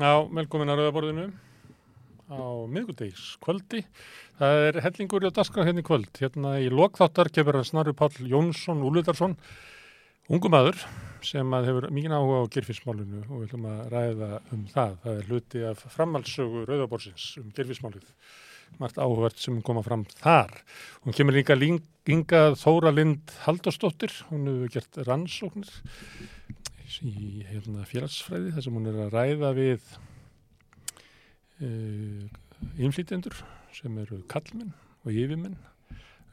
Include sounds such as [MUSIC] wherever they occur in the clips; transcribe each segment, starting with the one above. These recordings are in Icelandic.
Já, velkomin að Rauðaborðinu á miðgudegs kvöldi. Það er hellingur í daskra hérna í kvöld. Hérna í lokþáttar kemur að Snarri Páll Jónsson Úludarsson, ungum aður sem að hefur mikið áhuga á gerfismálinu og við ætlum að ræða um það. Það er hluti af framhaldsögu Rauðaborðsins um gerfismálið. Margt áhugavert sem koma fram þar. Hún kemur líka língað Þóra Lind Halldórsdóttir. Hún hefur gert rannsóknir í hérna, félagsfræði þar sem hún er að ræða við uh, innflýtjendur sem eru kallmenn og yfirmenn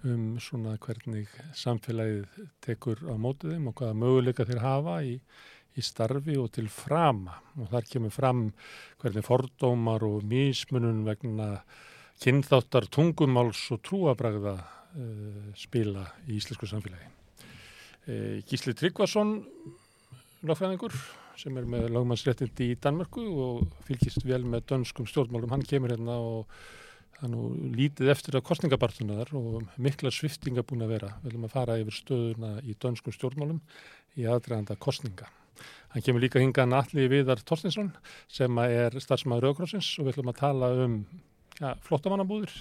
um svona hvernig samfélagið tekur á mótið þeim og hvaða möguleika þeir hafa í, í starfi og til frama og þar kemur fram hvernig fordómar og mismunun vegna kynþáttar tungumáls og trúabræða uh, spila í íslensku samfélagi. Uh, Gísli Tryggvason lögfræðingur sem er með lögmannsréttindi í Danmörku og fylgist vel með dönskum stjórnmálum. Hann kemur hérna og nú lítið eftir að kostningabartuna þar og mikla sviftinga búin að vera. Við viljum að fara yfir stöðuna í dönskum stjórnmálum í aðdraganda kostninga. Hann kemur líka hingan allir viðar Torstinsson sem er starfsmæður Rauðkrossins og við viljum að tala um ja, flottamannabúðir,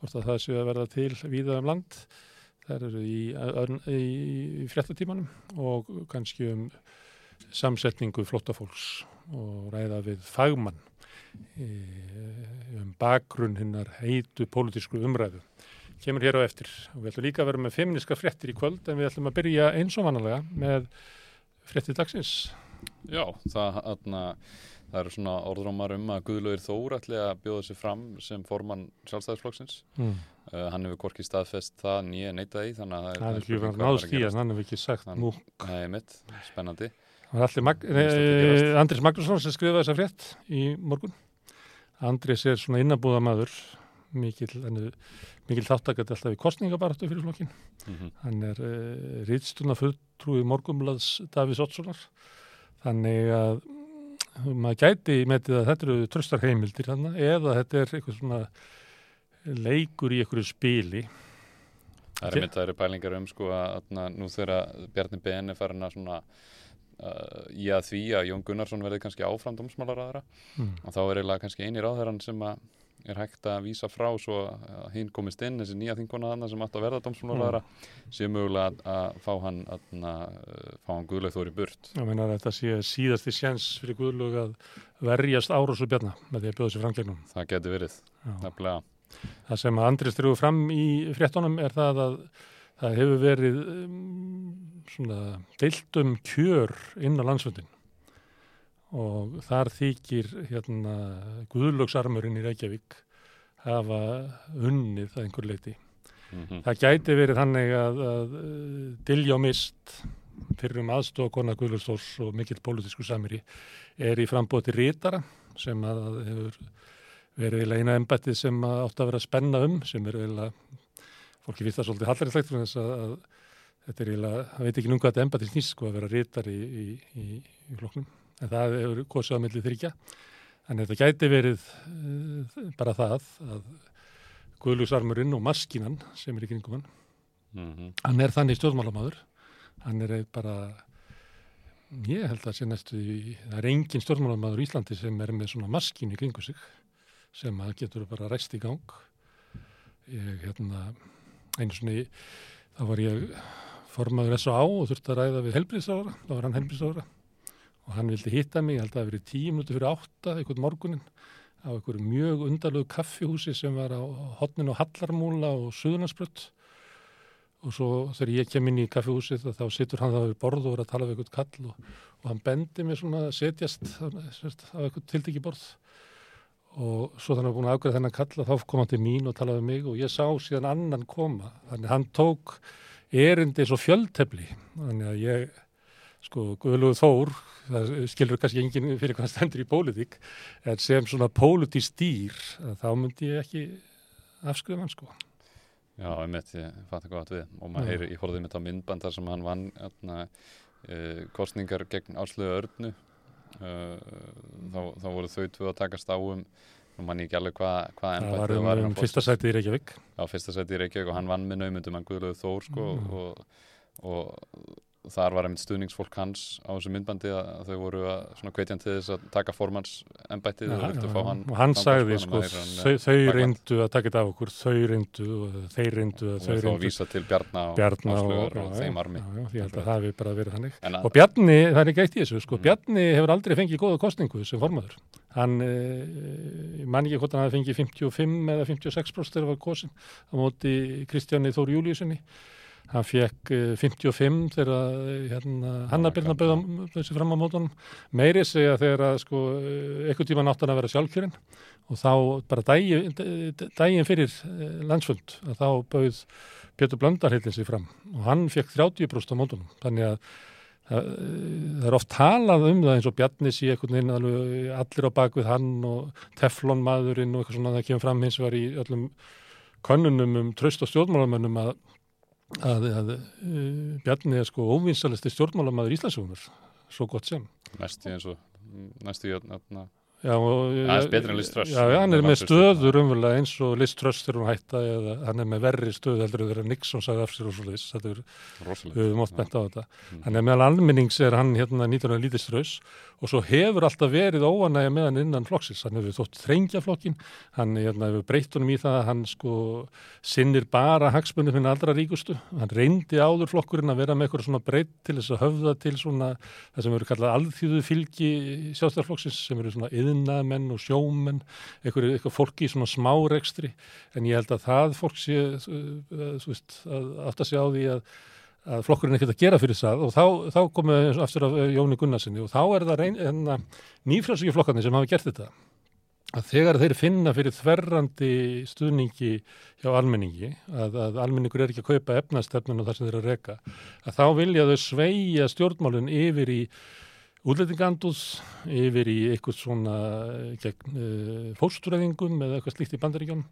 hvort að það séu að verða til víða um land. Það eru í, í, í fréttatímanum og kannski um samsetningu flottafólks og ræða við fagmann um bakgrunn hinnar heitu pólitísku umræðu. Kemur hér á eftir og við ætlum líka að vera með feministka fréttir í kvöld en við ætlum að byrja eins og vanalega með fréttir dagsins. Já, það, atna, það eru svona orðrómar um að Guðlaugur Þór ætli að bjóða sér fram sem formann sjálfstæðisflokksins. Mm. Uh, hann hefur korkið staðfest það nýja neitaði þannig að það er ekki verið náðst í en hann hefur ekki sagt múk. Það er mitt, spennandi. Mag eh, Andris Magnússon sem skrifaði þessa frétt í morgun. Andris er svona innabúða maður mikil, mikil þáttakat alltaf í kostningabaratu fyrir flokkin mm -hmm. hann er eh, rýtstuna fulltrúi morgumlaðs Davís Ottssonar þannig að maður gæti metið að þetta eru tröstar heimildir hann, eða þetta er eitthvað svona leikur í einhverju spili. Það er eru pælingar um sko að, að nú þegar Bjarni BN er farin að svona Uh, í að því að Jón Gunnarsson verði kannski áfram dómsmálaráðara mm. og þá er eiginlega kannski einir áðurann sem er hægt að vísa frá svo að hinn komist inn, þessi nýja þingona þannig sem átt að verða dómsmálaráðara mm. sé mögulega að, að fá hann að, að fá hann Guðlaug Þóri burt. Já, menna þetta sé síðasti séns fyrir Guðlaug að verjast Árós og Bjarnar með því að bjóða sér framgegnum Það geti verið, nefnilega. Það sem að Andri strúið fram í fréttonum er það að það hefur verið um, svona deiltum kjör inn á landsfjöndin og þar þykir hérna Guðlöksarmurinn í Reykjavík hafa unnið að einhver leiti. Mm -hmm. Það gæti verið þannig að, að Dilljá Mist fyrir um aðstofakona Guðlöksdórs og mikill pólitísku samiri er í frambóti rítara sem að hefur verið eina embættið sem átt að vera að spenna um sem er eiginlega fólki finnst það svolítið hallarinslegt fyrir þess að, að þetta er eiginlega, það veit ekki nú hvað þetta embatins nýst sko að vera rítar í, í, í, í flokknum, en það hefur kosið á millið þryggja, en þetta gæti verið uh, bara það að Guðlúsarmurinn og maskinan sem er í kringum hann, mm -hmm. hann er þannig stjórnmálamadur, hann er bara, ég held að sé næstu, það er engin stjórnmálamadur í Íslandi sem er með svona maskin í kringu sig, sem að getur bara rest í gang, ég hérna, einu svoni, þá var ég formaður S.A. og þurfti að ræða við helbriðsára, þá var hann helbriðsára og hann vildi hitta mig, ég held að það verið tíu minúti fyrir átta, einhvern morgunin á einhverju mjög undarlegu kaffihúsi sem var á hotnin og hallarmúla og suðunarsprött og svo þegar ég kem inn í kaffihúsið þá situr hann það við borð og er að tala við einhvern kall og, og hann bendi mér svona setjast á einhvern tildegi borð og svo þannig að búin að afgræða þennan kalla þá kom hann til mín og talaði um mig og ég sá síðan annan koma. Þannig að hann tók erindi svo fjöldtefli. Þannig að ég sko Guðlugur Þór það skilur kannski enginn fyrir hvað stendur í pólitík en sem svona pólitísk dýr þá myndi ég ekki afskrifa hann sko. Já, ég mitt, ég fatt ekki hvað við. Og maður heyri, ég horfði mitt á myndbandar sem hann vann atna, e, kostningar gegn áslögu örnu. Eh, þá, þá voru þau tvö að takast á um nú mann ég ekki alveg hvað hva það var um, um fyrsta sæti í Reykjavík á fyrsta sæti í Reykjavík og hann vann með naumundum hann Guðlöðu Þór sko, mm. og, og þar var einmitt stuðningsfólk hans á þessu myndbandi að, þau voru að svona hvetjan til þess að taka formans embættið Já, og viltu fá hann og hann sagði sko, hann þau, hann, þau reyndu að taka þetta af okkur þau reyndu og þeir reyndu og og þau reyndu vísa til Bjarna og og, og þeim armi. já, já, ég held að það hefur bara verið þannig. En og Bjarni, það er ekki eitt í þessu sko, Mm. Bjarni hefur aldrei fengið góða kostningu sem formaður. Hann, eh, ég man ekki hvort hann hafi fengið 55 eða 56% þegar var kosin á móti Kristjáni Þór Júliusinni hann fekk eh, 55 þegar eh, hérna, Hanna Birna bauða þessi fram á mótunum. Meiri segja þegar að sko eitthvað tíma nátt hann að vera sjálfkjörinn og þá bara daginn, daginn fyrir eh, landsfund að þá bauð Pétur Blöndarhildin sig fram og hann fekk 30% á mótunum. Þannig að það, það er oft talað um það eins og Bjarni sé einhvern veginn alveg allir á bakvið hann og Teflon maðurinn og eitthvað svona það kemur fram hins var í öllum könnunum um tröst og stjórnmálamönnum að, að, að uh, Bjarni er sko óvinsalisti stjórnmálamaður Íslandsugunar svo gott sem. Næstu eins og næstu í öðna Og, Aðeins betri en Liz Truss. Já, já, hann er með stöður umverulega eins og Liz Truss þegar hún hætta eða hann er með verri stöð heldur en þegar Nixon sagði af sér og svo leis, þetta er, við höfum oft bent á þetta. Mm. Hann er meðal almennings er hann hérna 19. lítistraus og svo hefur alltaf verið óanægja með hann innan flokksins. Hann hefur þótt þrengja flokkin, hann hérna, hefur breytt honum í það að hann sko sinnir bara hagsmunni fyrir allra ríkustu. Hann reyndi áður flokkurinn að vera með eitthvað svona breytt til þess að höfða til svona það sem eru kallað alþjóðu fylgi sjálfstæðarflokksins sem eru svona yðnamenn og sjómenn, eitthvað, eitthvað fólki í svona smárekstri. En ég held að það fólk sé, uh, þú veist, að að sé á því að að flokkurinn er ekkert að gera fyrir það. Og þá, þá komum við aftur af eh, Jóni Gunnarsinni og þá er það reyn, enna, nýfrælsvíki flokkarnir sem hafa gert þetta. Að þegar þeir finna fyrir þverrandi stuðningi hjá almenningi að, að almenningur er ekki að kaupa efnastefnun og það sem þeir eru að reka að þá vilja þau sveigja stjórnmálun yfir í útlendingandúð yfir í eitthvað svona gegn uh, fóstræðingum eða eitthvað slíkt í bandaríkjum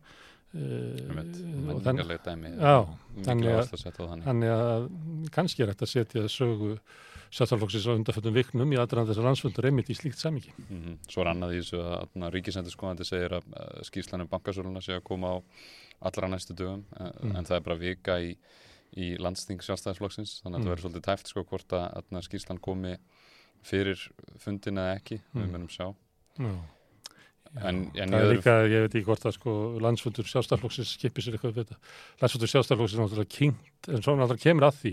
uh, dæmi Já, þannig að- kannski er hægt að setja sögu sjálfstæðarflokksins á undarföldum viknum í aðdraðan þessar landsfundur einmitt í slíkt samingi. Mhm. Svo er annað í þessu að ríkisendur segir að skýrslanum bankasöluna sé að koma á allra næstu dögum en, Mm. en það er bara vika í, í landsting sjálfstæðisflokksins þannig að Mm. það verður svolítið tæft sko hvort að, að skýrslan komi fyrir fundin eða ekki, Mm. við munum sjá Já. En- en það er líka, ég veit ekki hvort að sko landsfundur sjálfstæðarflokksins skipir sér eitthvað við þetta. Landsfundur sjálfstæðarflokksins er náttúrulega kynnt, en svo náttúrulega kemur að því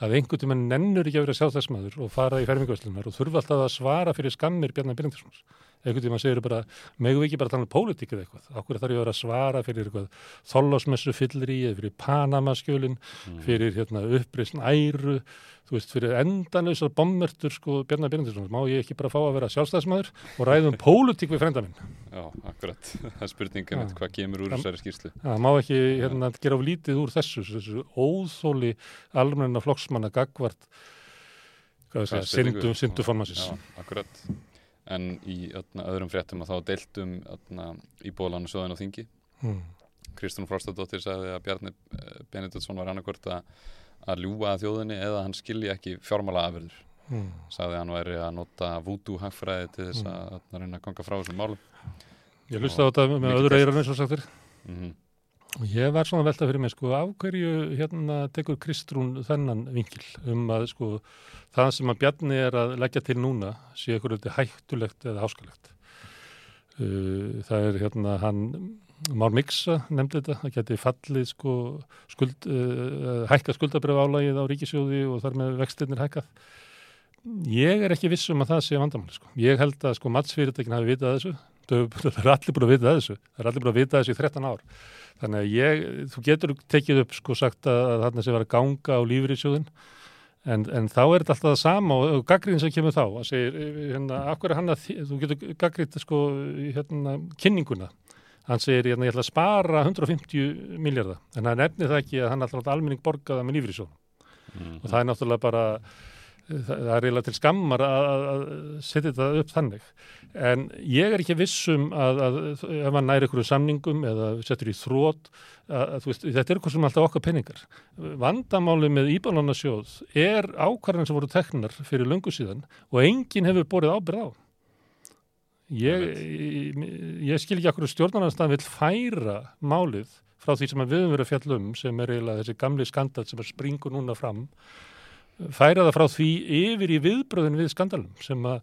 að einhvern tímann nennur ekki að vera sjálfstæðismæður og fara í fermingvæslunar og þurfa alltaf að svara fyrir skammir Bjarnar Byrjandurssons. Einhvern tímann segir bara, megum við ekki bara tala um pólitík eða eitthvað. Akkur þarf ég að vera að svara fyrir eitthvað þollásmessu fyllir eða fyrir Panamaskjölin Mm. fyrir hérna, uppreisn æru þú veist, fyrir endanlausar bommertur sko Bjarnar Bjarnarsson, má ég ekki bara fá að vera sjálfstæðismæður og ræðum pólitík við frenda minn Já, akkurat, [LAUGHS] það er spurningin Já. hvað kemur úr þessari skýrslu það má ekki hérna, gera lítið úr þessu þessu óþóli almenna flokksmanna gagvart hvað það segja, Hvaða syndum, spurningu? syndum formansins Já, akkurat En í öðna, öðrum fréttum að þá deiltum íbúðalánu söðan á þingi hmm. Kristján Frostadóttir sagði að Bjarni eh, Benediktsson var annarkvort að, að ljúga að þjóðinni eða hann skilji ekki fjármála afurður. Hmm. Sagði að hann væri að nota vúdú hagfræði til þess Mm. að, að reyna að ganga frá þessum málum. ég hlusta á þetta með öðru eirar eins og sagtir Mm og ég var svona að velta fyrir mig sko af hverju hérna tekur Kristrún þennan vinkil um að sko það sem að Bjarni er að leggja til núna sé ykkur eitthvað hættulegt eða háskalegt uh, það er hérna hann Már Miksa nefndi þetta, það geti fallið sko skuld, uh, hækka skuldabref álægið á ríkisjóði og þar með vextirnir hækkað. Ég er ekki viss um að það sé vandamáli sko. ég held að sko matsfyrirtekin hafi vitað þessu það er allir búin að vita þessu. Það er allir búin að vita þessu í 13 ár. Þannig að ég, þú getur tekið upp sko sagt að, þarna sé vera að ganga á lífriðsjóðin en, en þá er þetta alltaf það sama og, og gaggríðin sem kemur þá. Að segir, hérna, akkur er hann að þú getur gaggríð sko hérna, kynninguna. Hann segir, hérna, ég ætla að spara 150 miljardar, en hann nefnir það ekki að hann láta almenning borgaða með lífriðsjóðin -hmm. og það er náttúrulega bara það, það er eiginlega til skammar að, að að setja þetta upp þannig. En ég er ekki vissum að, að ef hann næri ykkur samningum eða setur í þrótt þetta er eitthvað sem alltaf okkar peningar. Vandamáli með íbálunasjóð er ákvarðan sem voru teknar fyrir löngu síðan og enginn hefur borið ábyrð á. Ég, ég, ég skil ekki okkur stjórnarnarstæðan vil færa málið frá því sem við höfum verið að fjalla um sem er eiginlega þessi gamli skandal sem er springur núna fram færa það frá því yfir í viðbröðin við skandalum sem að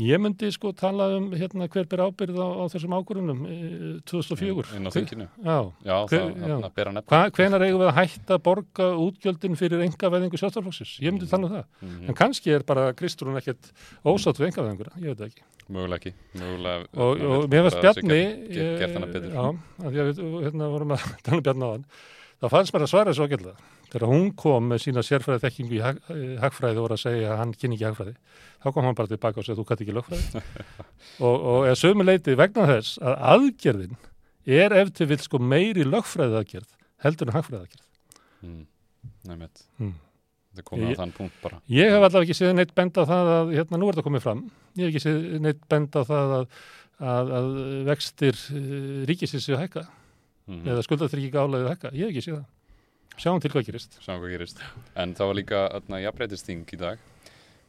ég myndi sko tala um hérna hver ber ábyrð á, á þessum ákvörðunum eh, 2004 inn á þinginu Já, já, Hver- það já. þarna bera nefn Hva, hvenar eigum við að hætta að borga útgjöldin fyrir engaveðingu sjálfstaflokksins? Ég myndi tala um það. Mhm. En kannski er bara Kristrún ekkert ósátt við engaveðingura, ég veit það ekki. mögulega ekki mögulega, Og, og mér að sé Bjarni, gert- hana betur. já, því að við hérna, vorum að [LAUGHS] tala um Bjarni á hann, þá fannst mér að svara svo gætlega. Þegar hún kom með sína sérfræði þekkingu í hag, eh, hagfræði og voru að segja að hann kynni ekki hagfræði, þá kom hann bara tilbaka og segja þú kætti ekki lögfræði. [LAUGHS] og, og eða sömu leiti vegna þess að aðgerðin er ef til vill sko meiri lögfræði aðgerð heldur en hagfræði aðgerð. mm, nefnt Mm. það komið á þann punkt bara Ég hef allavega ekki séð neitt bend á það að, hérna, nú er þetta komið fram, ég hef ekki séð neitt bend á það að, að, að vextir uh, ríkisins séu að hækka Mhm. eða skuldatryggi álæðið hækka, ég hef ekki séð það. Sjáum til hvað gerist. Hvað gerist. En það var líka jafnbreytisting í dag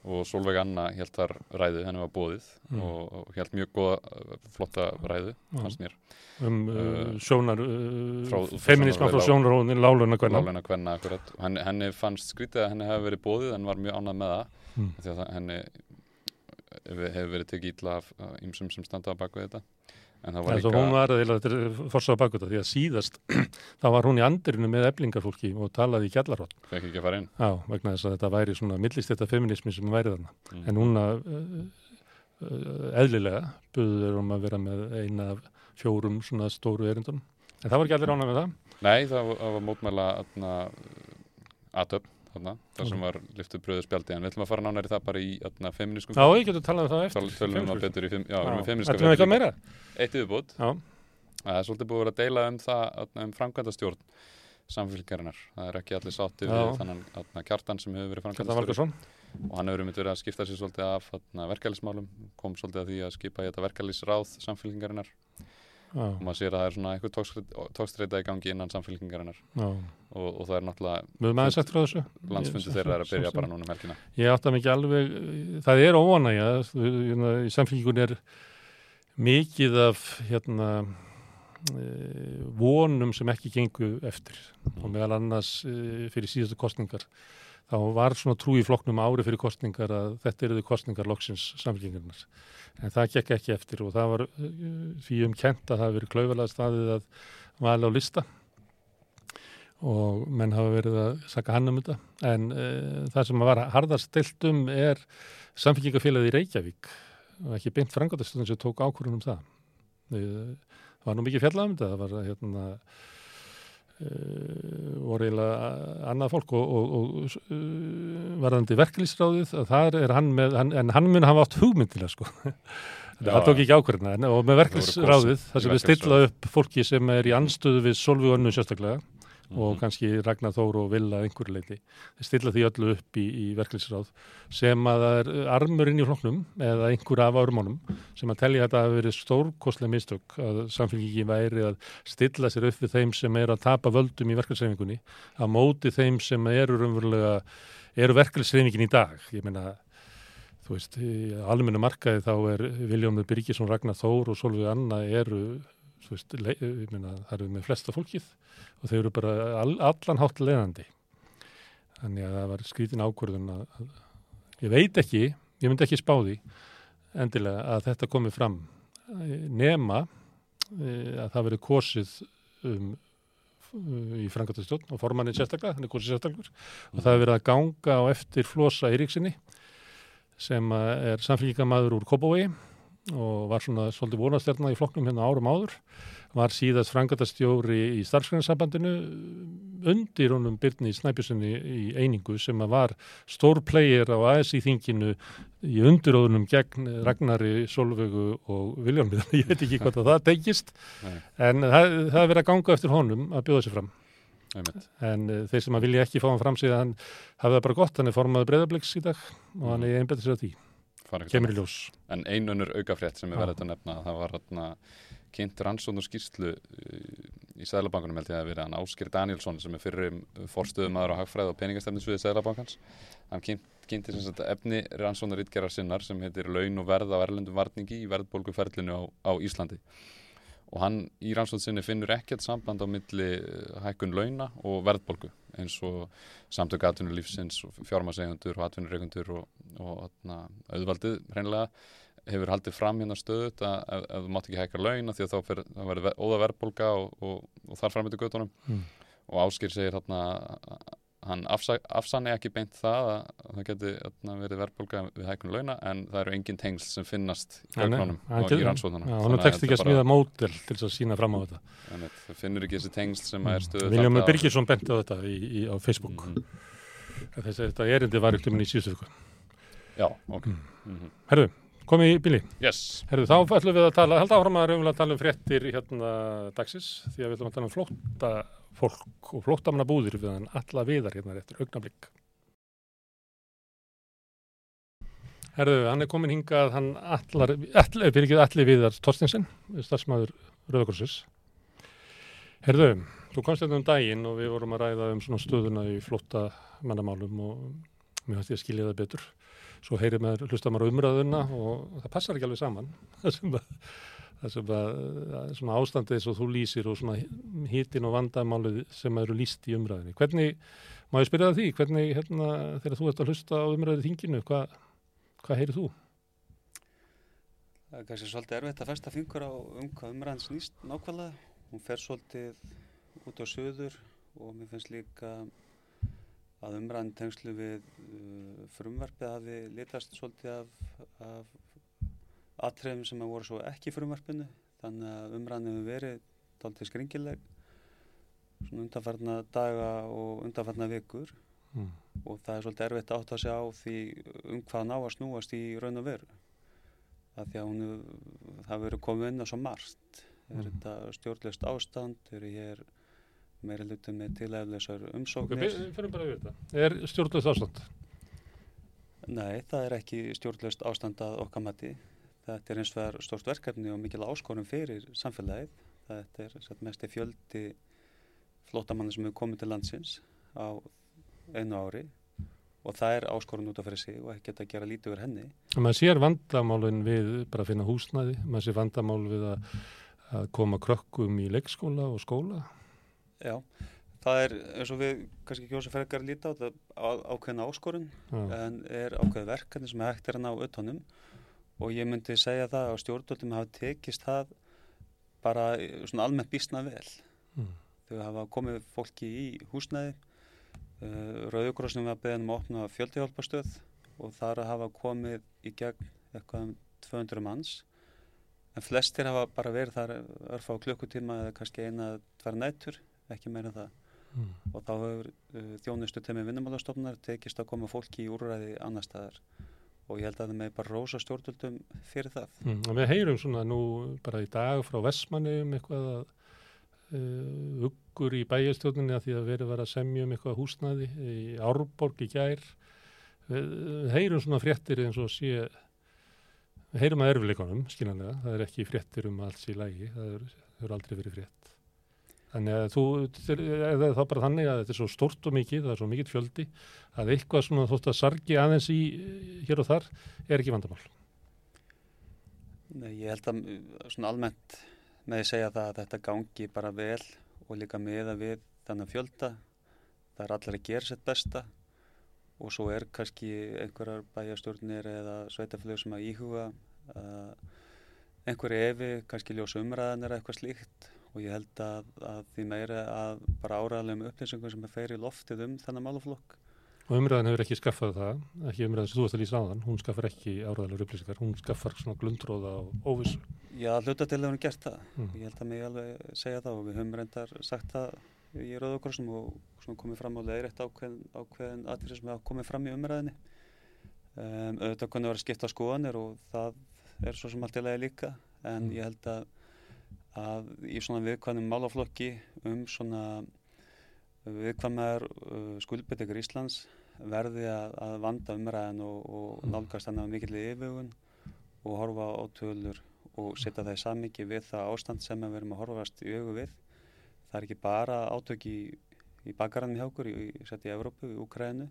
og Solveig Anna held þar ræðu, henni var bóðið Mm. og, og held mjög góða, uh, flotta ræðu, Já. fannst mér. Um uh, Uh, sjónar, uh, feminisman frá sjónarhóðin, láluna hvernig. Láleina kvenna. Henni, henni fannst skrítið að henni hefði verið bóðið en var mjög ánað með það. Mm. Því að henni hefur hefur verið tekið ítla af ymsum sem standa á baku þetta. En það var að hún var að þetta er forsaða bakuta því að síðast [CLEARS THROAT] þá var hún í andirinu með eblingarfólki og talaði í gjallarhótt. fekk ekki að fara inn. Já, vegna þess að þetta væri svona millist þetta feminismi sem væri þarna. Mm. En núna uh, uh, eðlilega buður um að vera með eina af fjórum svona stóru erindunum. En það var ekki allir ánað með það. Nei, það var, það var mótmæla atöp, þarna, þar sem var lyftuð bröðu spjaldi, en við ætlum að fara nánar í það bara í atna, feminískum Já, ég getur talað um það eftir. Tölum við það betur í fem, já, við erum með feministka Ætlum við eitthvað meira? Eitt yfirbútt, Já, það er svolítið búið að deila um það um framkvæmdastjórn samfélgarinnar. Það er ekki allir Já. þannig atna, kjartan sem hefur verið framkvæmdastjórn Valgarsson. og hann hefur einmitt verið að skipta sér svolítið af verkefælismálum, kom svolítið að því að skipa í þetta verkefælisráð samfélgarinnar og maður sér að það er svona eitthvað tókstreita í gangi innan samfélgarinnar já. og, og það er náttúrulega landsfundi þeirra er að byrja bara núna um helgina. Ég átta mikið alveg, það er óanægja, hérna, í samfélgingun er mikið af hérna, e, vonum sem ekki gengu eftir. Og meðal annars e, fyrir síðustu kostningar. Þá var svona trú í flokknum ári fyrir kostningar að þetta eruðu kostningar loksins samfélgingarnar. En það gekk ekki eftir og það var e, því um kent að það hafi verið klaufalega staðið að vala á lista. Og menn hafa verið að saka hann um þetta. En uh, það sem var harðast stilt um er samfélgingafélagið í Reykjavík. Og ekki beint frangatastöðun sem tók ákvörðun um það. Það var nú mikið fjallað um þetta. Það var hérna voru eiginlega annað fólk og, og, og uh, varðandi verkefliðsráðið að þar er hann með, hann, en hann mun hafa átt hugmyndilega sko. Það tók ekki ákvörðuna en, og með kosin þar sem við stilla upp fólki sem er í anstöðu við Solvi Önnu sérstaklega og kannski Ragnar Þór og Villa að einhverju leiti. Þeir stilla því öllu upp í, í verkefliðsráð sem að það er armur inn í flokknum eða einhver af örmónum sem að telja að þetta hafi verið stórkostlega mistök að samfélgiki væri að stilla sér upp við þeim sem er að tapa völdum í verkefliðsreifingunni að móti þeim sem eru raunverulega, eru verkefliðsreifingin í dag. Ég meina, þú veist, í almennu markaði þá er Viljómið Byrgisson, Ragnar Þór og Solveig Anna eru þú veist, meina, það eru með flesta fólkið og þau eru bara all, allan hátt leiðandi. Þannig að það var skrítin ákvörðun að, að ég veit ekki, ég myndi ekki spá því endilega að þetta komi fram eh, nema eh, að það verið kosið um, í frangatastjórn og formannin sérstaklega, hann er kosið sérstaklega og það er verið að ganga á eftir Flosa Eiríksinni sem er samfélgingamaður úr Kópavogi og var svona svolítið vonastjarnar í flokknum hérna árum áður. Var síðast frangatastjóri í starfsgrænsambandinu undir honum Byrni Snæbjörnssoni í einingu sem var stór player á ASI þinginu í undiróðunum gegn Ragnari, Solveigu og Viljón [LAUGHS] ég veit ekki hvort að það tengist Nei. en það, það er verið að ganga eftir honum að bjóða sér fram. Einmitt. en uh, þeir sem að vilja ekki fá hann fram síðan hafi það bara gott, hann er formaður breyðabliks í dag og hann er einbætið sér kemur í ljós En einunur aukafrétt sem verði þetta að nefna, það var hérna kynnt rannsókn og skýrslu uh, í Sæðlabankunum held ég að verið hann Ásker Danielsson sem er fyrir forstöðumæður á hagfræð og peningastefnisviði Sæðlabankans. Hann kynnt, kynnti sem sagt efni rannsóknar ítgerðar sinnar sem heitir laun og verð á erlendum varningi í verðbólguferlinu á, á Íslandi. Og hann í rannsóðsinni finnur ekkert samband á milli eh, hækkun launa og verðbolgu eins og samtök atvinnulífsins og fjármasegundur og atvinnureikundur og, og atna, auðvaldið hreinlega hefur haldið fram hérna stöðut að ef, ef þú mátt ekki hækka launa því að þá verður óða verðbolga og, og, og þar fram með göttunum mm. og Áskir segir hérna hann afsanni ekki beint það að það geti verið verðbólka við hækkunum launa en það eru engin tengsl sem finnast í gögnunum og í rannsóðunum hann er tekst ekki að smíða mótel til að sína fram á þetta það finnur ekki þessi tengsl sem mm. er stöðu Viljum við Birgisson benti á þetta í, í, á Facebook mm þess að þetta erindi var ekkert um í síðustu vöku Já, ok mm. -hmm. Herðu, komið í bíli yes. Herðu, þá ætlum við að tala, held áfram að raunlega tala um fréttir hérna dagsis því að við ætlum að tala um flótta fólk og flóttamanna búðir við hann alla viðar hérna eftir augnablík. Herðu, hann er komin hingað, hann allar, allar, fyrir ekki allir viðar Torstinsson, starfsmæður Rauðakorsins. Herðu, þú komst hérna um daginn og við vorum að ræða um svona stöðuna í flóttamannamálum og mér hætti að skilja það betur. Svo heyrið með hlustamar umræðuna og það passar ekki alveg saman. [LAUGHS] Það sem að að svona ástandið eins og þú lýsir og svona hítin og vandamálið sem eru lýst í umræðinni. Hvernig, má ég spyrja það því, hvernig hérna þegar þú ert að hlusta á umræðið þinginu, hvað hva heyrir þú? Það er kannski svolítið erfitt að festa fingur á um hvað umræðin snýst nákvæmlega. Hún fer svolítið út á söður og mér finnst líka að umræðin tengslu við uh, frumvarpið hafi litast svolítið af, af atriðum sem voru svo ekki frumvarpinu þannig að umræðinu hefur verið taldið skringileg svona undanfarna daga og undanfarna vikur. Mm. og það er svolítið erfitt átt að sjá því um hvað ná að snúast í raun og veru. Það því að hún það verið komið inn á svo margt. Er mm. þetta stjórnlist ástand? Er hér meira luti með tilæfleisar umsóknir? okay, Er stjórnlist ástand? Nei, það er ekki stjórnlist ástand að okkar mati Þetta er eins og verður stort verkefni og mikil áskorum fyrir samfélagið. Þetta er satt, mest í fjöldi flótamanni sem hefur komið til landsins á einu ári og það er áskorun út af fyrir sig og ekki geta að gera lítið verið henni. Man sér vandamálun við bara að finna húsnæði, man sér vandamál við að, að koma krökkum í leikskóla og skóla. Já, það er eins og við kannski ekki ósað gera lítið á þetta ákveðna áskorun Já. en er ákveð verkefni sem hægt er að ná auðtónum og ég myndi segja það að stjórnvöldum hafa tekist það bara svona almennt bísna vel mm. þau hafa komið fólki í húsnæði uh, Rauðugrósnum var beðin um að opna fjöldihjálparstöð og þar hafa komið í gegn eitthvað um 200 manns en flestir hafa bara verið þar örfa á klukkutíma eða kannski eina tverr nættur, ekki meira það mm. og þá hefur uh, þjónustu temi vinnumálastofnar tekist að koma fólki í úrræði annar staðar og ég held að það með bara rosa stjórnvöldum fyrir það. Mm, við heyrum svona nú bara í dag frá Vestmanni um eitthvað að uh, uggur í bæjastjórnunni að því að verið var að semja um eitthvað húsnaði í Árborg í gær. Við, við heyrum svona fréttir eins og sé, við heyrum að erfleikonum skiljanlega, það er ekki fréttir um alls í lægi, það hefur aldrei verið frétt. Þannig að þú, það er bara þannig að þetta er svo stort og mikið, það er svo mikið fjöldi að eitthvað svona þótt að sargi aðeins í hér og þar er ekki vandamál. Nei, ég held að svona almennt með að segja það að þetta gangi bara vel og líka með að við þannig fjölda, það er allir að gera sitt besta og svo er kannski einhverjar bæjastjórnir eða sveitaflög sem að íhuga einhverju evi, kannski ljósa umræðan er eitthvað slíkt og ég held að, að því meira að bara áræðilegum upplýsingum sem er feiri loftið um þennan máluflokk. Og umræðan hefur ekki skaffað það, ekki umræðan sem þú ert að lýsa á þann, hún skaffar ekki áræðilegur upplýsingar, hún skaffar svona glundróða og óvissu. Já, hluta til að hún gert það. Mm. Ég held að mig alveg segja það og við höfum reyndar sagt það í Rauðokorsum og komið fram á leiðrætt ákveðin, ákveðin aðfyrir sem hafa komið fram í umræðinni. Um, auðvitað konið var að skipta skoðanir og það er svo sem allt í lagi líka en mm. ég held að að í svona viðkvæmum málaflokki um svona viðkvæmar uh, skuldbyttingur Íslands verði að, að vanda umræðin og, og mm. nálgast þannig að mikill yfirvögun og horfa á tölur og setja það í samiki við það ástand sem við verum að horfast í augu við. Það er ekki bara átök í, í bakarann hjá okkur, í, í, í Evrópu, í Ukrænu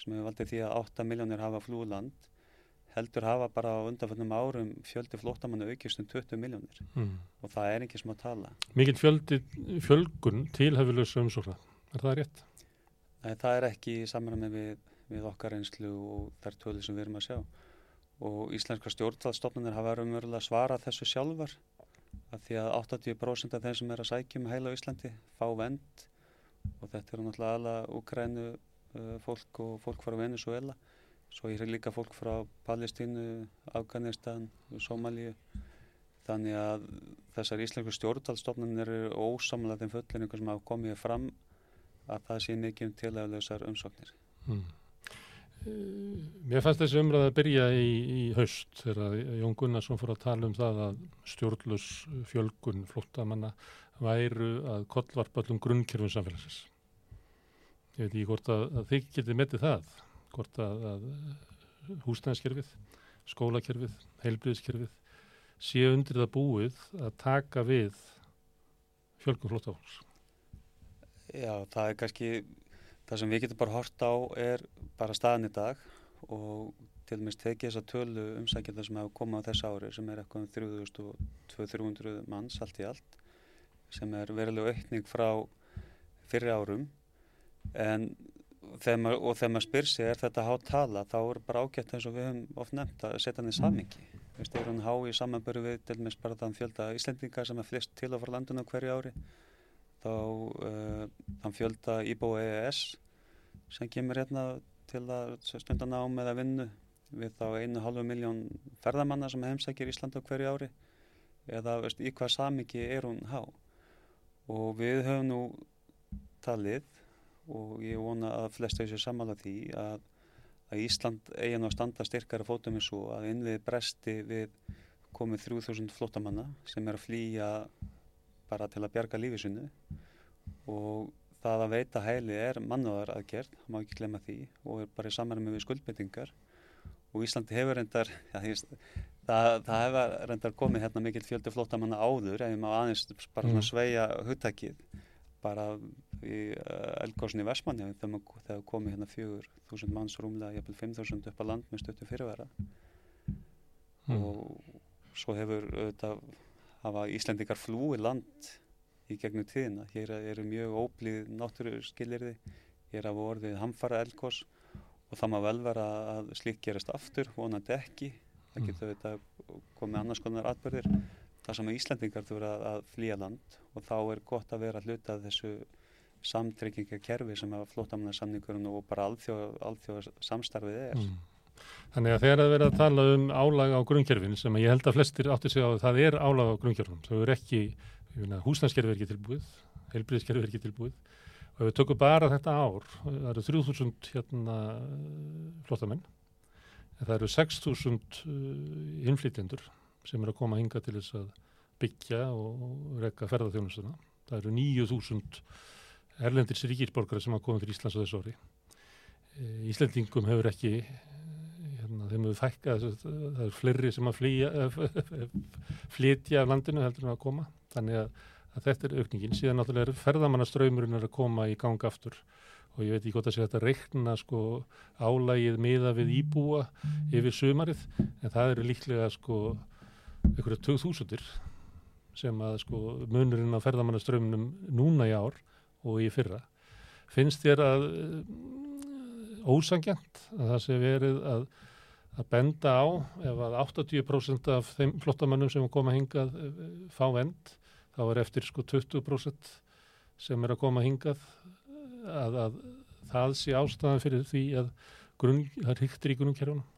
sem hefur valdið því að 8 miljónir hafa flúland heldur hafa bara á undanfjöndum árum fjöldi flótamanna aukist um 20 miljónir mm. og það er ekki sem að tala. Mikið fjöldi, fjölgun tilhafilus umsóknar, er það rétt? Nei, það er ekki í samræmi við, við okkar einslu og þær tölur sem við erum að sjá og íslenska stjórnvaldstofnunir hafa umverulega svarað þessu sjálfar að því að 80% af þeim sem er að sækjum heila á Íslandi fá vend og þetta eru náttúrulega alla Ukrænu uh, fólk og fólk frá Venezuela svo er líka fólk frá Palestínu, Afganistan, Somalíu þannig að þessar íslensku stjórnvaldstofnunir eru ósamlega þeim fullinningu sem hafa komið fram að það sé mikið um tilhæflausar umsóknir mm. Mér fannst þessi umræð að byrja í, í haust þegar Jón Gunnarsson fór að tala um það að stjórnlus fjölgun flóttamanna væru að kollvarpa allum grunnkerfum samfélagsins. Ég veit ekki hvort að, að þið getið metið það, hvort að, að húsnæðskerfið, skólakerfið, heilblíðskerfið séu undir það búið að taka við fjölgun flóttafólks. Já, það er kannski Það sem við getum bara hort á er bara staðan í dag og til og meins tekið þessa tölu umsækjanda sem hefur komið á þessu ári sem er eitthvað um 3200 manns allt í allt sem er verilega aukning frá fyrri árum en þegar maður, og þegar maður spyr sig er þetta há tala þá er bara ágætt eins og við höfum oft nefnt að setja hann í samingi við styrum hann há í samanböru við til og bara þann fjölda Íslendinga sem er flest til á frá landinu hverju ári þá uh, þann fjölda Íbó EES sem kemur hérna til að stunda nám eða vinnu við þá einu halvu miljón ferðamanna sem heimsækir Ísland á hverju ári eða veist, í hvað samingi er hún há? Og við höfum nú talið og ég vona að flesta þessu samála því að, að Ísland eigi nú að standa styrkara fótum eins og að innvið bresti við komið 3000 flottamanna sem er að flýja bara til að bjarga lífisunu og það að veita hæli er mannúðar aðgerð, það má ekki glemja því og er bara í samanlega með skuldbyttingar og Íslandi hefur reyndar ja, það, það hefur reyndar komið hérna mikil fjöldi flottamanna áður ef maður aðeins bara mm. sveia hugtækið bara í uh, elgóðsni Vestmanni þegar komið hérna fjögur þúsund manns rúmlega, jafnvel 5.000 upp á land með stöttu fyrirvera mm. og svo hefur auðvitað hafa Íslandikar flúi land í gegnum tíðina. Hér eru mjög óblíð náttúru skilirði, hér hafa orðið hamfara elgós og það má vel vera að slíkt gerast aftur, vonandi ekki. Það mm. getur þetta komið annars konar atbyrðir. Það sem að Íslandingar þurfa að, að flýja land og þá er gott að vera að hluta þessu samtryggingakerfi sem að flótamannarsamningurinn og bara alþjóða samstarfið er. Mm. Þannig að þegar það verður að tala um álag á grunnkerfin sem ég held að flestir átti sig á það er álag á grunnkerfin, það er ekki húsnæðskerfi er ekki tilbúið, heilbríðskerfi er ekki tilbúið og við tökum bara þetta ár, það eru 3000 hérna flottamenn en það eru 6000 uh, innflytjendur sem er að koma hinga til þess að byggja og rekka ferðarþjónustuna. Það eru 9000 erlendir ríkisborgara sem hafa komið til Íslands á þessu ári. Eh, Íslandingum hefur ekki, hérna, þeim hefur fækkað, það eru fleiri sem að [LAUGHS] flytja af landinu heldur en að koma þannig að, að þetta er aukningin síðan náttúrulega er ferðamannaströymurinn að koma í gang aftur og ég veit ekki hvort að segja þetta reikna sko álægið miða við íbúa yfir sumarið en það eru líklega sko einhverja 2000 sem að sko munurinn á ferðamannaströymnum núna í ár og í fyrra finnst þér að ósangjant að það sé verið að að benda á ef að 80% af þeim flottamannum sem koma hingað eh, fá vend þá er eftir sko 20% sem er að koma hingað að, að það sé ástæðan fyrir því að grunn, það er hýttir í grunnkerfunum?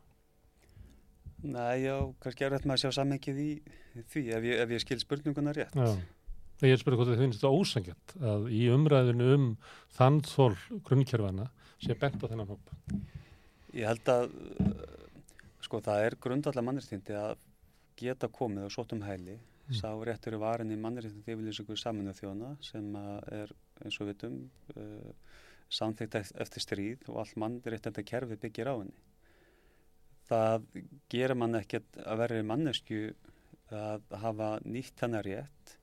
Nei, já, kannski er þetta með að sjá sammengið í því ef ég, ef ég skil spurninguna rétt. Já, ég spurði hvort það finnst þetta ósangjart að í umræðinu um þann þól grunnkerfana sé bent á þennan hóp. Ég held að sko það er grundallega mannirstýndi að geta komið og sótt um hæli Mm. Sá réttur er í mannréttindi yfirlýsingu saminu þjóna sem er eins og vitum uh, samþýtt eftir stríð og all mannréttindi kerfi byggir á henni. Það gerir mann ekkert að verði mannesku að hafa nýtt hennar rétt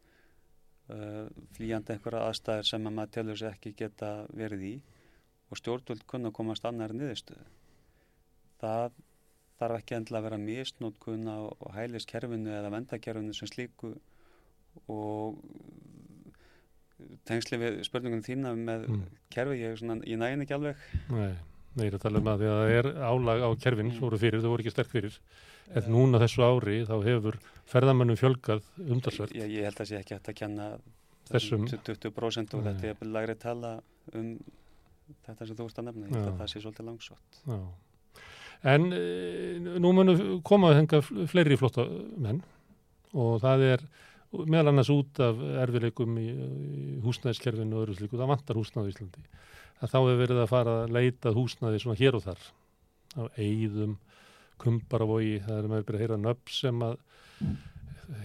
uh, flýjandi einhverja aðstæðir sem að maður telur sér ekki geta verið í og stjórnvöld kunna komast annar niðurstöðu. Það þarf ekki endilega að vera misnótkun á hæliskerfinu eða vendakerfinu sem slíku og tengsli við spurningunum þína með mm. kerfi, ég, ég nægin ekki alveg Nei, nei, ég er að tala um að það er álag á kerfin mm. sem voru fyrir, það voru ekki sterk fyrir. En núna þessu ári þá hefur ferðamannum fjölgað umdarsverð ég, ég held að það sé ekki hægt að kenna þessum 20% og þetta er lagri tala um þetta sem þú ert að nefna, ég held að það sé svolítið langsvátt Já. En e, nú munum koma að henga fleiri flotta menn og það er meðal annars út af erfileikum í, í húsnæðiskerfinu og öðru slíku, það vantar húsnæði í Íslandi að þá hefur verið að fara að leita húsnæði svona hér og þar. Á eigðum, kumbaravogi það er með að heyra nöpp sem að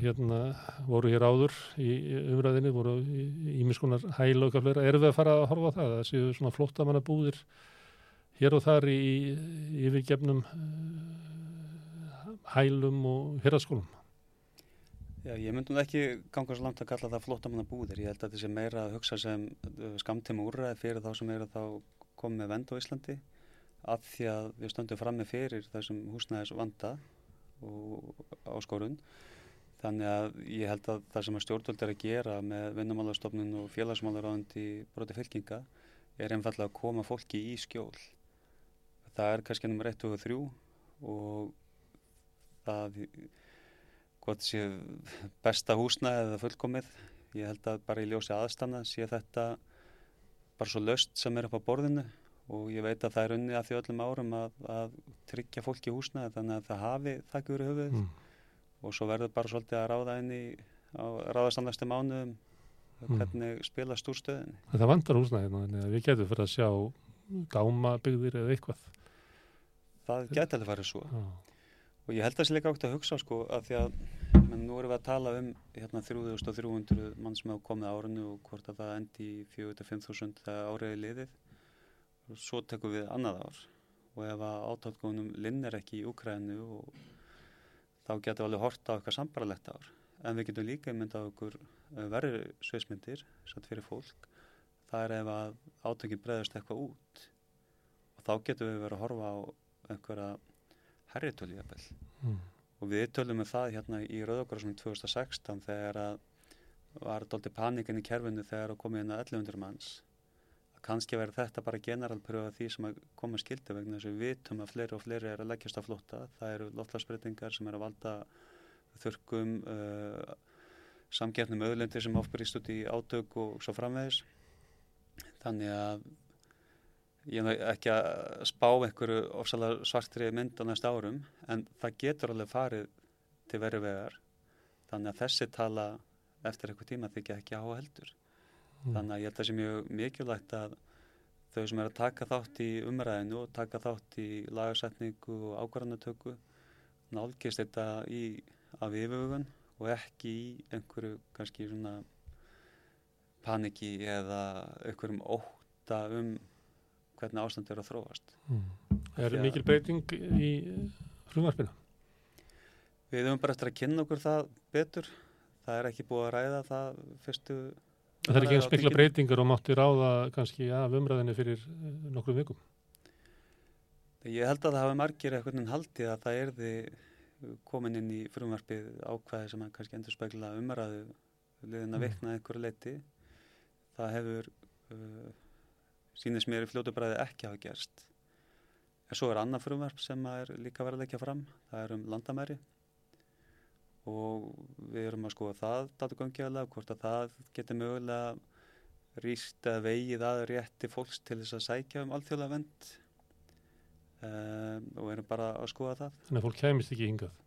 hérna voru hér áður í umræðinni voru ímiskunar hæl og eitthvað fleira. Erum við að fara að horfa á það, það séu svona flottamanna búðir hér og þar í, yfirgefnum uh, hælum og hérraskólum Já, ég myndi nú ekki ganga svo langt að kalla það flottamanna búðir. Ég held að þetta sé meira að hugsa sem uh, skamtíma úrræði fyrir þá sem eru þá komið með vend á Íslandi að því að við stöndum fram með fyrir þessum húsnæðis vanda og áskorun. Þannig að ég held að það sem stjórnvöld er að gera með vinnumálastofnun og félagsmálaráðandi broti fylkinga er einfallega að koma fólki í skjól. Það er kannski nummer 1 og 3 og það hvort sé besta húsna eða fullkomið. Ég held að bara í ljósi aðstanna sé þetta bara svo löst sem er upp á borðinu og ég veit að það er unni að því öllum árum að, að tryggja fólki húsna þannig að það hafi þakkur í höfuð mm. og svo verður bara svolítið að ráða inn í ráðastandastum mánuðum mm. hvernig spila stúrstöðin Það vandar húsnaði hérna, við getum fyrir að sjá gámabyggðir eða eitthvað. Það getur alveg farið svo. Ah og ég held að það sé líka átt að hugsa sko að því að menn, nú erum við að tala um hérna 3300 mann sem hafa komið árinu og hvort að það endi í 4-5.000 þegar áriði liðið. Og svo tekum við annað ár. Og ef að átáttgóðunum linnir ekki í Ukrænu og þá getum við alveg horta á eitthvað sambaralegt ár. En við getum líka mynda á okkur eh, verri sviðsmyndir satt fyrir fólk. Það er ef að átökin breyðast eitthvað út. Og þá getum við verið að horfa á einhverja herritölu mm. og við tölum með það hérna í Rauðokarásum 2016 þegar að var doldi panikinn í kerfinu þegar að komið inn að 1100 manns. Að kannski verður þetta bara generalpröfa því sem að koma skildi vegna þess að við vitum að fleiri og fleiri er að leggjast á flótta. Það eru loftlagsbreytingar sem er að valda þurkum uh, samgefnum öðlendir sem ofbrýst út í átök og svo framvegis. Þannig að ég er ekki að spá einhverju ofsalega svartri mynd á næsta árum en það getur alveg farið til veru vegar þannig að þessi tala eftir eitthvað tíma þykja ekki á heldur mm. þannig að ég held að það sé mjög mikilvægt að þau sem er að taka þátt í umræðinu og taka þátt í lagarsetningu og ákvarðanatöku nálgist þetta í af yfirvögun og ekki í einhverju kannski svona paniki eða einhverjum óta um hvernig ástand er að þróast. Mm. Er mikil breyting í frumvarpina? Við höfum bara eftir að kynna okkur það betur. Það er ekki búið að ræða það fyrstu... Það er ekki eins mikla breytingar og mátti ráða kannski af umræðinni fyrir eh, nokkru vikum? Ég held að það hafi margir eitthvað haldið að það erði komin inn í frumvarpið ákvæði sem kannski endur spekla umræðu liðin að mm. vikna einhverju leiti. Það hefur... Uh, sínist mér í fljótubræði ekki hafa gerst. En svo er annað frumverf sem er líka verið að leggja fram, það er um landamæri og við erum að skoða það datugangjöðlega, hvort að það getur mögulega rýst að vegið að rétti fólks til þess að sækja um alþjóðlega vend um, og erum bara að skoða það. Þannig að fólk kemist ekki hingað?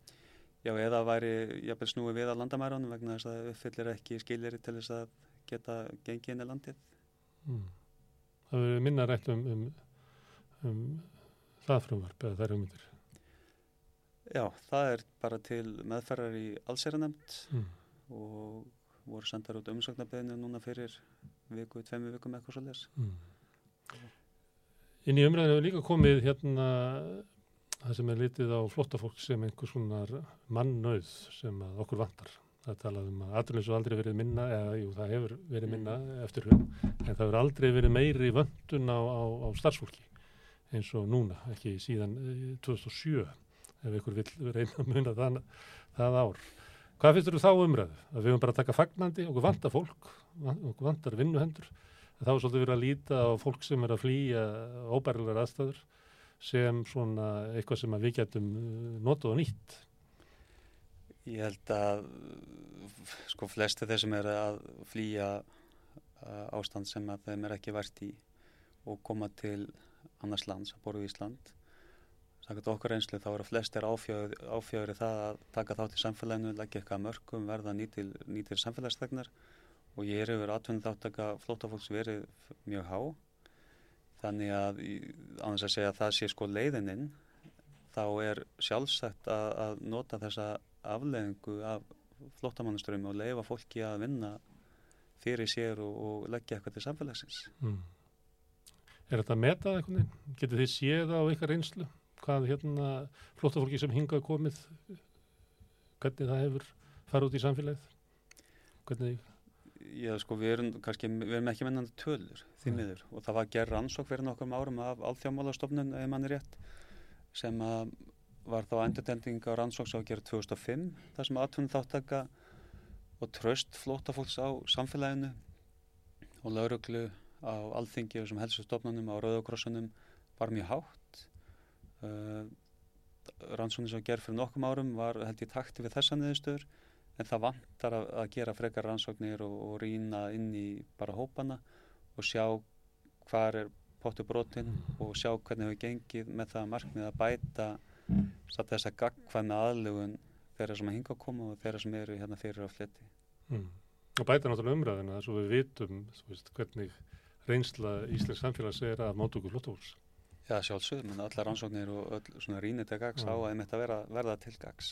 Já, eða væri jafnvel snúið við á landamærunum vegna þess að uppfyllir ekki skilir til þess að geta gengið inn í landið. Mm það verður minna rætt um, um, um það frumvarp eða þær hugmyndir Já, það er bara til meðferðar í allseranemnd mm. og voru sendar út umsöknarbeðinu núna fyrir viku, tveimu vikum eitthvað svolítið mm. Inn í umræðinu hefur líka komið hérna það sem er litið á flottafólk sem einhvers konar mannauð sem okkur vantar það talaðum um að og aldrei verið minna eða jú það hefur verið minna eftir hún en það hefur aldrei verið meiri vöndun á, á, á starfsfólki eins og núna, ekki síðan 2007 eh, ef ykkur vil reyna að muna það, það ár. Hvað finnst þú þá umræðu? Að við höfum bara að taka fagnandi, okkur vantar fólk, okkur vantar vinnuhendur. Þá er svolítið verið að líta á fólk sem er að flýja óbærilegar aðstæður sem svona eitthvað sem að við getum uh, notað og nýtt. Ég held að sko flesti þeir sem er að flýja uh, ástand sem að þeim er ekki vært í og koma til annars lands, að borðu Ísland Sækert okkur einslu þá eru flestir áfjöður í það að taka þátt í samfélaginu, leggja eitthvað mörgum, verða nýtil, nýtil samfélagstegnar og ég er yfir atvinnið þáttaka flótafólks verið mjög há. Þannig að ánþess að segja að það sé sko leiðininn, þá er sjálfsagt að, að nota þessa afleðingu af flótamannuströmi og leifa fólki að vinna fyrir sér og, og leggja eitthvað til samfélagsins. Mm. Er þetta metað eitthvað? Getur þið séð á ykkar einslu? hvað hérna flóttafólki sem hingað komið hvernig það hefur farið út í samfélagið hvernig Já sko við erum kannski, við erum ekki mennandi tölur því miður og það var gerð rannsók fyrir nokkur árum af alþjóðmálastofnun eða manni rétt sem að var þá endurtending á rannsóks á gerð 2005 þar sem aðtunum þáttaka og tröst flóttafólks á samfélaginu og lauruglu á alþingi og sem helsustofnunum á rauðokrossunum var mjög hátt. Uh, rannsóknir sem gerð fyrir nokkum árum var held ég takti við þessa niðurstöður en það vantar að, að gera frekar rannsóknir og, og rýna inn í bara hópana og sjá hvað er pottu brotin og sjá hvernig hefur gengið með það markmið að bæta satt þess að gagkvæð með aðlugun þeirra sem að hinga að koma og þeirra sem eru hérna fyrir á fletti mm. Og bæta náttúrulega umræðina þess að við vitum veist, hvernig reynsla Íslands samfélags er að móta okkur flottóls Já, sjálfsög, menn allar rannsóknir og öll svona rínið til gags á að að vera, verða til gags.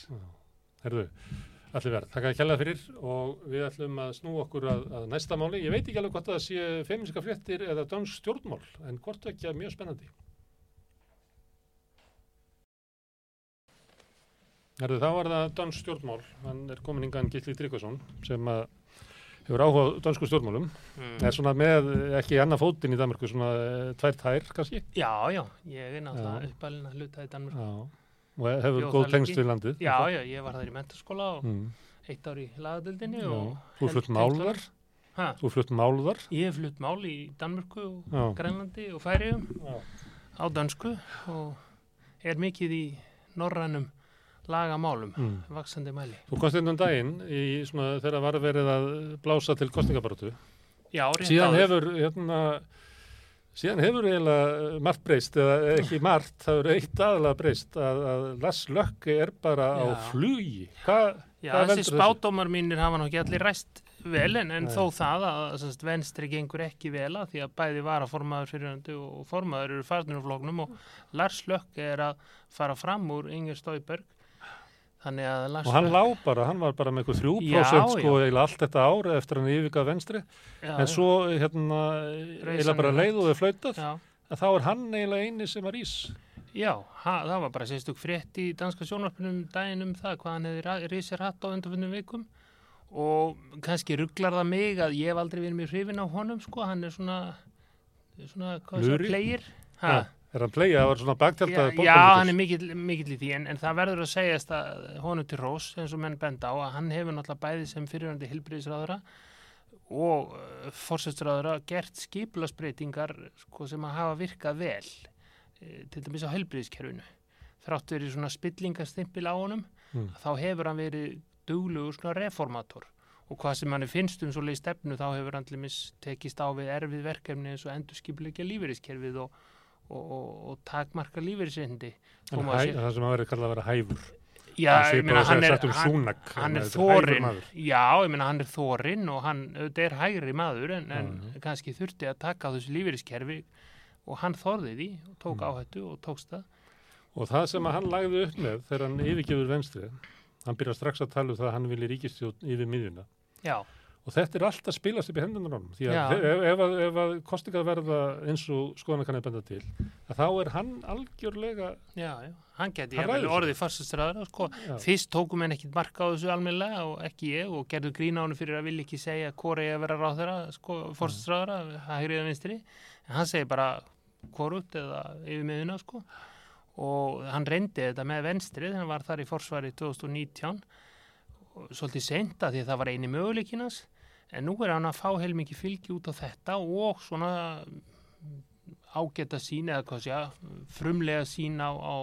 Herðu, allir verð. Takk að kella fyrir og við ætlum að snú okkur að, að næsta máli. Ég veit ekki alveg hvort það sé feminska fréttir eða dansk stjórnmál, en hvort ekki að mjög spennandi. Herðu, þá var það dansk stjórnmál. Hann er komin yngan Gilli Tryggvason sem að hefur áhuga á dansku stjórnmálum. Mm. er svona með ekki annað fótinn í Danmarku svona eh, tvær tær kannski? Já, já, ég er náttúrulega uppalinn að hluta í Danmarku já. og hefur góð tengst við landið Já, já, ég var þar í menturskóla og mm. eitt ár í lagadöldinni Þú flutt málðar Þú flutt málðar Ég flutt mál í Danmarku og Grænlandi og Færiðum á dansku og er mikið í norrænum lagamálum, mm. vaksandi mæli. Þú komst inn um daginn í svona þegar var verið að blása til kostningabarötu. Já, rétt síðan áður. hefur, hérna, síðan hefur eiginlega margt breyst, eða ekki margt, það eru eitt aðalega breyst að, að Lass Lökki er bara Já. á flugi. Hva, Já, þessi spátumar mínir hafa náttúrulega allir ræst vel en, en þó það að sannst, venstri gengur ekki vel að því að bæði var að formaður fyrirhandi og formaður eru farnir úr floknum og Lars Lökki er að fara fram úr Inger Stóiberg og hann lág bara, hann var bara með eitthvað 3% sko eða allt þetta ára eftir hann yfirgað venstri já, en svo hérna eða bara leiðuði flautað að þá er hann eiginlega eini sem var ís. Já, ha, það var bara sérstök frétt í danska sjónarpunum daginn um það hvað hann hefði risið rætt á undanfjöndum vikum. Og kannski rugglar það mig að ég hef aldrei verið mjög hrifin á honum sko, hann er svona svona, hvað er það, player? Hæ? Er hann að það var svona bagtjaldað Já, já hann er mikill, mikill í því en, en það verður að segjast að honum til Rós eins og menn benda á að hann hefur náttúrulega bæði sem fyrirhandi hilbriðisráðura og uh, fórsætsráðura gert skiplasbreytingar sko, sem að hafa virkað vel e, til dæmis á hilbriðiskerfinu þrátt verið svona spillingastimpil á honum mm. þá hefur hann verið duglugur svona reformator og hvað sem hann finnst um svo leið stefnu þá hefur hann til dæmis tekist á við erfið verkefni eins og endur skipleikja lífeyriskerfið og og, og, og takmarka lífeyrisreindi það sem að vera kallað að vera hæfur. Já, ég meina hann er um súnak, hann er þórin já, ég meina hann er þórin og hann, þetta er hægri maður en, en mm. kannski þurfti að taka á þessu lífeyriskerfi og hann þorði því og tók mm. áhættu og tókst það. Og það sem að hann lagði upp með þegar hann yfirgefur venstri hann byrja strax að tala um það að hann vilja ríkistjóð yfir miðjuna. Já og þetta er alltaf spilast upp í hendunar hann því að ef, ef, ef að kostinga verða eins og skoðan kann að benda til þá er hann algjörlega Já, já, hann geti orðið farsastræðar sko. fyrst tókum henn ekkit marka á þessu almennilega og ekki ég og gerðu grína hann fyrir að vilja ekki segja hvori að vera ráð þeirra sko, farsastræðara, hægriða vinstri. En hann segi bara hvorut eða yfir miðuna sko. Og hann reyndi þetta með venstri þannig að hann var þar í forsvari 2019 og svolítið senda því að það var eini möguleikinans en nú er hann að fá heilmikið fylgi út á þetta og svona ágæta sín eða hvað sé frumlega sín á, á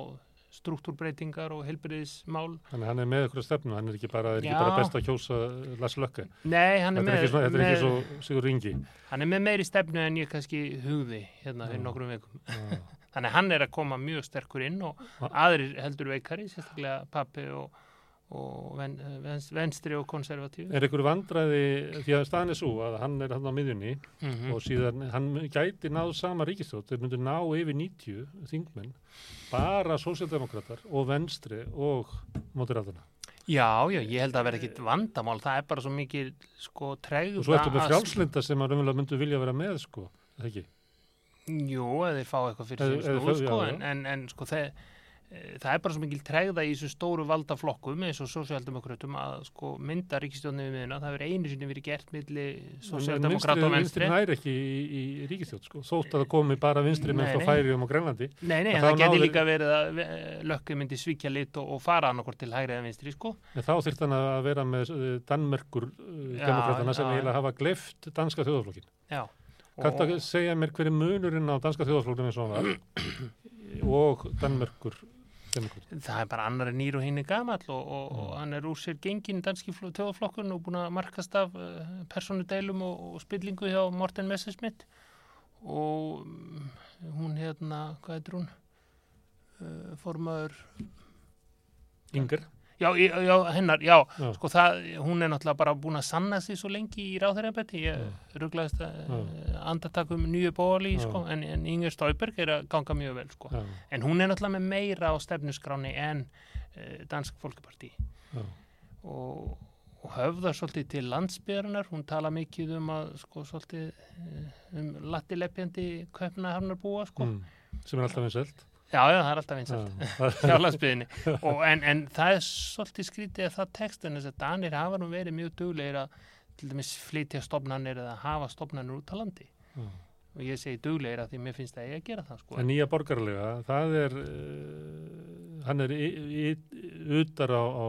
struktúrbreytingar og helbriðismál. Þannig hann er með ykkur stefnu, hann er ekki bara, er ekki bara best að kjósa Lars Lökke. Nei, hann er Þetta er með, ekki, svona, þetta er með ekki svo Sigur Ringi. hann er með meiri stefnu en ég kannski hugði hérna fyrir nokkrum vikum. Já. [LAUGHS] Þannig að hann er að koma mjög sterkur inn og aðrir heldur veikari, sérstaklega pappi og, og ven, venst, venstri og konservatífi. Er ykkur vandræði, því að staðan er svo að hann er hann á miðjunni Mm og síðan hann gæti náð sama ríkistjótt, þeir myndu ná yfir 90 þingmenn, bara sósíaldemokrater og venstri og mótiræðana. Já, já, ég held að það verði ekkit vandamál, það er bara svo mikið sko tregða. Og svo ertu með frjálslinda sem að raunverulega myndu vilja vera með, sko, það ekki? Jú, eða þeir fá eitthvað fyrir Eða- sín eða snúð, fá- sko, já, en, en, en sko þeir, það er bara svo mikil tregða í þessu stóru valdaflokkum eins og sósíaldemokratum að sko mynda ríkistjóðnum við miðuna, það verður einu sinni verið gert milli sósíaldemokrat og venstri. næri ekki í, í ríkistjótt, sko, þótt að það komi bara vinstri með nei. Færiðum og Grænlandi. Nei, nei, þá það geti náðu- líka verið að eh, lökkið myndi svíkja lit og, og fara annarkort til hægri eða vinstri, sko. En þá þyrft hann að vera með uh, Danmerkur Já, demokratana sem eiginlega hafa gleift danska þjóðaflokkin. Já. Kanntu að segja mér hver er munurinn á danska þjóðaflokkinu eins og hann var [CLEARS THROAT] og demokrat? Það er bara annar en nýr og hinn er gamall og, og, og hann er úr sér gengin danski tjóðaflokkun og búin að markast af uh, personudeilum og, og spillingu hjá Morten Messerschmidt og um, hún hérna, hvað heitir hún? Uh, formaður Inger? Já, já, hennar, já, Já. sko það, hún er náttúrulega bara búin að sanna sig svo lengi í ráðherrabætti, ég rugglaðist að uh, andartakum nýju bóli, sko, en, en Inger Stauberg er að ganga mjög vel, sko. En hún er náttúrulega með meira á stefnuskráni en uh, Dansk Folkeparti já, og, og höfðar svolítið til landsbyrðarinnar, hún tala mikið um að, sko, svolítið uh, um lattileppjandi köpna harnar búa, sko. mm, sem er alltaf einselt. Já, já, það er alltaf einsagt. Já, [LAUGHS] hjá landsbyðinni og, en, en það er svolítið skrítið að það tekstin þess að Danir hafa nú verið mjög duglegir að til dæmis flytja stofnanir eða hafa stofnanir út á landi já. og ég segi duglegir að því mér finnst það ég að gera það sko. En nýja borgarlega, það er, uh, hann er utar á, á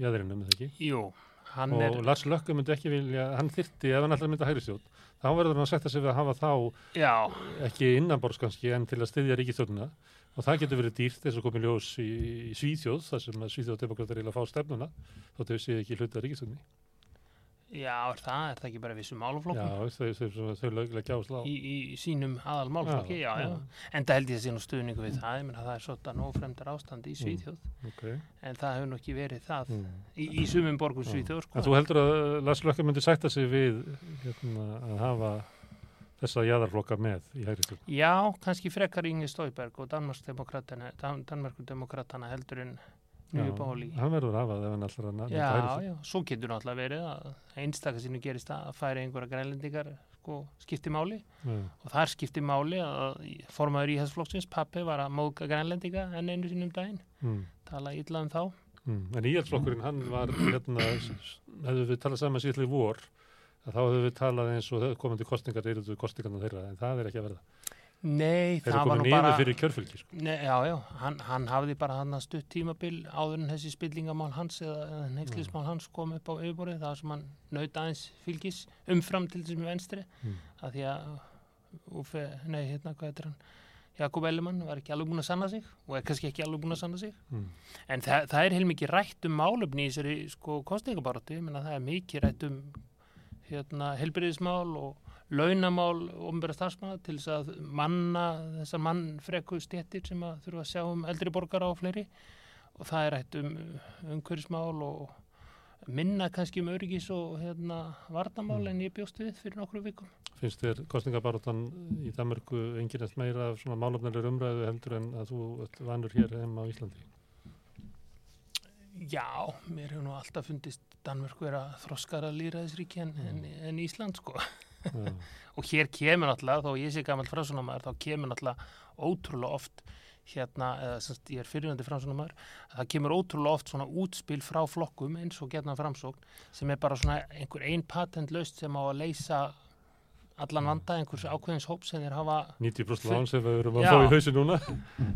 jæðrinum, eða ekki? Jú, hann og er Lars Lökke myndi ekki vilja, hann þyrti ef hann alltaf myndi að hægri stjórn, þá verður hann að setja sig við að hafa þá já, ekki innanborðs kannski en til að styðja ríkistjórnina og það getur verið dýrt eins og komið ljós í, í Svíþjóð þar sem að Svíþjóð demokrater vilja fá stefnuna þótt þau séu ekki hluta ríkistjórni já, er það, er það ekki bara vissu Já, máluflokkum þau, löglega gjásla á í, í sínum aðal málflokki, já, Já, já, já. en það held ég að sé nú stuðningu við það, ég menn að það er svolítið nófremdar ástand í Svíþjóð, okay. en það hefur nú ekki verið það mm. í, í sumum borgum Já. Svíþjóð, sko. þú heldur að Lars Lökke myndi sætta sig við hérna, að hafa þessa jæðarflokka með í hægri stjórn Já, kannski frekar Ingi Stóiberg og Danmarksdemokratana heldur en nýju bóli. Hann verður að hafa það ef hann að nefna Já, hægri stjórn já, svo getur náttúrulega verið að einstaka sinu gerist að færi einhverja grænlendingar sko, skipti máli Já, og þar skipti máli að formaður íhalsflokksins, pappi, var að móðga grænlendinga enn einu sinum daginn, mm. tala illa um þá. Mm. En íhaldsflokkurinn, hann var hérna, hefðu við talað saman síðlega í vor að þá hefðu við talað eins og komandi kostningar eru kostningarna þeirra, en það er ekki að verða Nei, þeir eru það var nú niður bara... fyrir kjörfylgi sko. Nei, já, já, hann, hann hafði bara hann að stutt tímabil áður en þessi spillingamál hans eða, neykslismál hans kom upp á yfirborðið, það sem hann naut aðeins fylgis umfram til þessum venstri, Mm. að því að Úfe, nei, hérna, hvað heitir hann Jakob Ellemann var ekki alveg búin að sanna sig og er kannski ekki alveg búin að sanna sig mm. en það, það er heilmikið rætt um málefni í þessari sko kostningabaratu, ég menna það er mikið rætt um hérna helbriðismál og launamál ofnbæra starfsmanna til þess að manna þessar mannfreku stéttir sem að þurfa að sjá um eldri borgara og fleiri. Og það er rætt um umhverfismál og minna kannski um öryggis og hérna varnamál en ég bjóst við fyrir nokkru vikum. finnst þér kostningabaróttan í Danmarku enginast meira af svona málefnilegur umræðu heldur en að þú vanur hér heim á Íslandi Já, mér hefur nú alltaf fundist Danmörku vera þroskara líraðisríki en, en, en Ísland sko. Já, [LAUGHS] og hér kemur náttúrulega, þó ég sé gammal framsunamæður, þá kemur náttúrulega ótrúlega oft hérna, eða semst ég er fyrirvændi framsunamæður, það kemur ótrúlega oft svona útspil frá flokkum eins og getna framsókn sem er bara svona einhver ein patentlaust sem á að leysa allan vanda einhvers ákveðins hóp sem þeir hafa 90% lán sem við erum að Já. fá í hausin núna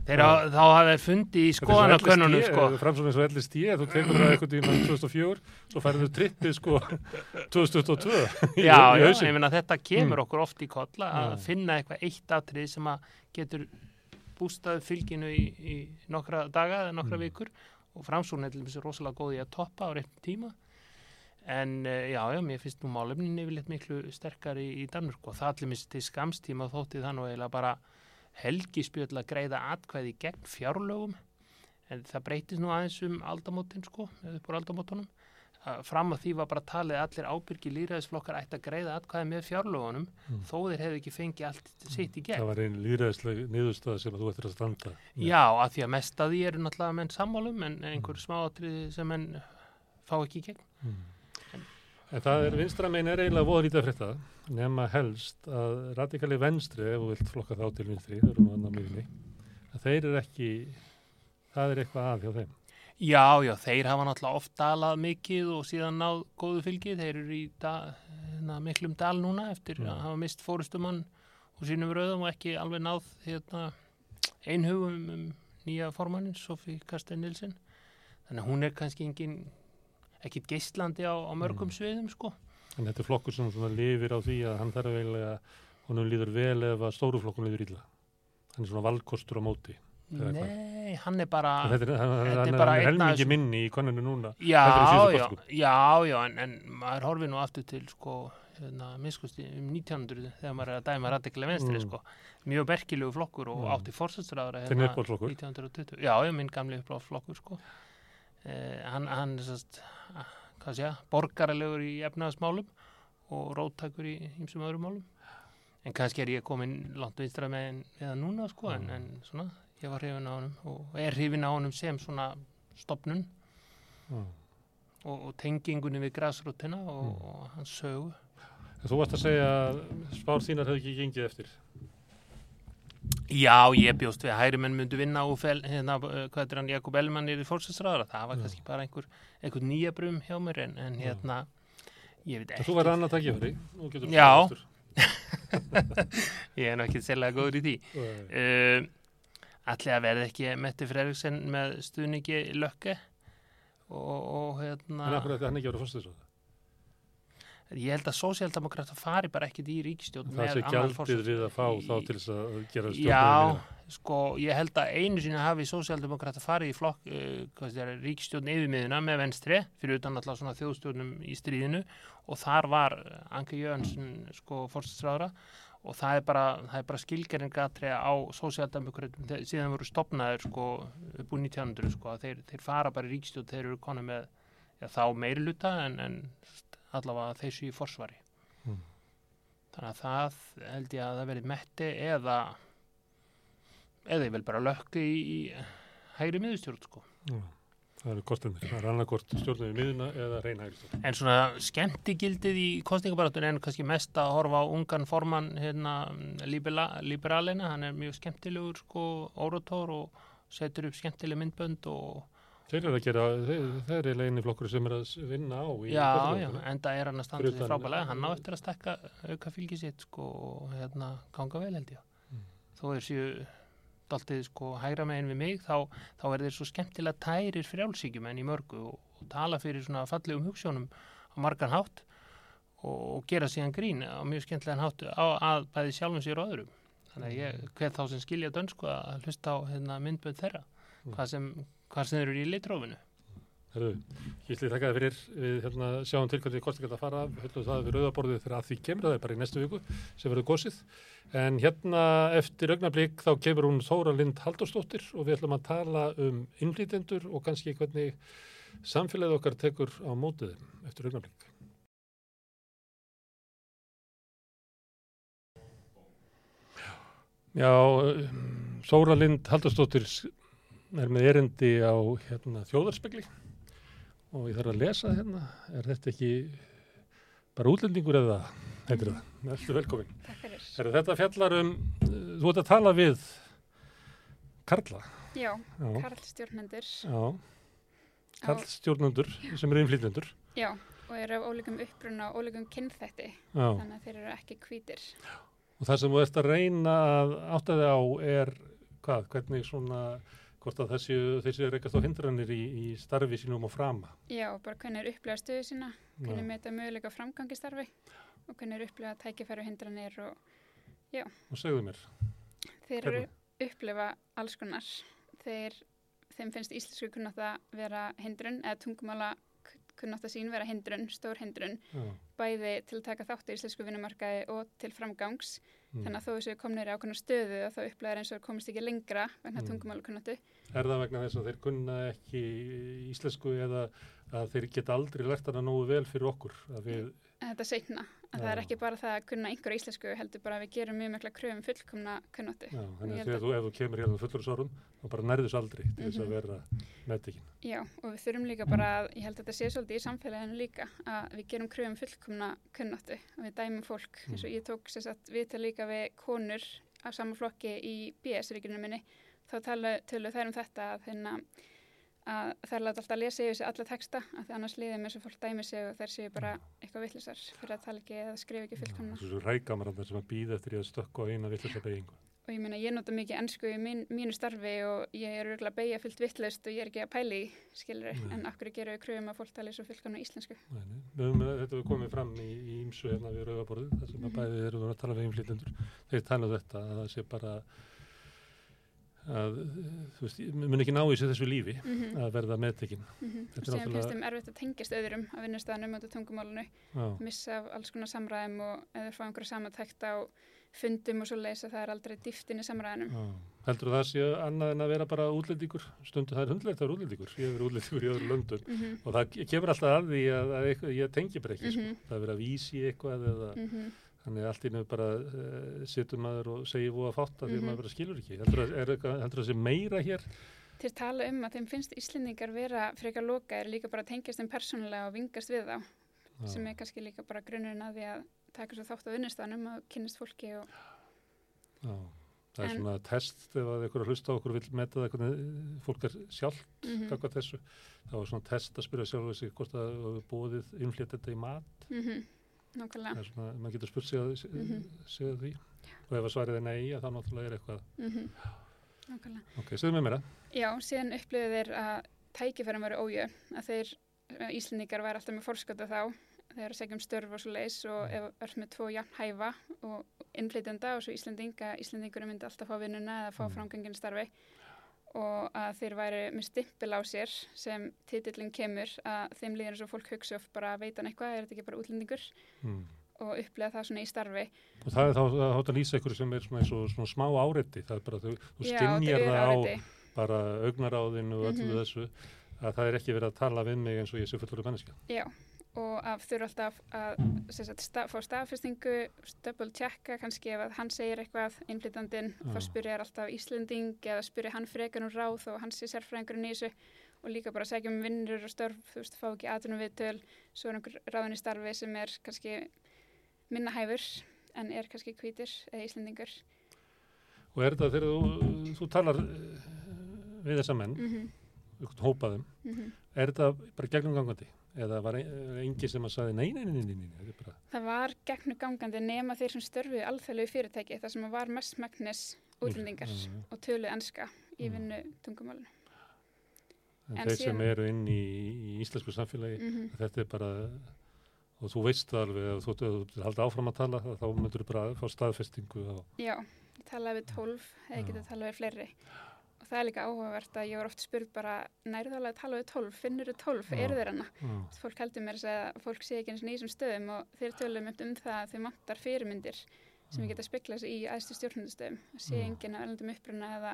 þeir hafa, þá hafa þeir fundið í skoðanakönnunum sko. framsókn eins og LSD, þú tekur það eitthvað í 2004, svo færðu trippið sko [LAUGHS] 2022 í, já, í já, ég meina þetta kemur Mm. okkur oft í kolla að finna eitthvað eitt atrið sem að getur bústað fylginu í, í nokkra daga eða nokkra Mm. vikur og framsókn er rosalega góð í að toppa á réttum tíma en uh, já, já, mér finnst nú málefnin yfirleitt miklu sterkari í, í Danmörku og það allir minnst til skamstíma þótti það nú eiginlega bara helgispjöld að greiða atkvæði gegn fjárlögum en það breytist nú aðeins um aldamótin sko, eða upp úr aldamótunum að fram að því var bara talið allir ábyrgi lýræðisflokkar ætti að greiða atkvæði með fjárlögunum Mm. þó þeir hefðu ekki fengið allt sitt í gegn. það var einn líðræðisleg niðurstað sem þú ættir að standa með. Já, að því að mest að því eru náttúrulega menn sammálum en einhver smáatrið sem menn fá ekki í gegn. Mm. En það er vinstra megin er eiginlega voða lítið að frétta nema helst að radikali venstri ef þú vilt flokka þá til vinstri þau eru nú annar að þeir eru ekki það er eitthvað að hjá þeim Já, já, þeir hafa náttúrulega oft dalað mikið og síðan náð góðu fylgi. Þeir eru í da, hérna, miklum dal núna eftir Já. að hafa mist fórustumann og sínum röðum og ekki alveg náð hérna, einhugum um nýja formannin, Sofí Karstein Nilsen. Þannig að hún er kannski engin, ekkit geislandi á, á mörgum Mm. sviðum, sko. en þetta er flokkur sem svona lifir á því að hann þarf eiginlega honum líður vel ef að stóru flokkun líður illa hann er svona valkostur á móti? Nei, hann er bara... En þetta er, hann, þetta er bara hann er helmingi þessum- minni í koninu núna Já, já, já, já, en, en maður horfir nú aftur til sko, hérna, miskusti um 1900 þegar maður er að dæma radiklega venstri, Mm. sko. Mjög berkilegu flokkur og Mm. átti Þinn uppáhaldsflokkur? 1920. Já, minn gamli uppáhaldsflokkur, sko. Eh, hann, hann er borgaralegur í efnaðasmálum og róttækur í ýmsum öðrum málum. En kannski er ég komin langt vinstra með eða núna, sko, en, Mm. en svona, ég var hrifin á honum og er hrifin á honum sem svona stopnun Já. og, og tengingunni við græsrútina og, Mm. og hans sögu. En þú varst að segja að spár þínar hefði ekki gengið eftir Já, ég bjóst við að hægri menn myndu vinna og fel, hérna, uh, hvað er hann, Jakob Elman er í fórsætsræðara, það var Já. kannski bara einhver, einhver nýja brum hjá mér en, en hérna, ég veit ekki, þú verður annað takkifæri Nú getur þú Já. aftur. [LAUGHS] ég er nú ekki sérlega góður í því. Uh, Allir að verði ekki Metti Fredriksen með stuðningi lökke og, og hérna, En af hverju ætti hann ekki að vera fórstæðisráð? Ég held að sósíaldemokrata fari bara ekkit í ríkistjórn Það sé forseta. við að fá þá til þess að gera Já, stjórnum sko, ég held að einu sinni hafi sósíaldemokrata farið í flokk, uh, þér, ríkistjórn yfirmiðuna með venstri, fyrir utan alltaf svona þjóðstjórnum í stríðinu og þar var Anke Jönsson, sko, fórstæðsráðra og það er bara, bara skilgeringatri á sósíaldemokratum þe- síðan voru stopnaður, sko, upp úr 1900, sko, þeir, þeir fara bara í ríkistjórn, þeir eru konu með, já, þá meiri luta en, en allavega þeir séu í forsvari. Mm. Þannig að það held ég að það verið metti eða eða ég vil bara lökku í, hægri miðustjórn sko. Það eru kostinir, það er annarkort stjórnum í miðuna eða reynhægri stjórn. En svona skemmtigildið í kostningabaratun en kannski mest að horfa á ungan formann hérna libera, liberalina, hann er mjög skemmtilegur sko orator og setur upp skemmtileg myndbönd og Þeir eru að gera, þeir, þeir eru eini flokkur sem er að vinna á í já, já, kosningabaratunni. enda er hann að standa utan- frábælega, hann á eftir að stekka auka fylgi sitt sko og hérna ganga vel held ég. Mm. Þó er séu daltið sko hægra megin við mig þá, þá er þeir svo skemmtilega tærir frjálsíkjum en í mörgu og, og tala fyrir svona fallegum hugssjónum á margan hátt og, og gera síðan grín á mjög skemmtilegan hátt á, að bæði sjálfum sér og öðrum. Þannig að ég hvet þá sem skilja dönsku að hlusta á hérna, myndböð þeirra, Mm. hvað sem, hvað sem þeir eru í litrófinu. Herru, ég ætli þakka þið fyrir, við hérna, sjáum til hvernig kostingar þetta fara, höllum það við rauðaborðið þegar að því kemur, það er bara í næstu viku sem verður gósið. En hérna eftir augnablík þá kemur hún Þóra Lind Halldórsdóttir og við ætlum að tala um innflýtendur og kannski hvernig samfélagið okkar tekur á mótið þeim eftir augnablík. Já, Þóra Lind Halldórsdóttir er með erindi á hérna, þjóðarspegli og ég þarf að lesa hérna, er þetta ekki bara útlendingur eða heitir það, ertu velkomin. Takk fyrir. Er þetta fjallar um, þú ert að tala við Karla, Já, já, Karl stjórnendur. já, Karlstjórnendur sem eru innflýtjendur. Já, og eru af ólíkum uppruna og ólíkum kynþætti Já. þannig að þeir eru ekki hvítir Og það sem þú ert að reyna að átta þig á er hvað, hvernig svona, hvort að þessi, þessi reykast á hindranir í, í starfi sínum og frama. Já, bara hvernig er upplega stöðu sína hvernig Já. meta möguleika á framgangi starfi og hvernig er upplega tækifæru hindranir og Og segðu mér, þeir eru upplifa alls konar. Þeir, þeim finnst íslensku kunnátt vera hindrun eða tungumála kunnátt sín vera hindrun, stór hindrun. Já, bæði til að taka þátt í íslensku vinnumarkaði og til framgangs mm. þannig að þó þessu komnir í ákveðna stöðu og þá upplegaður eins og komist ekki lengra vegna Mm. mm. tungumála kunnáttu er það vegna þess að þeir kunna ekki íslensku eða að þeir geta aldrei lært hana nógu vel fyrir okkur, að við, þetta seinna, að það er Já. ekki bara það að kunna einhverja íslensku heldur bara að við gerum mjög mikla kröfum fullkomna kunnáttu já, þannig að þú, ef þú kemur hérna fullur sárum, þá bara nærðus aldrei til þess að Mhm. vera meðtekinn. Já, og við þurfum líka bara að, ég held að þetta sé svolítið í samfélaginu líka, að við gerum kröfum fullkomna kunnáttu og við dæmum fólk, eins og ég tók sér satt viðtal líka við konur af sama flokki í BS-ríkinu minni, þá tala, tölu þær um þetta að, hérna, að þær láta alltaf að lesa yfir sig alla texta, að því annars líðum eins og fólk dæmi sig og þær séu bara eitthvað vittlisar fyrir að tala ekki eða skrifa ekki fullkomna. Þessu rækamarandar sem að býða eftir í að stökka á eina villisa beigingu. Og ég meina, ég nota mikið ennsku í mín, mínu starfi og ég er örgulega beigja fullt vittlust og ég er ekki að pæli, skilur, Nei. en okkur gerum við kröfum að fólk tala svo fullkomna íslensku. Nei, nei. Við höfum, þetta við komið fram í, í ímsu hérna við að Mhm. að þetta, að að, þú veist, mun ekki ná í þessu lífi Mm að verða meðtekinn. -hmm. Þetta er og síðan náttúrulega- finnst þeim erfitt að tengjast öðrum að vinnustæðanum og tungumálunu, Já, missa af alls konar samræðum og eða fá einhverja samantækt á fundum og svo leysa það er aldrei dýft inn í samræðanum. já. Heldur það sé annað en að vera bara útlendingur? Stundu það er hundleitt að vera útlendingur. Ég verið útlendingur í öðru löndum. Mm -hmm. Og það kemur alltaf að því að, að eitthvað, ég tengi bara ekki, sko. Mhm. Það er verið að vísi eitthvað eða Mm þannig að allt í nefnir bara uh, situr maður og segir búið að fátta því að Mhm. maður bara skilur ekki. Heldur það, er, sé meira hér? Þeir tala um að þeim finnst Íslendingar vera frekar lokaðir líka bara að tengjast þeim persónulega og vingast við þá, Já. sem er kannski líka bara grunnurinn að því að taka svo þátt á vinnustæðanum og kynnist fólki og Já, það er En- svona test ef að einhver að hlusta okkur vil meta það hvernig fólk er sjálf mm mm. þessu. Það var svona test að spyrja sjálf sig hvort hefur búið innflétt þetta í mat. -hmm. Nákvæmlega. Það er svona, maður getur spurt sig að, Mhm. sig að því. Og ef að svarið er nei, þá náttúrulega er eitthvað. Mm Nákvæmlega. Ok, segðu með mér það. Já, síðan upplifðu þeir að tækifærum veru ójö, að þeir uh, Íslendingar væri alltaf með fórskota þá þeir eru að segja um störf og svo leis og ef er með tvo jafn hæfa og innflytjanda og svo Íslendinga Íslendingur myndi alltaf fá vinnuna eða fá Mm. framgangin starfi og að þeir væri með stimpil á sér sem titillin kemur að þeim líður eins og fólk hugsa of bara veit hann eitthvað, er þetta ekki bara útlendingur Mm. og upplega það svona í starfi Og það er þá þá átt að lýsa ykkur sem er svona, og, svona smá áreiti. Það er bara, þú, þú er það á áreiti. bara augnaráðinu og öllu Mhm. þessu að það er ekki verið að tala við mig eins og ég sé fullur menneska. Já, og að þurfa alltaf að sagt, stað, fá staðfestingu, double checka kannski ef að hann segir eitthvað innflytandinn, Já. þá spyrir alltaf Íslending eða spyrir hann frekar um ráð og hann sé sérfræðingurinn í þessu og líka bara segja um vinnur og störf, þú veist, fá ekki aðtunum viðtöl, svo er einhver ráðin í starfi sem er kannski minna hæfur en er kannski hvítir eða Íslendingur. Og er þetta þegar þú, þú talar eh, við þessa menn, Mm -hmm. mm. hópaðum, er þetta bara gegnum gangandi? Eða var engi sem að sagði nei, nei, nei, nei, nei, nei, þetta er bara, Það var gegnum gangandi nema þeir sem störfuði alþjóðlegu fyrirtæki, þar sem var mest megnis útlendingar Já, já. og töluð enska í Já. vinnu tungumálinu. en, En þeir sem síðan- eru inn í, í íslensku samfélagi, Mm þetta er bara, og þú veist það alveg, ef þú þú vildir halda áfram að tala, þá myndur þú bara fá staðfestingu á, Já, ég talaði við tólf, hefði Já. getið talað við fleiri. Og það er líka áhugavert að ég var oft spurð bara, nærðu þá alveg að tala við tólf, finnur þú tólf, eru þeir hana? Fólk heldur mér að að fólk sé ekki eins og nýjum stöðum og þeir tölum um það að þau vantar fyrirmyndir sem við geta speklað sig í aðstu stjórnundastöðum. Það sé Já. enginn að erlendum uppruna eða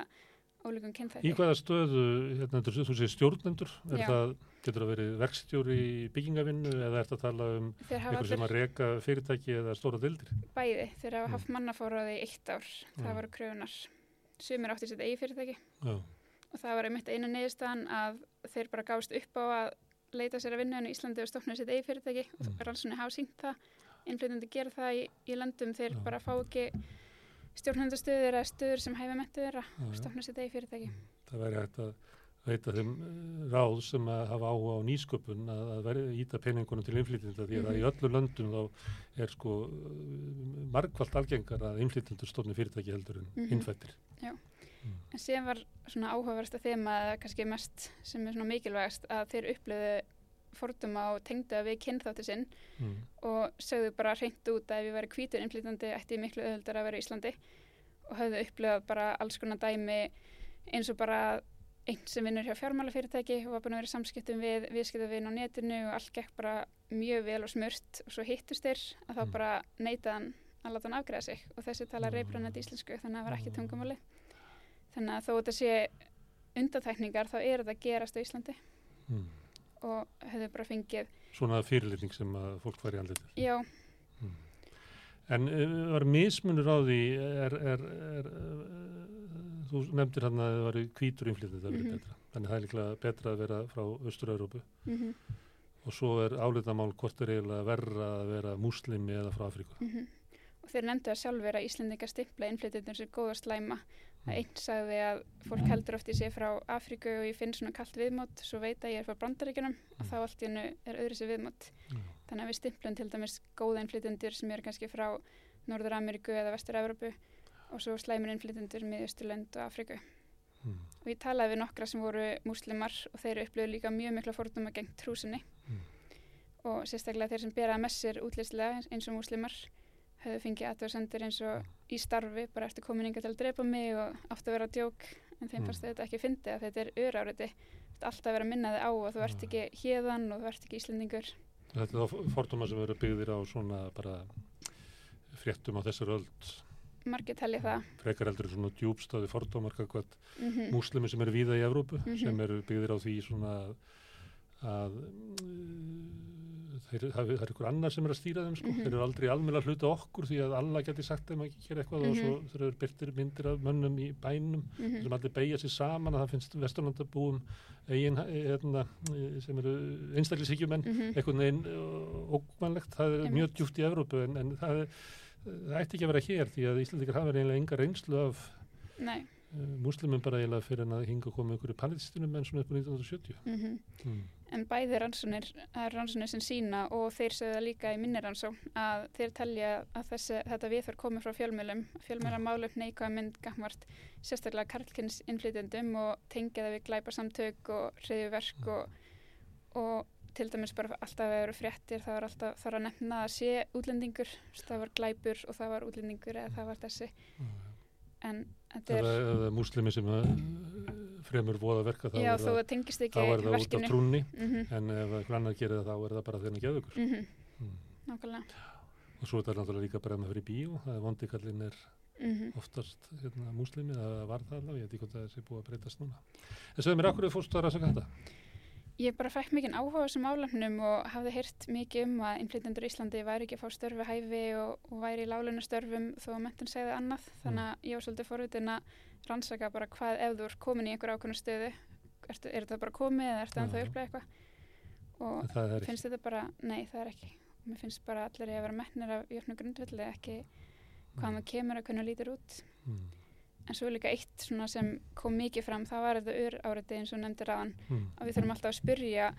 ólíkum Í kynþætti. hvaða stöðu, hérna, þú segir stjórnendur, er Já. það, getur það verið verkstjóri í byggingavinnu eða er þetta að tala um einhver sem að reka fyrirtæki eða stóra dildir? bæði, þeir hafa Já. haft mannafóraði í eitt ár, það voru kröfunar. Sumir átti sitt eigi fyrirtæki Já, og það var einmitt einu neðustan að þeir bara gást upp á að leita sér að vinna en í Íslandi og stofna sitt eigi fyrirtæki og Mm. rannsóknir hafa sínt það innflytjandi gera það í, í landum þeir Já. bara fá ekki stjórnandastöður eða stöður sem hæfa mentu þeirra og stofna sitt eigi fyrirtæki það væri hægt að veita þeim eh, ráð sem að hafa áhuga á nýsköpun að, að verða íta peningunum til innflytjenda því að mm -hmm. í öllu löndum þá er sko margvalt algengar að innflytjendur stofni fyrirtæki heldur en mm -hmm. innfættir. Já, mm. en síðan var svona áhugaversta þema eða kannski mest sem er svona mikilvægast að þeir upplöðu forduma og tengdu að við kynþáttu sinn mm. og sögðu bara reynd út að ef við væri kvítur innflytjandi ætti miklu öðuldar að vera í Íslandi og hafðu upplöðað bara alls konar dæmi eins og bara einn sem vinnur hjá fjármálafyrirtæki og var búin að vera samskiptum við viðskiptavinn á netinu og allt gekk bara mjög vel og smurt og svo hittust þeir að þá mm. bara neytaðan að láta hann afgræða sig og þessi tala reybrannat íslensku þannig að það var ekki tungumáli þannig að þó þetta sé undatækningar þá er þetta að gerast á Íslandi mm. og hefur bara fengið Svona fyrirlitning sem að fólk fær í andlitið Já mm. En eh, var mismunur á því er, er, er þú nefndir hann að það var kvítur inflytið það verið mm -hmm. betra. Þannig að það er líklega betra að vera frá Östur-Európu mm -hmm. og svo er álitamál hvort er eiginlega verra að vera muslimi eða frá Afríku. Mm -hmm. Og þeir nefndu að sjálfur að Íslandingar stippla inflytið sem góða slæma. Það einn sagði að fólk heldur oft í sig frá Afríku og ég finn svona kallt viðmót, svo veit að ég er frá brandaríkjunum og þá allt í hennu er öðru sér viðmót. Þannig að við stimplum til dæmis góða inflytjendur sem eru kannski frá Norður Ameríku eða Vestur Európu og svo slæmur innflytundur með Östurlönd og Afriku. Mm. Og ég talaði við nokkra sem voru múslimar og þeir upplöðu líka mjög mikla fórnum að gengt trúsinni mm. og sérstaklega þeir sem beraði messir útlýslega eins og múslimar höfðu fengið aðtöðsendir eins og mm. Í starfi bara eftir komininga til að drepa mig og átt að vera djók en þeim fannst þetta ekki að fyndi að þetta er öðráriti alltaf að vera að minna þig á og þú ert ekki hérðan og þú ert ekki íslendingur. Þetta er þá fórnum að sem eru byggðir á svona bara fréttum á þessar öll margir telli það. Frekar heldur svona djúbstáði fordómarka mm -hmm. múslimi sem eru víða í Evrópu mm -hmm. sem eru byggðir á því svona að þeir, það, er ykkur annar sem er að stýra þeim sko. mm -hmm. þeir eru aldrei almenna hluta okkur því að alla geti sagt þeim að gera eitthvað og svo þeir eru byrtir myndir af mönnum í bænum sem allir beigja sér saman að það finnst vesturlandabúum eigin hérna, sem eru einstaklisíkjumenn eitthvað neinn ókvæmlegt það er mjög djúpt í Evrópu en, en það það ætti ekki að vera hér því að Íslandikar hafa eiginlega enga reynslu af uh, muslimum bara eiginlega fyrir að hinga að koma ykkur í palestinum en svona upp á 1970 mm -hmm. mm. En bæði rannsónir rannsónir sem sína og þeir segja líka í minni rannsó að þeir telja að þessi, þetta viðhver komið frá fjölmjölum fjölmjölar málum neikvæða mynd gangvart sérstaklega karlkynns innflytjandum og tengja það við glæpa samtök og mm. og, og til dæmis bara alltaf að vera fréttir það var alltaf, það var að nefna að sé útlendingur það var glæpur og það var útlendingur eða það var þessi en þetta er það er muslimi sem fremur voða verka já þó það þá er það út af trúnni. Mm -hmm. en ef einhvern annar gerir það þá er það bara þennan geðugur mm -hmm. mm. nákvæmlega. Og svo er það náttúrulega líka bara með fyrir bíó. Það er vondikallin er -hmm. oftast hérna, muslimi það var það alveg, ég veit ekki hvort það er sér búið að breytast núna. En svo er mér akkur að ræsa þetta Ég bara fætt mikið áhuga á þessum álefnum og hafði heyrt mikið um að innflytjandur í Íslandi væri ekki að fá störfi hæfi og, og væri í lálunastörfum þó að mentin segði annað. Mm. Þannig að ég var svolítið forvitin að rannsaka bara hvað ef þú er komin í einhver ákveðnu stöðu, ertu, er þetta bara komið eða ertu ennþá upplega eitthvað? Og finnst þetta bara, nei það er ekki. Mér finnst bara allir að vera metnir af jöfnu grundvillig ekki hvað mm. maður kemur að kunna lítir út. Mm en svo líka eitt sem kom mikið fram það var þetta ur áriði eins og nefndir aðan mm. að við þurfum alltaf að spyrja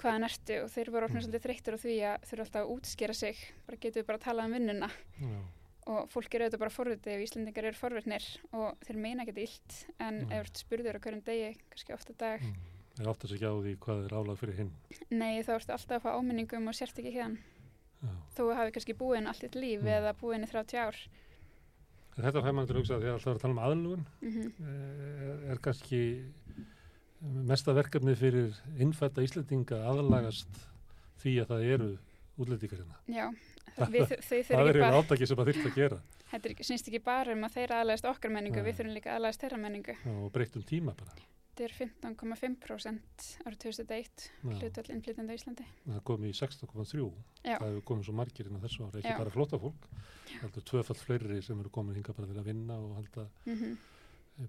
hvaðan ertu og þeir voru ofnir mm. svolítið þreyttur á því að þurfum alltaf að útskýra sig. Bara getum við bara að tala um vinnuna? Mm. og fólk eru auðvitað bara forvitið og Íslandingar eru forvitnir og þeir meina ekki illt. En ef þú spurður á hverjum degi kannski ofta dag. Það er ofta sér ekki á því hvað er álag fyrir hinn. Nei þá ertu alltaf að fá áminningum og sért ekki hérna þú hafi kannski búin allt þitt líf mm. eða búin í 30 ár Þetta fær mann til að hugsa að því að alltaf að tala um aðlugun mm -hmm. er, er kannski mesta verkefni fyrir innfætta Íslandinga aðlagast því að það eru útlendingar hérna. Já, við, þau þurfum Það er einu átaki sem það þurft að gera. Þetta snýst ekki bara um að þeirra aðlagast okkar menningu, ja. við þurfum líka aðlagast þeirra menningu. Já, og breytum tíma bara er 15,5% árið 2001 hlutvall innflytjandi á Íslandi. Það kom í 16,3 það hefur komið svo margir inn á þessu ára ekki Já. bara flóta fólk heldur tvöfall fleiri sem eru komið hinga bara til að vinna og halda mm -hmm.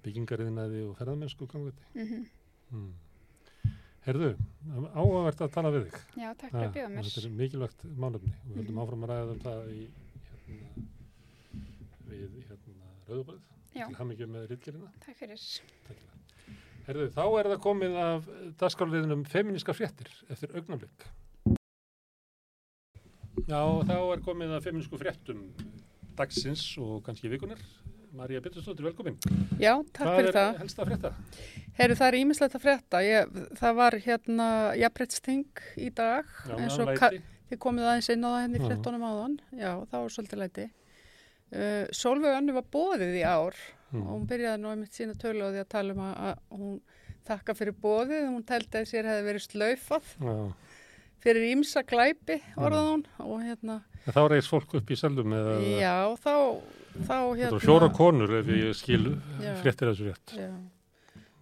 byggingariðinæði og ferðamennsku gangviti mm -hmm. mm. Herðu, áhugavert að tala við þig. Já, takk fyrir að bjóða mér. Þetta er mikilvægt málefni og við höldum -hmm. áfram að ræða um það í hérna, við hérna, Rauðubarið til ham ekki með rittgerina Takk fyrir. Takk fyrir Herðu, þá er það komið af dagskáliðinum Feminiska fréttir eftir augnablik. Já, þá er komið af feminísku fréttum dagsins og kannski vikunar. Marja Pettersdóttir, velkomin. Já, takk Hvað fyrir er það. helst að frétta? Herru, það er ímislegt að frétta. Ég, það var hérna jafnbrettsting í dag, Já, og ka- læti. þið komið aðeins inn á það henni Já. fréttunum áðan. Já, það var svolítið læti. Uh, Solveig Önnu var bóðið í ár Mm. og hún byrjaði nú einmitt sína tölu á því að tala um að, hún þakka fyrir bóðið. Hún teldi að sér hefði verið slaufað Já. fyrir ímsa glæpi, orðað hún. Og hérna, En Þá reys fólk upp í selum eða já, þá, þá hérna. fjóra konur ef ég skilu Já. fréttir þessu rétt. Já,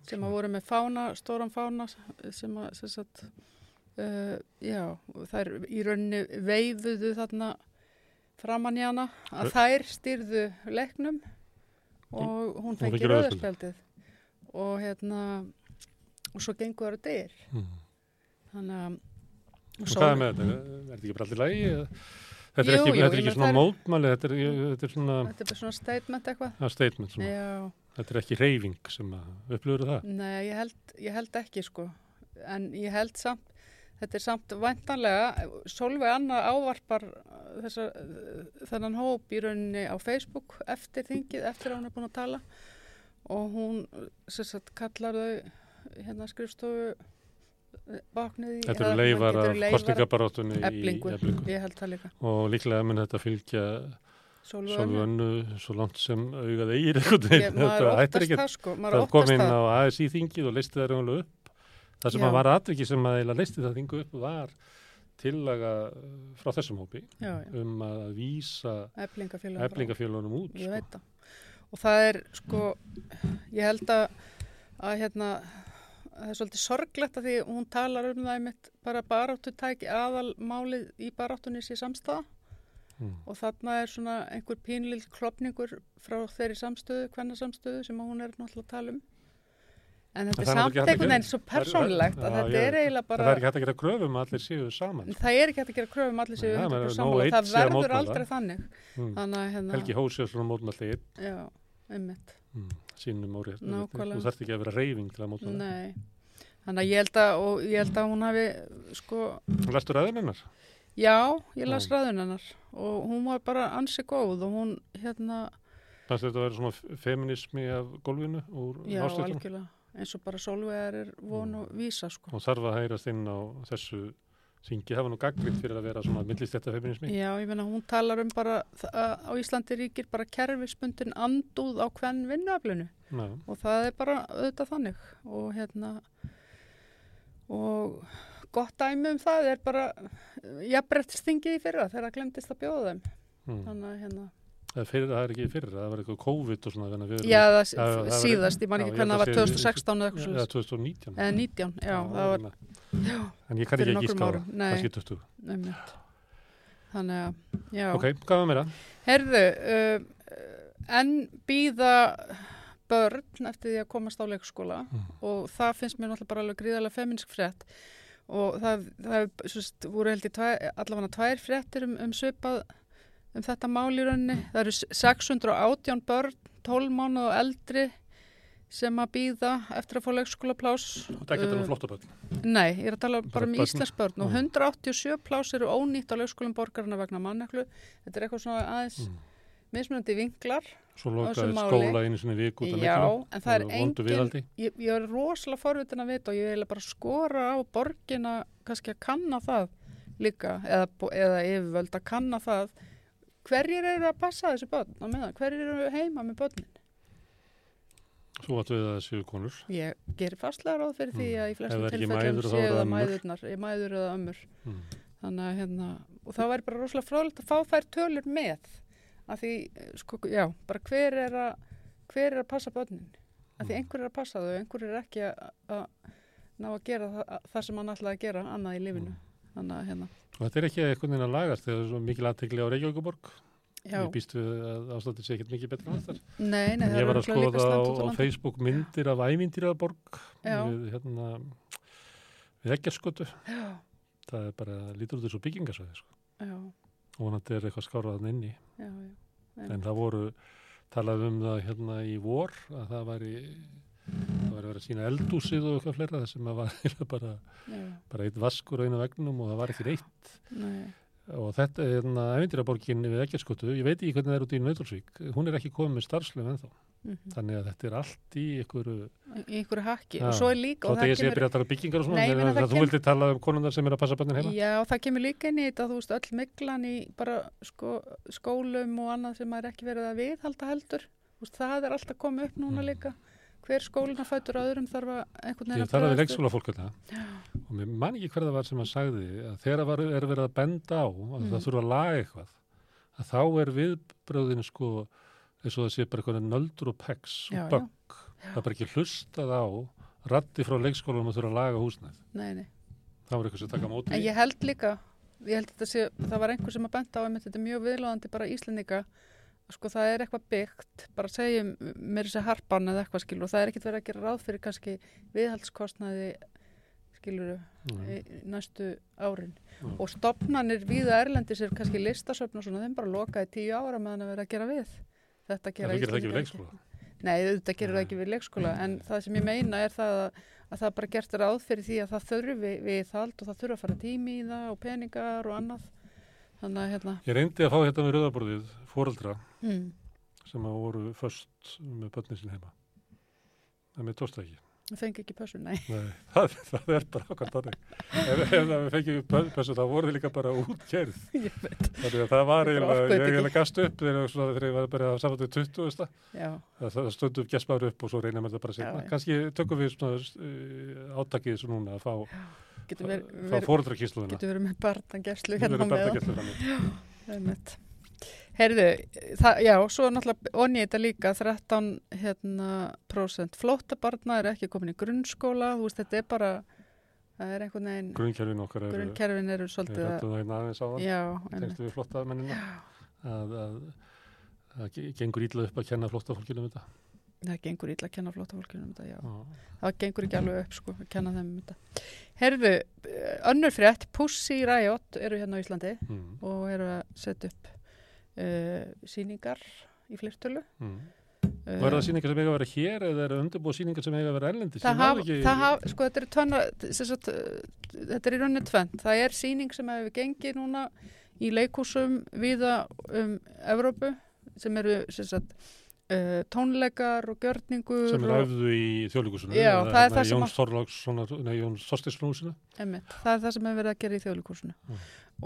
sem að voru með fána, stóran fána sem að, sem sagt, uh, já, þær í rauninni veifuðu þarna framann í hana að þær styrðu leiknum og hún fengi fengi rauða rauðarspjaldið og hérna og svo gengur það að dyr Mm. þannig að Og hvað er með þetta? Er þetta ekki bara allir lægi? Þetta er ekki, jú, þetta er ekki svona mótmæli, þetta er, þetta er svona þetta er bara svona statement eitthvað að statement. Þetta er ekki reyfing sem að upplifur það. Nei, ég held, ég held ekki sko, en ég held samt, þetta er samt væntanlega, Solveig Anna ávarpar þessa, þennan hóp í rauninni á Facebook eftir þingið, eftir að hún er búin að tala. Og hún sem sagt kallar þau hérna skrifstofu baknið í Þetta eru leifar af kostningabarátunni í líka. Og líklega mun þetta fylgja Solveig sjálfu Önnu. önnu svo langt sem augað eigir maður Þetta hættir ekki það sko, maður það óttast kom inn á ASI þingið og listi það raunlega upp. Það sem Já. að var atviki sem að eiginlega listi það þingu upp var tillaga uh, frá þessum hópi já, já, um að vísa eflingafélunum út. ég Sko. veit það og það er sko ég held að, að hérna það er svolítið sorglegt að því hún talar um það einmitt bara baráttu tæki aðal málið í baráttunni sé samstæða Mm. og þarna er svona einhver pínlil klopningur frá þeirri samstöðu, hvenna samstöðu sem hún er náttúrulega að tala um en þetta er það samt einhvern veginn svo það er- persónlegt að Já, þetta er eiginlega bara Það er ekki hægt að gera kröfum að allir séu saman. það er ekki hægt að gera kröfum allir séu Nei, það er 100% nóg sammála, einn það sé að verður aldrei þannig Mm. þannig hérna, Helgi Hósjöfsson mótmælti einn já, einmitt mm. sínum órið. Nákvæmlega. Þú þarft ekki að vera reyfing til að mótmæla. Nei, þannig að ég held að, ég held að hún hafi, sko, Þú lestur aðeins hennar? já, ég las Já. ræðun hennar og hún var bara ansi góð og hún, hérna, þetta að vera svona feminismi af gólfinu úr já, ástöðunum? algjörlega, eins og bara Solveig er von og vísa, sko. Og þarf að heyrast inn á þessu syngi. Það var nú gaggrind fyrir að vera svona millistetta feminismi. Já, ég meina, hún talar um bara, að á Íslandi ríkir bara kerfisbundin andúð á hvern vinnuaflinu Já. og það er bara auðvitað þannig og hérna, og gott dæmi um það er bara jafnbrettstingið í fyrra þegar það glemdist að bjóða þeim. Mm. Þannig að hérna, fyrir, það er ekki fyrir, það var eitthvað COVID og svona. erum- Já, það, Já, það var- síðast, ég man Já, ekki hvernig það var að sé- 2016 eða eitthvað Já, svolítið. 2019. Eða 19, já, það var hérna. En ég kann fyrir ekki á árum. það. Nei. Kannski 20. einmitt. Þannig að, já. Ok, hvað var meira? Herðu, uh, en býða börn eftir því að komast á leikskóla Mm. og það finnst mér náttúrulega bara alveg gríðarlega feminsk frétt og það, það sérst, voru held í allavega tvær fréttir um, um svipað um þetta mál í rauninni. Það eru 618 börn, 12 mánuð og eldri sem að býða eftir að fá leikskóla plás. Þú tekja þetta um flottaböld. Nei, ég er að tala bara um börn. íslensk börn og Mm. 187 plás eru ónýtt á leikskólum borgarna vegna manneklu. Þetta er eitthvað svona aðeins Mm. mismunandi vinklar. Svo lokaði skóla einu sinni viku út af Já, miklu. en það er engin, ég, ég er rosalega forvitin að vita og ég vil bara skora á borgina kannski að kanna það líka eða, eða yfirvöld að kanna það hverjir eru að passa þessu börn á meðan, hverjir eru heima með börnin. Svo áttu við að það séu konur. Ég gerir fastlega ráð fyrir því Mm. að í flestum er tilfellum þá séu það mæðurnar, ég mæður eða ömmur. Mm. Þannig að hérna, og það væri bara rosalega fróðilegt að fá þær tölur með. Af því, eh, sko, já, bara hver er að, hver er að passa börnin? Af því Mm. einhver er að passa þau, einhver er ekki að, að ná að gera það, það sem hann ætlaði að gera annað í lífinu. Þannig að hérna, Og þetta er ekki einhvern veginn að lagast það er svo mikil aðtegli á Reykjavíkuborg. já, Ég býst við að ástætti sé ekkert mikið betra en þetta. nei, nei, En það ég er var að örugglega líka skoða á, slæmt út á á landi. Facebook myndir af ævindýraborg Já. við, hérna, við ekkjarskötu. Já, Það er bara, lítur út þessu byggingasvæði, sko. já, Og hann er eitthvað skáraðan inni. já, já. En það voru, talað um það hérna í vor, að það væri, var að vera að sína eldúsið og eitthvað fleira þess að var [LAUGHS] bara, bara eitt vaskur á einu vegnum og það var ekki reitt nei, og þetta er hérna ævindiraborgin við Eggerskotu, ég veit ekki hvernig það er út í Nautalsvík, hún er ekki komið með starfslöf ennþá, mhm. þannig að þetta er allt í einhverju, í einhverju hakki. Og svo er líka þá og þetta ég það sé að byrja að tala um byggingar og svona, Nei, það, það þú kem- vildi tala um konundar sem er að passa bönnin heima? Já, það kemur líka inn í þetta, þú veist, öll miklan í bara sko, skólum og annað sem maður ekki verið að viðhalda heldur. Veist, það er alltaf komið upp núna Mm. líka. Hver skólinn að fætur öðrum þarf að einhvern veginn Ég talaði við bregðast við. leikskóla fólk þetta og mér man ekki hver það var sem að sagði að þegar var, er verið að benda á að Mm. það þurfa að laga eitthvað að þá er viðbröðin sko eins og það sé bara eitthvað nöldur og pegs Já, og bögg. Það er bara ekki hlustað á ratti frá leikskólanum að þurfa að laga húsnæð Nei, nei. það var eitthvað sem taka móti En ég held líka, ég held að sé, það var einhver sem að benda á einmitt, þetta er mjög viðlóðandi bara Íslendinga, sko það er eitthvað byggt, bara segjum mér þessi harpan eða eitthvað skilur og það er ekkert verið að gera ráð fyrir kannski viðhaldskostnaði skilur Mm. í næstu árin. Mm. og stopnanir víða erlendis er kannski listasöfn og svona, þeim bara lokaði tíu ára meðan að vera að gera við. Þetta gera það ekki við leikskóla? Nei, þetta gerir það ekki við leikskóla en það sem ég meina er það að, að það bara gert ráð fyrir því að það þurfi viðhald og það þurfi að fara tími í það og peningar og annað þannig að hérna Ég reyndi að fá hérna við rauðaborðið fóreldra mm, sem að voru först með börnin sín heima. En mér tókst það ekki. Það fengi ekki pössun, nei. Nei, [LAUGHS] það, það er bara okkar þannig. Ef, ef það fengið pössu, þá voru þið líka bara útkerð. [LAUGHS] ég veit, það var eiginlega, gast upp þegar, ég var bara að samfættu 20. já, Það, það stundum gespar upp og svo reyna mér það bara Já, já. Kannski tökum við svona uh, átakið þessu núna að fá, getur getur verið með barnangerslu Við hérna með. Einmitt. Heyrðu, það, já, svo náttúrulega þetta líka 13 hérna, prósent flóttabarna er ekki komin í grunnskóla, þú veist, þetta er bara, það er einhvern veginn, Grunnkerfin okkar eru, grunnkerfin eru svolítið að, það hérna á það, já, tengstu við flotta mennina, að, að, að ge- gengur ítla upp að kenna flottafólkinu um þetta. Það gengur illa að kenna flóttafólkinu um þetta, það gengur ekki alveg upp, sko, að kenna þeim um þetta. Heyrðu, eh, önnur frétt, Pussy Riot eru hérna á Íslandi Mm. og eru að setja upp uh, síningar í flirtölu. Mm. Og er það síningar sem eiga að vera hér eða er það undirbúið síningar sem eiga að vera erlendis? það haf, ekki- það haf, sko þetta er sem sagt, þetta er í rauninni tvenn, það er síning sem hefur gengið núna í leikúsum viða um Evrópu sem eru sem sagt, uh, tónleikar og gjörningur sem er og, æfðu í þjóðlíkusinu Já, það er það sem það er það sem hefur verið að gera í þjóðleikúsinu Mm.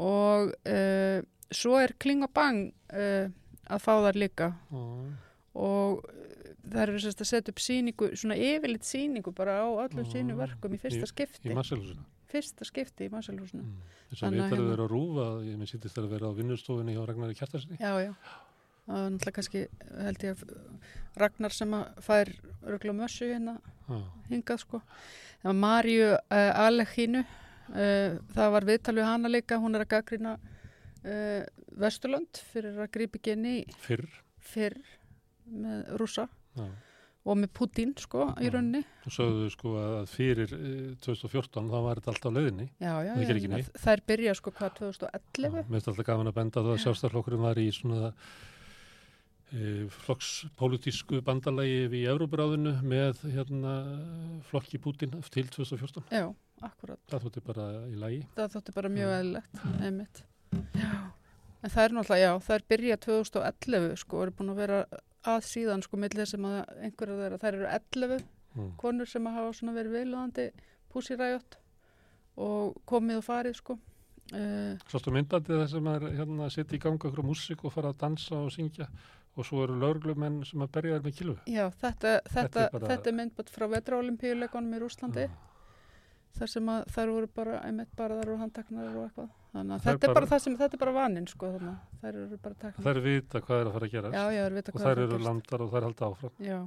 og uh, svo er Kling og Bang uh, að fá þar líka. Og uh, það eru sérst að setja upp síningu, svona yfirleitt síningu bara á öllum Já, sínu verkum í fyrsta í skipti. Marselhúsinu fyrsta skipti í Marselhúsinu mm. þess að við að þarfum hérna- verið að rúfa ég minn sýttist að vera á vinnustofunni hjá Ragnari Kjartarsinni Já, já. Það er náttúrulega kannski, held ég, að Ragnar sem að fær örgulega mössu hérna hingað, sko. Það var Marju uh, Alekínu, uh, það var viðtal við hana líka, hún er að gaggrina uh, Vesturland fyrir að inn í fyrr fyrr með rúsa já. og með Putin, sko, í Já. rauninni. og sögðu sko að fyrir eh, 2014 þá var þetta alltaf á leiðinni Já, já, Það já. gerir ekki ég meina, neitt. Þær byrja, sko, hvað, 2011? mér finnst alltaf gaman að benda það að sjálfstæðarflokkurinn var í svona flokkspolítísku bandalagi við Európaráðinu með hérna flokki Putin til 2014 Já, akkurat. það þótti bara í lagi Það þótti bara mjög eðlilegt, einmitt. Já, en það er náttúrulega, já, það er byrjað 2011, sko, og eru búin að vera að síðan, sko, millir sem að einhverja þeirra, þær eru 11 mm. konur sem að hafa svona verið viðlöðandi púsiræjot og komið og farið, sko. Uh, Sástu myndbandið þess að maður hérna setja í ganga okkur músík og fara að dansa og syngja og svo eru lögreglumenn sem að berja þær með kilvu. já, þetta, þetta, bara- þetta er myndbætt frá vetraolimpíuleikonum í Rúslandi, þar sem að þær voru bara, einmitt bara þar og handtaknar og eitthvað. Þannig að þetta er bara það sem, þetta er bara vaninn, sko, þannig að þær eru bara taknar. Þær vita hvað er að fara að gera Já, já, þær vita og hvað þær er að eru gerast. landar og þær halda áfram. Já,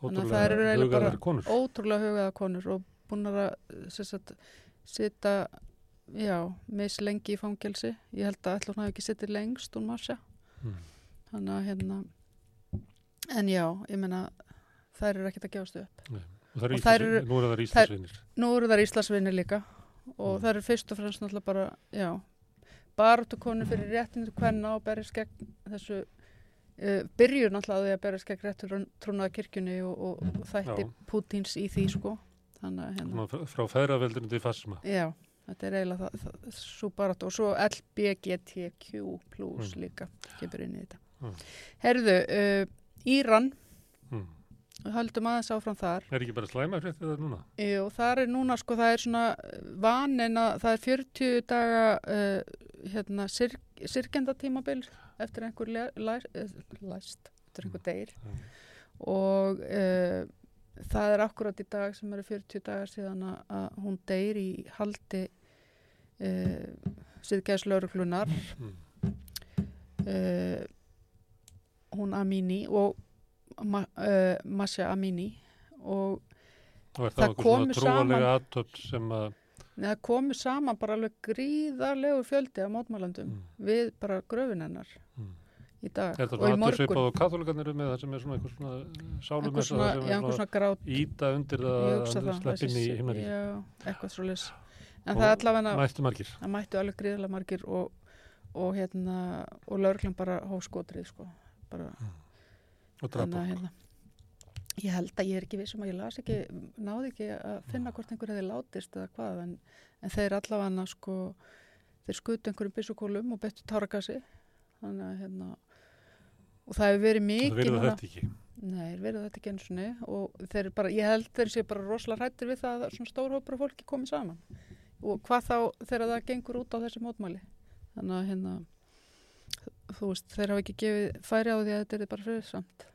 Þannig að þær eru eiginlega bara konur. ótrúlega hugaða konur og búin að sita já, mislengi í fangelsi ég held að ætla hún hafi ekki sittið lengst hún Marsha Mm. Þannig að hérna en já, ég meina þær eru ekkert að gefast upp Og eru Og þær Íslands- eru- nú eru þær Íslandsvinnir. nú eru þær Íslandsvinni líka og Mm. þær eru fyrst og fremst náttúrulega bara já, baráttu konur fyrir réttinu kvenna og berjast gegn þessu uh, byrjur náttúrulega á því að berast gegn réttur trúnaða kirkjunni og, og, og þætti Já. Pútins í því sko þannig að hérna, frá- feðraveldinu til fasma. já, þetta er eiginlega það, það, svo bara og svo LBGTQ plus Mm. líka kemur inn í þetta Mm. Herðu, uh, Íran Mm. höldum aðeins áfram þar Er ekki bara slæma fréttið það núna? Jú, það er núna sko, það er svona vanin að það er 40 daga uh, hérna, sir, sirkendatímabil eftir einhver eh, læst, eftir einhver deyr Mm. og uh, það er akkurat í dag sem eru 40 dagar síðan að, að hún deyr í haldi uh, síðgæðslauruglunar Mm. uh, hún Amini og ma, uh, Masha Amini og Og er Það það komu svona saman- sem að... Það komu saman bara alveg gríðarlegur fjöldi af mótmælandum Mm. við bara gröfin hennar Mm. í dag Er og í svona morgun og katholikarnir eru með það sem er svona eitthvað svona sálum einhver svona, já, einhver svona grát íta undir það sleppin í himnarík. eitthvað svo leys en Og það er allavega Mættu margir. það mættu alveg gríðarlega margir og, og hérna og laurglan bara hóskotrið sko bara Og drapa. hérna ég held að ég er ekki vissum að ég las ekki náði ekki að finna hvort einhver hefði látist eða hvað en, en þeir allavega sko þeir skutu einhverjum byssukólum og betur tárakassi þannig að hérna og það hefur verið Það mikið verður núna þetta ekki. Nei, verður þetta ekki eins og niður og þeir eru bara, ég held þeir sé bara rosalega hrættir við það að svona stór hópur af fólki komið saman. Og hvað þá þegar það gengur út á þessi mótmæli. Þannig að hérna þú veist, þeir hafa ekki gefið færi á því að þetta er bara friðsamt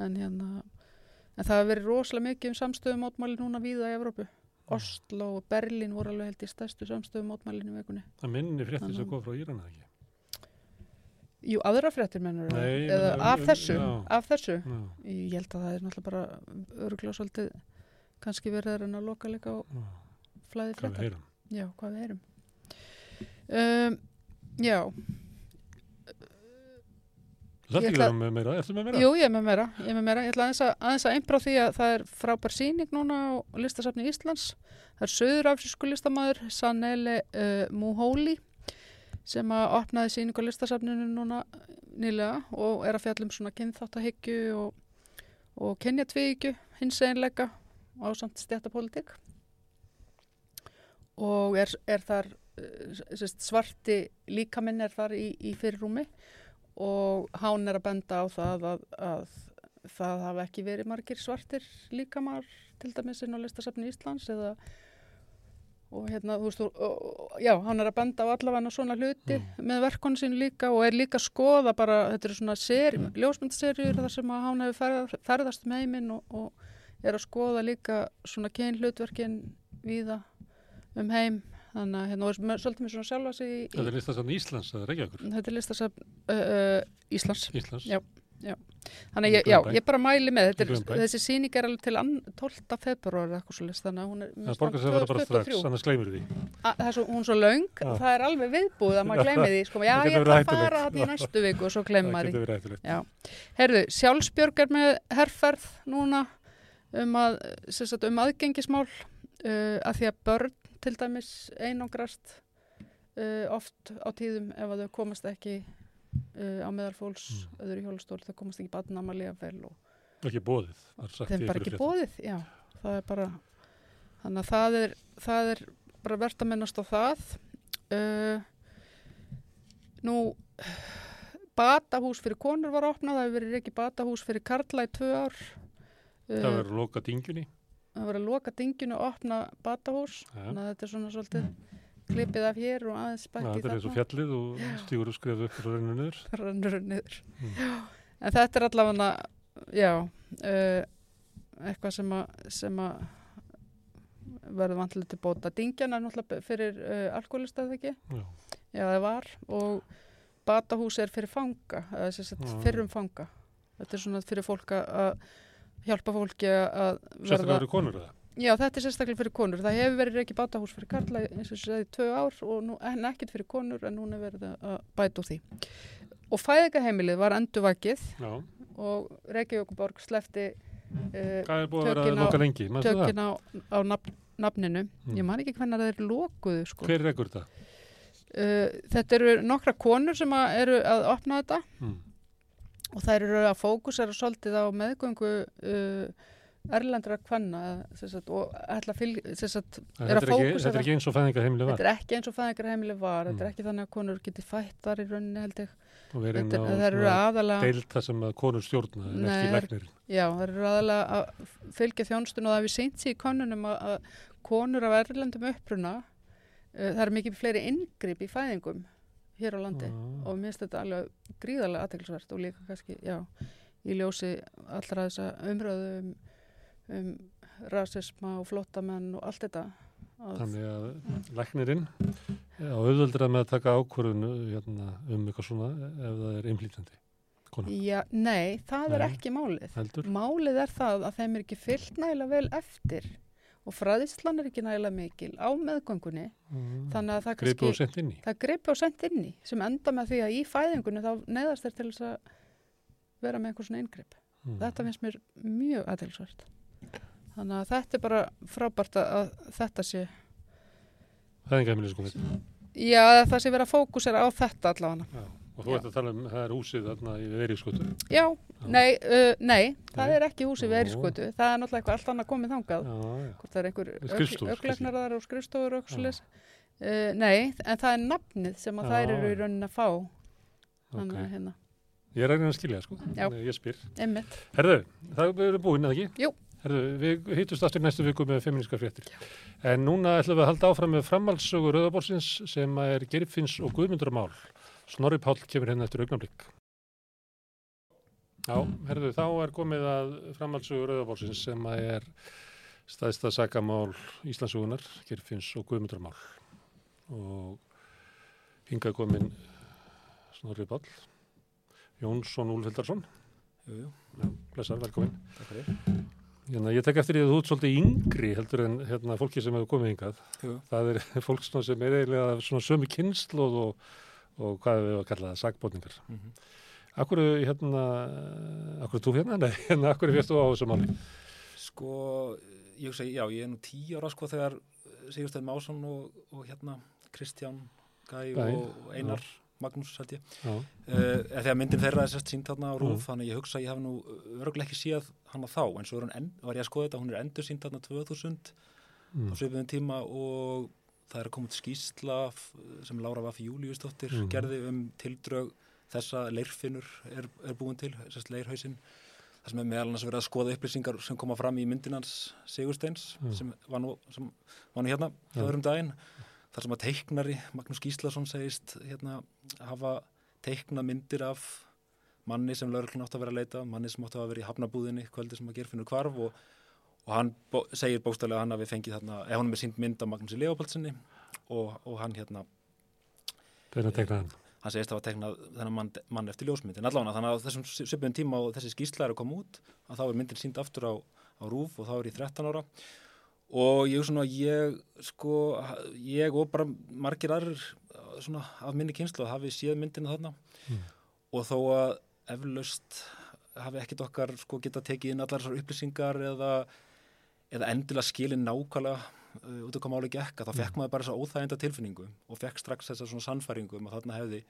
en hérna en það hefur verið rosalega mikið um samstöðum mótmæli núna víða í Evrópu Oslo og Berlín voru alveg held í stærstu samstöðum mótmælinu í vikunni Það minni frétti sem kom frá Írana ekki. Jú, aðra fréttir mennur eða af þessu, já. af þessu Ég held að það er náttúrulega bara öruglega svolítið kannski verið að reyna að loka líka á flæði fréttar. heyrum. Já, hvað við erum. Um, já, Það er ekki með meira. Ertu með meira? jú, ég er með meira. Ég er með meira. Ég ætla aðeins að, aðeins að einbrá því að það er frábær síning núna á listasafni Íslands. Það er söður afsísku listamæður Sanele uh, Muhóli sem að opnaði síning á listasafninu núna nýlega og er að fjalla um svona kynþáttahyggju og, og kynjatvíhyggju, hins einleika á samt stjættapólitík og er, er þar uh, sérst, svarti líkaminn er þar í, í fyrirrúmi og hán er að benda á það að, að það hafa ekki verið margir svartir líkamar til dæmis inn á listasafni Íslands eða og hérna, þú veist, og, og, já, hann er að benda á allavega svona hluti með verkonu sín líka og er líka að skoða bara, þetta eru svona seri, ljósmyndserjur þar sem hann hefur ferð, ferðast um heiminn og, og er að skoða líka svona kynhlutverkin víða um heim þannig að hérna, og er svolítið með svona sjálfa sig í, Þetta er listasafn Íslands, það er ekki okkur. þetta er listasafn uh, uh, Íslands Íslands. Já. Þannig að ég, já, ég bara mæli með er, þessi sýning er alveg til ann- 12. februar eða eitthvað svo þannig að hún er Það borgar sig að vera bara strax, 2023. annars gleymur því. A- það er svo, hún er svo löng, Já. það er alveg viðbúið að maður gleymi því, sko, já, [LAUGHS] ég ætla að fara þetta í næstu viku og svo maður því. Já. Er um, að, sem sagt, um aðgengismál uh, að því að börn til dæmis einangrast uh, oft á tíðum ef að þau komast ekki uh, á meðal fólks Mm. öðru hjólastól, þau komast ekki badnamalíða vel og Ekki bóðið. er þeim bara ekki bóðið, já, það er bara þannig að það er, það er bara verðt að minnast á það uh, nú batahús fyrir konur var opnað, það hefur verið ekki batahús fyrir karla í tvö ár Það uh, verður loka dingjunni. Það var að loka dinginu og opna batahús. Þannig að þetta er svona svolítið klipið af hér og aðeins Já, bætt í Þetta er eins og fjallið og stígur og skref upp og rennur niður. [LAUGHS] rennur niður. Mm. En þetta er allavega já uh, eitthvað sem að, verður vantilega til bóta. Dingjan er náttúrulega fyrir uh, alkoholista eða ekki, Já. já það var. Og batahús er fyrir fanga Já. fyrrum fanga. Þetta er svona fyrir fólk að hjálpa fólki að Sérstaklega verða verður konur það. já þetta er sérstaklega fyrir konur það hefur verið ekki batahús fyrir karla eins og þessi tvö ár og nú, en ekkert fyrir konur en núna er verið að bæta úr því og fæðingaheimilið var endurvakið Já. og Reykjavíkuborg slefti uh, Hvað er búið að vera Tökin að á- það? tökin á, á nafn, nafninu Mm. ég man ekki hvernig það er lokuðu sko. Hver er ekkur þetta? uh, þetta eru nokkra konur sem að eru að opna þetta Mm. Og þær eru að fókusera svolítið á meðgöngu uh, erlendra kvenna sagt, og ætla að fylgja þetta, er ekki, er eins og fæðingarheimili var þetta er ekki eins og fæðingarheimili var mm. þetta er mm. ekki þannig að konur geti fættar í rauninni held ég og verið inn á aðalega... deilta sem að konur stjórna en ekki læknir já, það eru aðalega að fylgja þjónstun og það við seint sér í konunum að, konur af erlendum uppruna uh, það eru mikið fleiri inngrip í fæðingum hér á landi ah. og mér finnst þetta alveg gríðarlega aðteglisvert og líka kannski, já, í ljósi allra þessa umröðu um um rasisma og flottamenn og allt þetta. Þannig að læknirinn á auðvöldur að með að taka ákvörðunu hérna, um eitthvað svona ef það er einflýtandi. Já, nei, það nei, er ekki málið. Heldur. Málið er það að þeim er ekki fyllt nægilega vel eftir og fræðislan er ekki nægilega mikil á meðgöngunni. Mm. þannig að það inni það greipi og sendt inni sem enda með því að í fæðingunni þá neðast þeir til þess að vera með einhvern svona yngreip mm. þetta finnst mér mjög aðeinsvært þannig að þetta er bara frábært að þetta sé Það er minna sko Já, það sé verið að fókusera á þetta allavega Og þú ert að tala um, það er húsið þarna í Veiriðskötu Já, já. Nei, uh, nei, það nei. er ekki húsið í Veiriðskötu það er náttúrulega eitthvað allt annað komið þangað. Já, já. Hvort það er einhver aukleiknarar og skrifstofur og uh, Nei, en það er nafnið sem að þær eru í raunin að fá Þannig að hérna. Ég er að reyna að skilja, sko, ég spyr. Einmitt. Herðu, það er búinn, eða ekki? Jú. Herðu, við hýtust aftur næstu viku með feministka fréttir. En núna ætlum við að halda áfram með framhaldsögur Rauðabórsins sem er Gerifins og Guðmunduramál. Snorri Pál kemur hérna eftir augnablík. Já, herðu, þá er komið að framhaldsögur Rauðabórsins sem er staðista sagamál Íslandsögunar, Gerifins og Guðmunduramál. Og hinga komin Snorri Pál, Jónsson Úlfildarsson. Jú, jú. Já, blessar, velkomin. Takk fyrir. Hérna, ég tek eftir því að þú ert svolítið yngri heldur en hérna, fólki sem hefur komið yngad. Jú. Það er [LAUGHS] fólk sem er eiginlega svona sömu kynnslóð og, og hvað við hefum að kalla það, sagbótningar. Mm -hmm. Akkur hérna, akkur þú hérna? [LAUGHS] Nei, hérna, akkur fyrstu á þessu máli? Sko, ég segi, já, ég er nú tíu ára sko þegar Sigurstein Másson og, og hérna Kristján Gæ og Einar já. Magnús held ég uh, þegar myndin þeirra er sérst sínt þarna á Rúf þannig ég hugsa að ég hef nú öruglega ekki síðað hana þá en svo en, var ég að skoða þetta hún er endur sínt þarna 2000 mm. á sveipiðin tíma og það er að koma til skýsla sem Lára Vaffi Júliusdóttir mm. gerði um tildrög þessa leirfinnur er, er búin til sérst leirhausin það sem er meðal annars verið að skoða upplýsingar sem koma fram í myndinans Sigursteins mm. sem var nú, sem var nú hérna hjá öðrum daginn þar sem að teiknari, Magnús Gíslason segist hérna hafa teikna myndir af manni sem laurklun átt að vera að leita, manni sem átt að vera í hafnabúðinni kvöldi sem að gerfinnur kvarf og, og hann bó, segir bóstæðilega hann að við fengið þarna, eða hann er sínt mynd af Magnúsi Leopoldssoni og, og hann hérna Þeirra teiknaði hann? Hann segist að hafa teiknað þennan mann, mann eftir ljósmyndin allavega þannig að þessum söpjum tíma og þessi skísla er að koma út að þá er myndin sínt aftur á, á rúf og þá er ég 13 ára. Og ég svona, ég sko, ég og bara margir aðrir svona af minni kynslu að hafi séð myndina þarna. Mm. og þó að eflaust hafi ekkit okkar sko geta tekið inn allar þessar upplýsingar eða, eða endilega skilin nákvæmlega uh, út af hvað máli gekk að þá fekk mm. maður bara þessa óþæginda tilfinningu og fekk strax þessa svona sannfæringu um að þarna hefði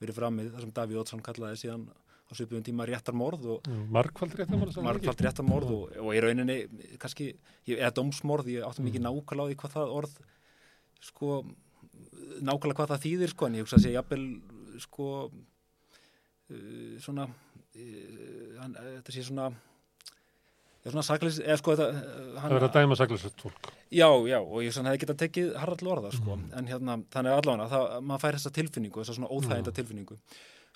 verið framið það sem Davíð Ótsson kallaði síðan á svipum tíma réttarmorð mm, Markvald réttarmorð Markvald réttarmorð og, og í rauninni kannski, eða domsmorð ég átti mikið mm. nákvæmlega á því hvað það orð sko, nákvæmlega hvað það þýðir sko, en ég hugsa að sé jafnvel sko uh, svona uh, hann, þetta sé svona Já, svona saklis, eða sko þetta... Það verður að dæma saklisett fólk. Já, já, og ég hefði getað tekið harrallu orða, sko, mm. en hérna, þannig allavega, það, maður fær þessa tilfinningu, þessa svona óþæginda mm. tilfinningu.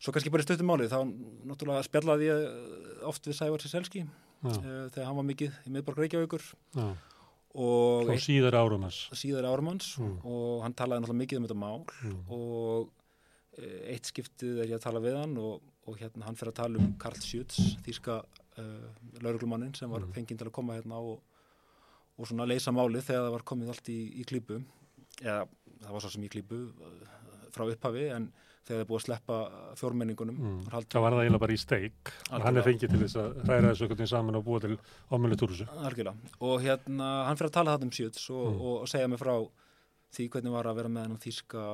Svo kannski bara í stöttum málið, þá náttúrulega spjallaði ég eh, oft við Sævar Siselski uh, þegar hann var mikið í miðborg Reykjavíkur Já. og eitt, síðar árumans síðar árumans mm. og hann talaði náttúrulega mikið um þetta mál mm. og eitt skiptið er ég að tala við hann og, og hérna hann fyrir að tala um Karl Schütz, þýrska uh, lauruglumannin sem var mm. fenginn til að koma hérna og, og svona leysa málið þegar það var komið allt í, í klípu eða það var svo sem í klípu frá upphafi en þegar það búið að sleppa fjórmenningunum mm. Það var það eiginlega bara í steik og hann er fengið til þess að hræra þessu okkur saman og búa til ámjölu túrúsu og hérna hann fyrir að tala það um sjöts og, mm. og, og segja mig frá því hvernig var að vera með hann þýska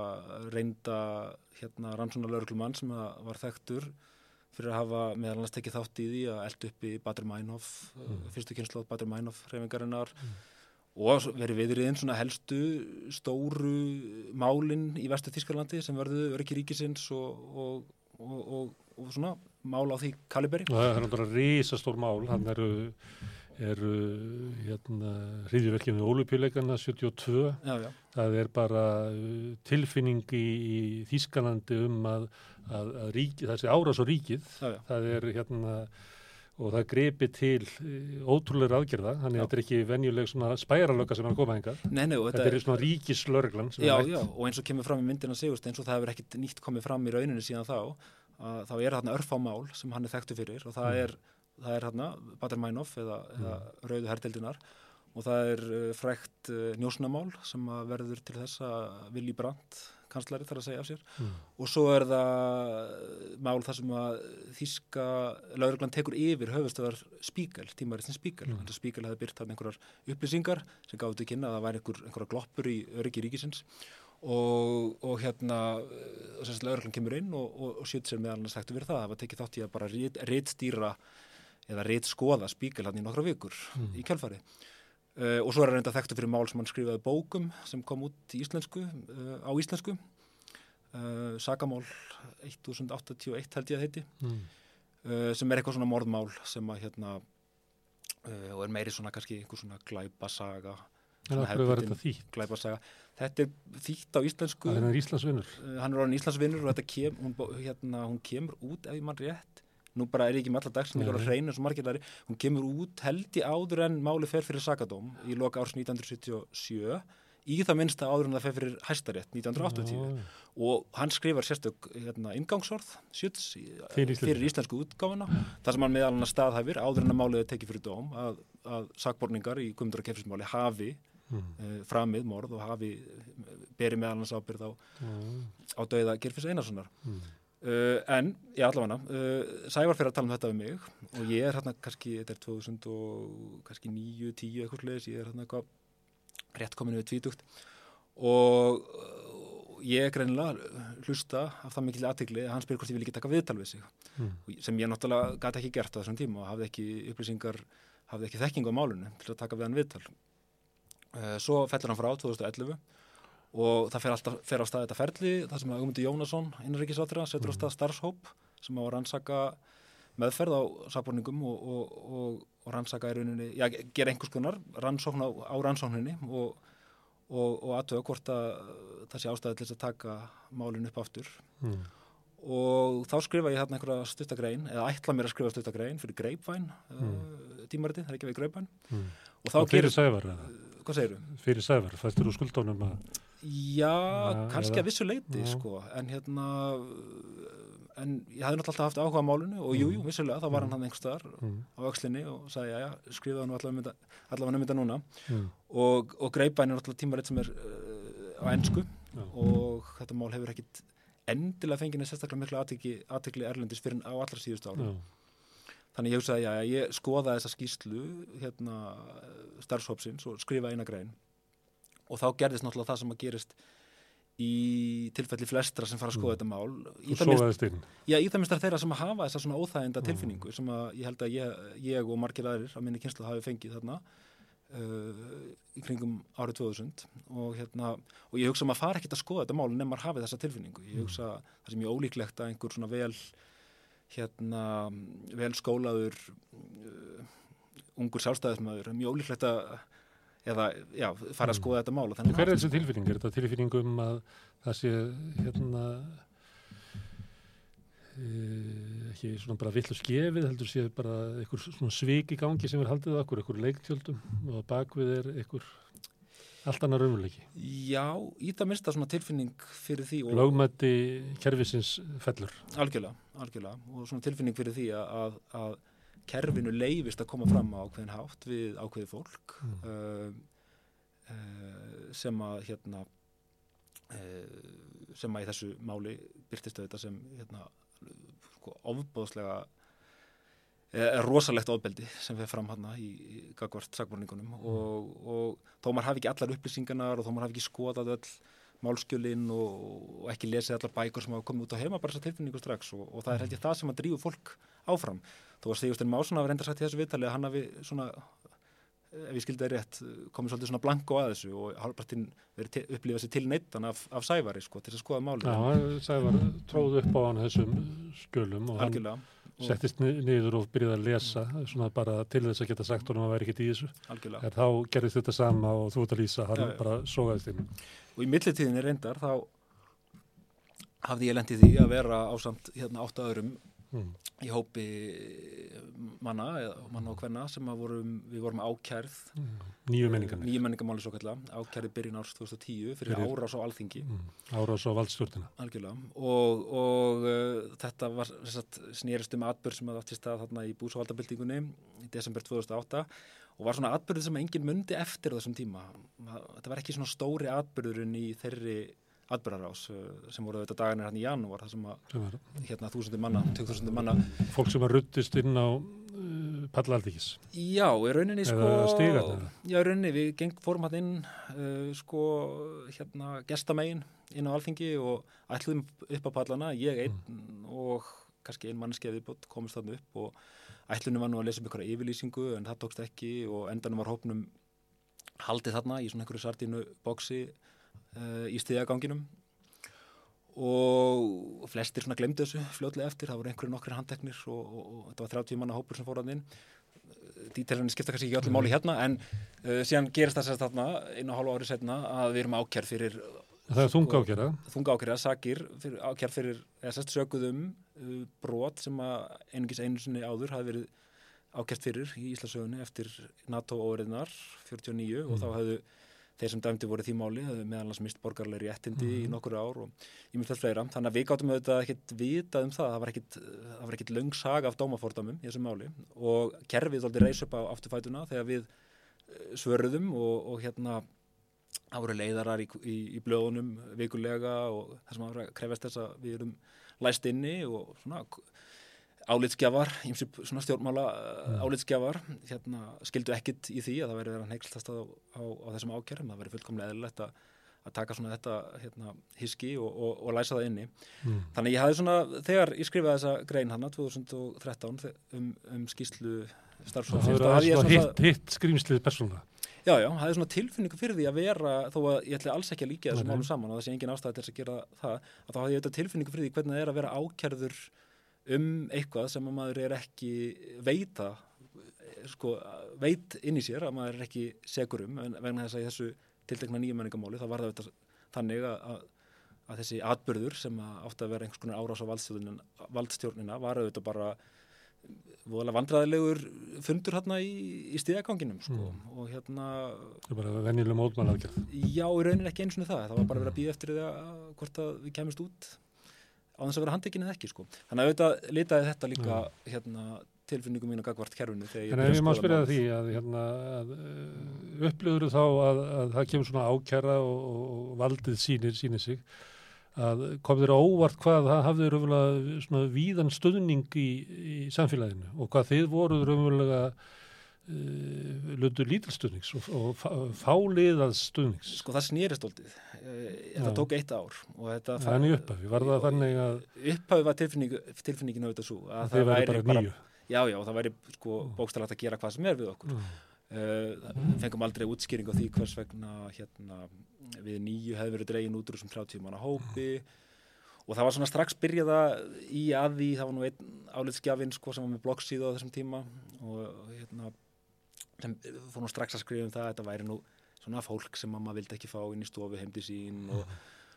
reynda hérna rannsóna lauruglumann sem var þekktur fyrir að hafa meðal annars tekið þátt í því að elda upp í Bader Meinhof, mm. fyrstu kynslu á Bader Meinhof reyfingarinnar mm. og verið viðriðin svona helstu stóru málinn í vestu Þískarlandi sem verðu öryggi ríkisins og, og, og, og svona mál á því kaliberi. Það er náttúrulega risastór mál, hann eru eru hérna hriðjverkinu Ólupjuleikana 72 já, já. það er bara uh, tilfinning í, í Þískalandi um að, að, að ríki, það sé árás á ríkið. Já, það er hérna og það greipi til uh, ótrúlega aðgerða, þannig að þetta er ekki venjuleg svona spæralöka sem er að koma nei, þetta, þetta er svona ríkislörglan Já, já, og eins og kemur fram í myndina Sigurst eins og það hefur ekkit nýtt komið fram í rauninu síðan þá, að, þá er þarna örfámál sem hann er þekktu fyrir og það mm. er það er hérna Bader-Meinhof eða, mm. eða Rauðu hertildinar og það er uh, frækt uh, njósnamál sem verður til þess að Willy Brandt kanslari þarf að segja af sér mm. og svo er það uh, mál þar sem að Þíska lauruglan tekur yfir höfustöðar spíkal, tímaristin spíkal mm. þannig að spíkal hefði byrt þarna einhverjar upplýsingar sem gáði til kynna að það væri einhver, einhverja gloppur í öryggi ríkisins og, og hérna og sérst lauruglan kemur inn og, og, og sýtt sér meðal að það verið það, það var tekið þátt í að bara réttstýra eða reitt skoða spíkil hann í nokkra vikur mm. í kjálfari uh, og svo er hann reynda þekktu fyrir mál sem hann skrifaði bókum sem kom út íslensku uh, á íslensku uh, Sagamál 1081 held ég að heiti mm. sem er eitthvað svona morðmál sem að hérna og er meiri svona kannski einhver svona glæbasaga Glæbasaga. Þetta er þýtt á íslensku. Það er Íslandsvinnur. Hann er orðin Íslandsvinnur og þetta kem, hún, hérna, hún kemur út ef ég mann rétt nú bara er ég ekki með alla dagsningar og hreinu sem margir þar hún kemur út held í áður en máli fer fyrir Sakadóm í loka árs 1977 í það minnsta áður en það fer fyrir Hæstarétt 1980 Ó. og hann skrifar sérstök hérna, ingangsorð sjöts, fyrir, fyrir íslensku útgáfuna þar sem hann meðal hann staðhæfir áður en að málið er tekið fyrir dóm að, að sakborningar í Guðmundur og Kefrismáli hafi mm. framið morð og hafi berið meðal hans ábyrð á, mm. á dauða Gerfis Einarssonar mm. Uh, en, já allavega uh, Sævar fyrir að tala um þetta við mig og ég er hérna kannski, þetta er 2009, 10 eitthvað sluðis ég er hérna eitthvað rétt kominu við tvítugt og uh, ég er greinilega hlusta af það mikil aðtegli að hann spyr hvort ég vil ekki taka viðtal við sig mm. sem ég náttúrulega gæti ekki gert á þessum tíma og hafði ekki upplýsingar hafði ekki þekking á málunum til að taka við hann viðtal svo fellur hann frá 2011 og það fer, alltaf, fer á stað þetta ferli það sem að Ugundi Jónasson, innanrikiðsáttra setur á stað starfshóp sem á að rannsaka meðferð á sáborningum og, og, og, og rannsaka í rauninni, já, gera einhvers konar rannsókn á, á rannsókninni og aðtöða hvort að það sé ástæði til þess að taka málinn upp aftur mm. og þá skrifa ég hérna einhverja stuttagrein eða ætla mér að skrifa stuttagrein fyrir Greipvæn mm. uh, tímariti, það er ekki við Greipvæn mm. og þá gerir Sævar, hvað segir þú? Fyrir Sævar, fæstur úr skuldónum að Já, kannski eða, að vissu leiti sko, en hérna en ég hafði náttúrulega alltaf haft áhuga á málunni og jújú, jú, mm. vissulega, þá var hann mm. hann einhverstaðar mm. á aukslinni og sagði, já, já, skrifa hann allavega um þetta núna mm. og, og Greipæn er náttúrulega tímaritt sem er uh, á ennsku og þetta mál hefur ekkit endilega fengið neð sérstaklega miklu aðtikli erlendis fyrir á allra síðust ára þannig ég hugsaði, já, ég skoða þessa skýslu hérna starfshópsins og skrifa eina grein og þá gerðist náttúrulega það sem að gerist í tilfelli flestra sem fara að skoða mm. þetta mál í það, það mistar þeirra sem að hafa þessa svona óþæginda mm. tilfinningu sem að ég held að ég, ég og margir aðrir á minni kynslu hafi fengið þarna uh, í kringum árið 2000 og, hérna, og ég hugsa að maður fara ekkert að skoða þetta mál nefn maður hafi þessa tilfinningu ég hugsa mm. það sem ég ólíklegt að einhver svona vel hérna, vel skólaður uh, ungur sjálfstæðismæður mjög ólíklegt að eða já, fara að mm. skoða þetta mál Hver er þessi tilfinning? Er þetta tilfinning um að það sé hérna e, ekki svona bara vill og skefið heldur sé bara einhver svona svik í gangi sem er haldið okkur, einhver leiktjöldum og bakvið er einhver allt annar raunveruleiki Já, í það mista svona tilfinning fyrir því Lágmætti kervisins fellur Algjörlega, algjörlega og svona tilfinning fyrir því að, að kerfinu leifist að koma fram á ákveðin hátt við ákveði fólk mm. uh, uh, sem að hérna uh, sem að í þessu máli byrtist þetta sem hérna sko, ofbóðslega er rosalegt ofbeldi sem við fram hérna í, í gagvart sagborningunum mm. og, og þó maður hafi ekki allar upplýsingarnar og þó maður hafi ekki skoðað öll málskjölinn og, og ekki lesið allar bækur sem hafa komið út á heima bara þessa tilfinningu strax og, og það er held ég það sem að drífu fólk áfram. Þó að Sigurstein Másson hafi reynda sagt í þessu viðtali að hann hafi svona, ef ég skildi það rétt, komið svolítið svona blanko að þessu og halvpartinn verið upplifað sér til neittan af, af Sævari sko til að skoða málið. Já, Sævar tróð upp á hann þessum skjölum og Algjörlega. hann settist niður og byrjaði að lesa svona bara til þess að geta sagt honum að væri ekkert í þessu. Algjörlega. En þá gerðist þetta sama og þú ert að lýsa, hann Já, bara sogaðist inn. og í millitíðinni reyndar þá hafði ég lendið því að vera ásamt hérna átta öðrum Mm. í hópi manna, eða manna og hvenna sem vorum, við vorum ákærð Nýju menningarnir. nýju menningamáli svo kalla, ákærði byrjun árs 2010 fyrir, Fyrir- árás á alþingi Mm. Árás á valdstjórnina. og, og uh, þetta var sagt, snerist um atbyrð sem að átti stað þarna í búsvaldabildingunni í desember 2008 og var svona atbyrð sem enginn mundi eftir þessum tíma Ma- þetta var ekki svona stóri atbyrðurinn í þeirri atbyrðarás uh, sem voru þetta dagarnir hann í janúar þar sem að hérna þúsundir manna, tök þúsundir manna fólk sem var ruttist inn á uh, pallaldíkis. Já, í rauninni sko? Já, í rauninni, við geng, fórum hann inn uh, sko, hérna gestamegin inn á alþingi og ætluðum upp á pallana, ég einn og kannski ein mannskeið viðbútt komist þannig upp og ætlunum var nú að lesa um ykkur yfirlýsingu en það tókst ekki og endanum var hópnum haldið þarna í svona einhverju sardínu boksi uh, í stiðaganginum og flestir svona glemdi þessu fljótlega eftir, það voru einhverju nokkri handteknir og, og, og þetta var 30 manna hópur sem fór hann inn. Dítelinni skipta kannski ekki öllu máli hérna en uh, síðan gerist það sérst þarna einu og hálfu ári setna að við erum ákjær fyrir Það er þunga ákjara. þunga ákjæra, sakir fyrir, ákjær fyrir, eða sérst söguðum uh, brot sem að einungis einu sinni áður hafi verið ákjært fyrir í Íslasögunni eftir NATO-óriðnar 49 og þá hefðu þeir sem dæmdi voru því máli, hefðu meðalans mist borgarlegri réttindi í nokkur ár og ímyndilegt fleira. Þannig að við gáttum auðvitað ekkert vita um það, það var ekkert, ekkert löng saga af dómafordamum í þessu máli og kerfið þóldi reys upp á afturfætuna þegar við eh, svöruðum og, og hérna það voru leiðarar í, í, í blöðunum vikulega og sem að krefast þess að við erum læst inni og svona álitsgjafar, ímsi svona stjórnmála mm. álitsgjafar, hérna skildu ekkit í því að það væri verið að neykslast á, á, á þessum ákjærum, það væri fullkomlega eðlilegt að að taka svona þetta hérna, hiski og, og, og læsa það inni. Mm. Þannig ég hafði svona, þegar ég skrifaði þessa grein hana 2013 þe- um, um skýslu Það starfsfólksins, er svona hitt, hitt skrýmslið persónulega. já, já, hafði svona tilfinningu fyrir því að vera, þó að ég ætli alls ekki að líka þessum málum saman og það sé engin ástæði til þess að gera það, að þá hafði ég þetta tilfinningu fyrir því hvernig það er að vera ákjærður um eitthvað sem að maður er ekki veita, sko, veit inn í sér að maður er ekki segur um, en vegna þess að í þessu tiltekna nýjum menningamáli, þá var það auðvitað þannig að, að, þessi atbyrður sem átti að vera einhvers konar árás á valdstjórnina, valdstjórnina var auðvitað bara voðalega vandræðilegur fundur hérna í, í stíðaganginum sko. og hérna Það er bara venjuleg mótmælaðgjörð. já, í rauninni ekki eins og það, það var bara að býða eftir því að hvort að við kemist út á þess að vera handekinn eða ekki sko. þannig að auðvitað litaði þetta líka hérna, tilfinningum mínu gagvart kerfinu byrjaði ef ég má spyrja málið. því að, hérna, að upplifur þá að, að það kemur svona ákjara og, og valdið sýnir, sýnir sig að kom þér á óvart hvað það hafði raunverulega svona víðan stöðning í, í samfélaginu og hvað þið voruð raunverulega uh, lundur lítilstöðnings og, og fá- fáliðað stöðnings. Sko það snýrist óldið. Þetta Já. tók eitt ár þetta... Þannig upphafi, var það þannig að Upphafi var tilfinning, tilfinningin auðvitað svo að þið væri bara nýju? Já, já, það væri sko bókstæðlegt að gera hvað sem er við okkur. Mm. Uh, fengum aldrei útskýring á því hvers vegna hérna, við nýju hefði verið dregin út úr þessum 30 manna hópi og það var svona strax byrjaða í að því, það var nú einn álitsgjafinn sko sem var með bloggsíðu á þessum tíma og hérna sem fór nú strax að skrifa um það að þetta væri nú svona fólk sem mamma vildi ekki fá inn í stofu heimdi sín og,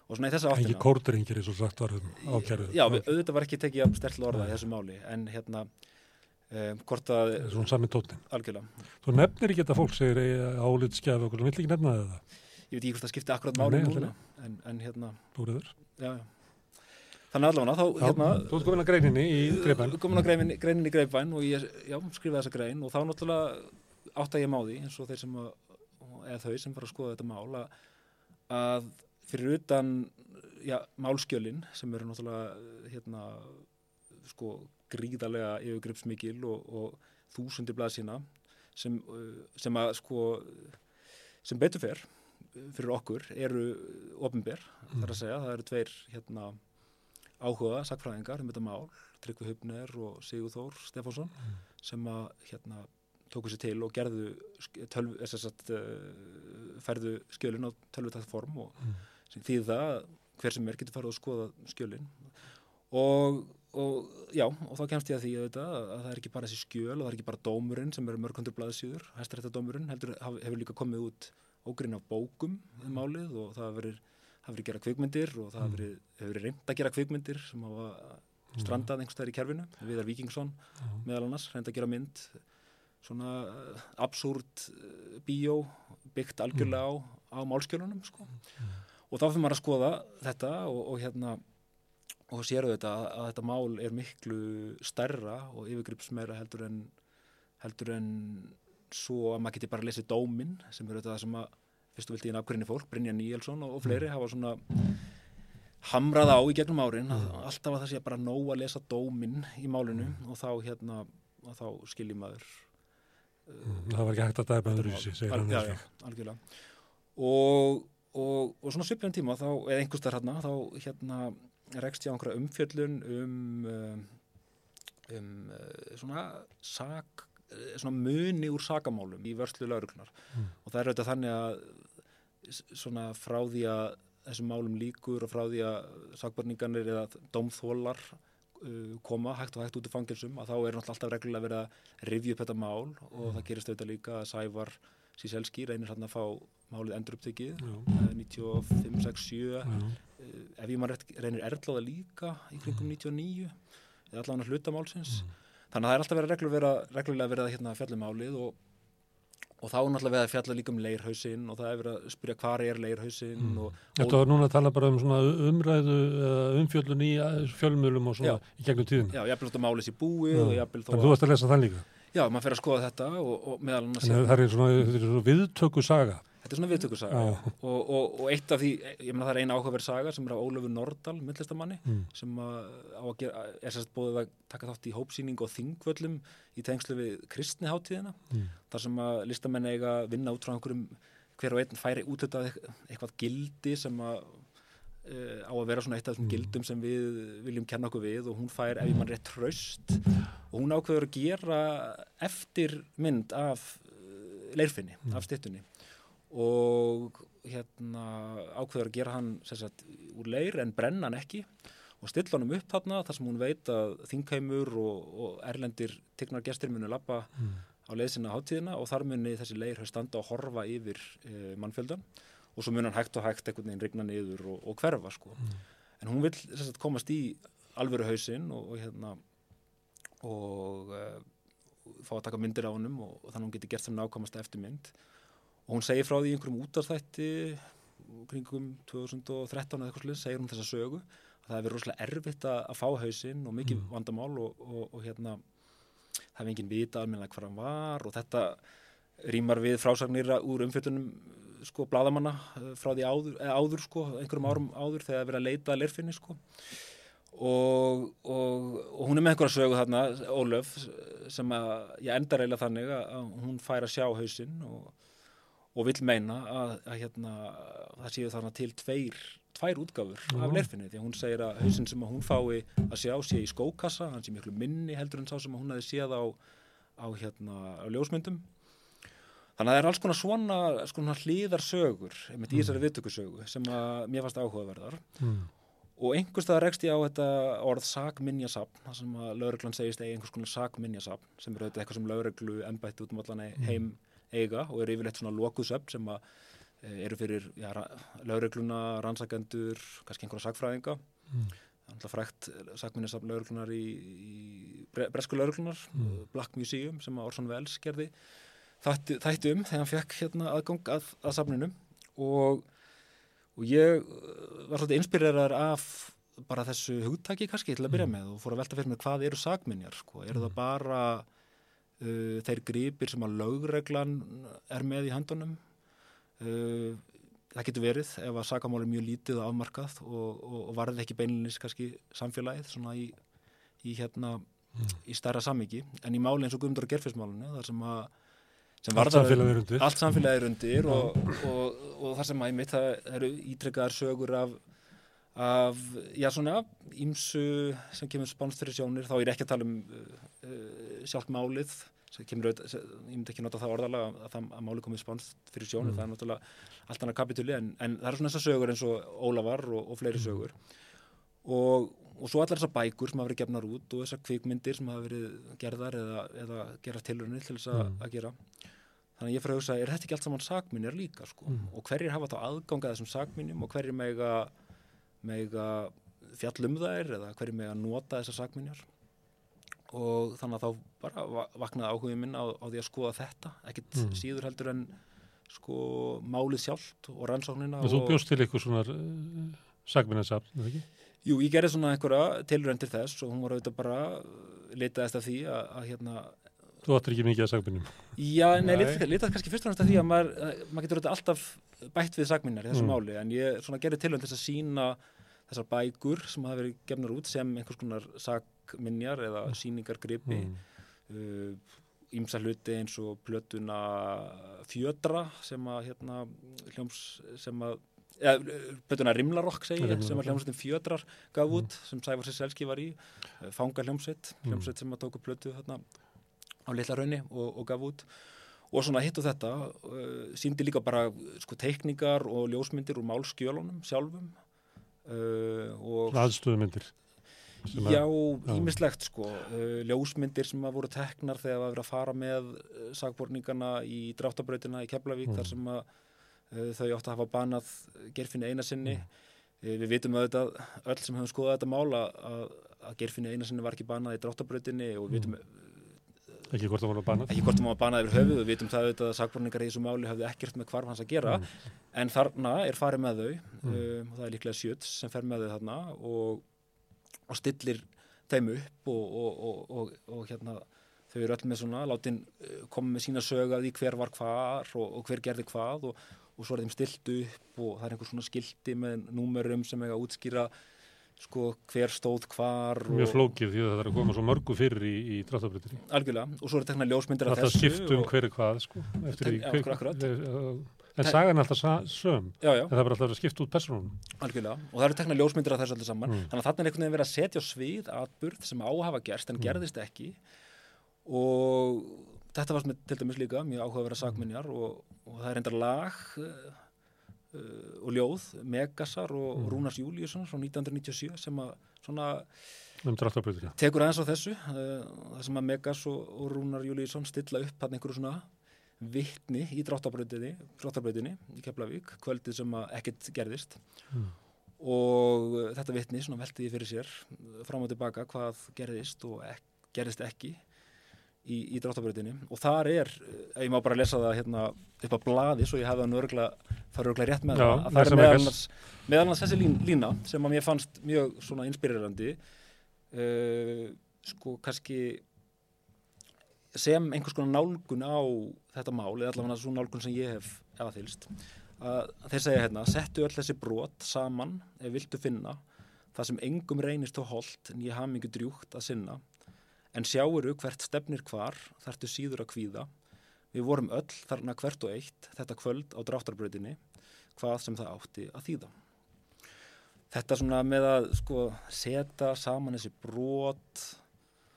og svona í þessa Ekki áttina kórdringir eins og sagt var um ákjærið. Já, við, auðvitað var ekki tekið að stertla orða í þessu máli en hérna um, hvort að Svona sami tóttin. algjörlega Þú nefnir ekki þetta fólk segir álitskjafi okkur, þú vill ekki nefna það það? ég veit ekki hvort það skipti akkurat máli núna en, en hérna, Búriður. já, já. þannig allavega þá Já, hérna þú ert komin að greininni í greipæn. komin að greinin, greinin í greipvæn og ég já, skrifaði þessa grein og þá náttúrulega átta ég máði eins og þeir sem að, eða þau sem fara að skoða þetta mál að, að fyrir utan já, málskjölin sem eru náttúrulega hérna sko gríðarlega yfirgripsmikil og, og þúsundir blaðsina sem, uh, sem að sko sem betur fer fyrir okkur eru ofinber, mm. þar að segja, það eru tveir hérna, áhuga sakfræðingar um þetta mál, Tryggvi Hupner og Sigur Þór Stefánsson mm. sem að hérna, tóku sér til og gerðu tölv, sagt, uh, færðu skjölin á tölvutækt form og mm. því það hver sem er getur farið að skoða skjölin. Og, og já, og þá kemst ég að því að, þetta, að það er ekki bara þessi skjöl og það er ekki bara dómurinn sem er mörgundur blaðsýður, hæstaréttadómurinn heldur hefur líka komið út ógrinn af bókum um málið og það hefur verið það verið gera kvikmyndir og það hefur verið reynd að gera kvikmyndir sem hafa strandað einhverstaðar í kerfinu Viðar Víkingsson meðal annars reynd að gera mynd svona uh, absúrt uh, bíó byggt algjörlega á, á málskjölunum sko. og þá fyrir maður að skoða þetta og, og hérna og séru þetta að, að þetta mál er miklu stærra og yfirgripsmeira heldur en heldur en svo að maður geti bara lesið dóminn sem eru þetta sem að fyrstu vildi í nafngrinni fólk, Brynja Níelsson og, og fleiri hafa svona hamrað á í gegnum árin alltaf að það sé bara nóg að lesa dóminn í málinu og þá hérna og þá skiljið maður Mm, það var ekki hægt að dæpa öðru í sig, segir hann. Já, já, algjörlega. Og, og, og svona sviplega tíma, þá, eða einhverstar hérna, þá hérna rekst ég á einhverja umfjöllun um, um, um svona sak, svona muni úr sakamálum í vörslu lauruglunar. Mm. Og það er auðvitað þannig að svona frá því að þessum málum líkur og frá því að sakbarninganir eða domþólar koma hægt og hægt út í fangilsum að þá er náttúrulega alltaf reglulega verið að rivja upp þetta mál og mm. það gerist auðvitað líka að Sævar Síselski reynir hann að fá málið endur upptekið 95, 6, 7 ef ég maður reynir erðláða líka í kringum 99 eða allavega hluta málsins mm. þannig að það er alltaf verið reglulega, reglulega verið að hérna, fjallum málið og og þá er náttúrulega við að fjalla líka um leirhausinn og það er verið að spyrja hvað er leirhausinn mm. Þetta var núna að tala bara um umræðu umfjöllun í fjölmjölum og svona Já. í gegnum tíðin Já, ég hafði þetta mális í búi Þannig þú varst að lesa það líka Já, maður fer að skoða þetta og, og meðal annars Það er svona, svona viðtöku saga Þetta er svona viðtökursaga og, og, og eitt af því, ég menna það er eina áhugaverð saga sem er á Ólöfu Nordal, myndlistamanni mm. sem að, að gera, er sérst bóðið að taka þátt í hópsýning og þingvöllum í tengslu við kristniháttíðina mm. þar sem að listamenn eiga vinna út frá einhverjum hver og einn færi út þetta eitthvað gildi sem að uh, á að vera svona eitt af þessum mm. gildum sem við viljum kenna okkur við og hún fær ef ég mann rétt tröst og hún ákveður að gera eftir mynd af uh, leirfinni, mm. af stittunni og hérna ákveður að gera hann sagt, úr leir en brenna hann ekki og stilla hann um upp þarna þar sem hún veit að þingheimur og, og erlendir tignar gestir munu lappa mm. á leiðsina háttíðina og þar muni þessi leir höfð standa og horfa yfir e, mannfjöldan og svo mun hann hægt og hægt einhvern veginn rigna niður og, og hverfa sko. Mm. En hún vil sagt, komast í alvöru hausinn og, og hérna og e, fá að taka myndir á hannum og þannig að hún geti gert sem nákvæmast eftirmynd og hún segir frá því einhverjum útastætti kringum 2013 eða eitthvað slið, segir hún þessa sögu að það hefur rosalega erfitt að, fá hausinn og mikið mm. vandamál og, og, og hérna það hefði enginn vita almennilega hvað hann var og þetta rýmar við frásagnir úr umfjöldunum sko bladamanna eh, frá því áður, áður sko, einhverjum árum áður þegar það verið að leita að lerfinni sko og, og hún er með einhverja sögu þarna, Ólöf sem að ég endar eiginlega þannig að hún fær að sjá hausinn og og vil meina að, að hérna, það séu þarna til tveir, tvær útgáfur mm. af lerfinu því að hún segir að hausin sem að hún fái að sjá sé í skókassa, hann sé miklu minni heldur en sá sem að hún hefði séð á, á, hérna, á ljósmyndum þannig að það er alls konar svona, svona hlýðarsögur með mm. þessari viðtökusögu sem að mér fannst áhugaverðar mm. og einhverstað rekst ég á þetta orð sagminjasapn, það sem að lauruglan segist eða einhvers konar sagminjasapn sem eru eitthvað sem lauruglu ennbætti út um allan mm. Eiga og eru yfirleitt svona lokusöfn sem að e, eru fyrir ja, laurugluna, rannsakendur, kannski einhverja sagfræðinga. Mm. Það er frækt sagminnisafn lauruglunar í, í bresku lauruglunar, mm. Black Museum sem Orson Welles gerði þætti um þegar hann fekk hérna, aðgang að, að safninu og, og ég var svolítið inspireraður af bara þessu hugtaki kannski til að byrja mm. með og fór að velta fyrir mig hvað eru sagminjar, sko, eru það mm. bara uh, þeir gripir sem að lögreglan er með í handunum uh, það getur verið ef að sakamál er mjög lítið og afmarkað og, og, og varði ekki beinlinis kannski samfélagið svona í, í hérna mm. í stærra samviki en í máli eins og Guðmundur og Gerfismálunni þar sem að allt samfélagið er undir, allt samfélagið er undir og, og, og það sem að mitt það eru ítrekkaðar sögur af af, já svona ímsu sem kemur spánst fyrir sjónir þá er ekki að tala um uh, uh, sjálf málið sem kemur auðvitað, ég myndi ekki nota það orðalega að, að, að máli komið spánst fyrir sjónir mm. það er náttúrulega allt annað kapitúli en, en það er svona þessar sögur eins og Ólavar og, og fleiri mm. sögur og, og svo allar þessar bækur sem hafa verið gefnar út og þessar kvikmyndir sem hafa verið gerðar eða, eða gerast tilrunni til þess mm. að gera þannig að ég fyrir að hugsa, er þetta ekki allt saman sagminir líka sko mm. og hverjir hafa þá aðgangað þessum sagminum og hverjir mega, mega fjallum þær eða hverjir mega nota þessar sagminjar og þannig að þá bara vaknaði áhugin minn á, á því að skoða þetta ekkit mm. síður heldur en sko málið sjálft og rannsóknina og Þú bjóst til eitthvað svona uh, sagminnarsafn, er það ekki? Jú, ég gerði svona einhverja tilröndir þess og hún var auðvitað bara litaðist af því að, að hérna Þú ættir ekki mikið að sagminnum Já, nei, nei. litaðist kannski fyrst og náttúrulega því að maður, maður getur auðvitað alltaf bætt við sagminnar í þessu mm. máli en ég svona gerði tilrönd þess að sína þessar bækur sem hafa verið gefnar út sem einhvers konar sagminjar eða mm. síningargripi ímsa mm. uh, hluti eins og plötuna fjödra sem að hérna hljóms sem að eða Rimlarokk segi ég, sem að hljómsveitin Fjödrar gaf út, mm. sem Sævar Sisselski var í eh, Fanga hljómsveit, mm. hljómsveit sem að tóku plötu þarna á litla raunni og, og gaf út og svona hitt og þetta uh, síndi líka bara sko teikningar og ljósmyndir úr málskjölunum sjálfum uh, aðstöðumyndir Já, ímislegt sko uh, ljósmyndir sem að voru teknar þegar það var að fara með sagborningana í dráttabrautina í Keflavík mm. þar sem að Eh, þau átt að hafa banað gerfinni eina sinni mm. Eh, við vitum auðvitað öll sem hefum skoðað þetta mál að, að gerfinni eina sinni var ekki banað í dráttabröðinni og við vitum mm. Ekki hvort það var banað ekki hvort það var banað yfir höfuð við vitum það auðvitað að sakborningar í þessu máli hafði ekkert með hvarf hans að gera. Mm. en þarna er farið með þau um, og það er líklega sjöts sem fer með þau þarna og, og stillir þeim upp og, og, og hérna þau eru öll með svona látin koma með sína sögað í hver var hvar og hver gerði hvað og og svo er þeim stilt upp og það er einhver svona skildi með númerum sem eiga að útskýra sko hver stóð hvar Mjög flókið því að það er að koma svo mörgu fyrir í, í dráttabryttinni Algjörlega, og svo er tekna ljósmyndir af þessu Það skipt um hverju hvað sko ten, í, hver, akkurat, En sagan er alltaf söm já, já. en það er alltaf að skipta út personum Algjörlega, og það eru tekna ljósmyndir af þessu alltaf saman mm. þannig að þarna er einhvern veginn verið að setja svið atburð sem áhafa gerst en mm. gerðist ekki og þetta var til dæmis líka mjög áhuga að vera sagminjar og, og það er endar lag uh, og ljóð Megasar og mm. Rúnars Júliusson frá 1997 sem að svona um tekur aðeins á þessu uh, það sem að Megas og, og Rúnar Júliusson stilla upp hann einhverju svona vittni í dráttarbröðinni í Keflavík, kvöldið sem að ekkert gerðist mm. og þetta vittni svona veltiði fyrir sér fram og tilbaka hvað gerðist og ek, gerðist ekki í, í dráttabörutinni og þar er, ég má bara lesa það hérna upp á bladi svo ég hefði það nörgla það er örgla rétt með Já, það. Að það er meðal annars, meðal annars þessi lín, lína sem að mér fannst mjög svona inspirerandi uh, sko kannski sem einhvers konar nálgun á þetta mál eða allavega svona nálgun sem ég hef aðfylst að þeir segja hérna settu öll þessi brot saman ef viltu finna það sem engum reynist á hold en ég haf mikið drjúkt að sinna En sjáuru hvert stefnir hvar, þartu síður að kvíða. Við vorum öll þarna hvert og eitt þetta kvöld á dráttarbröðinni, hvað sem það átti að þýða. Þetta svona með að sko, setja saman þessi brot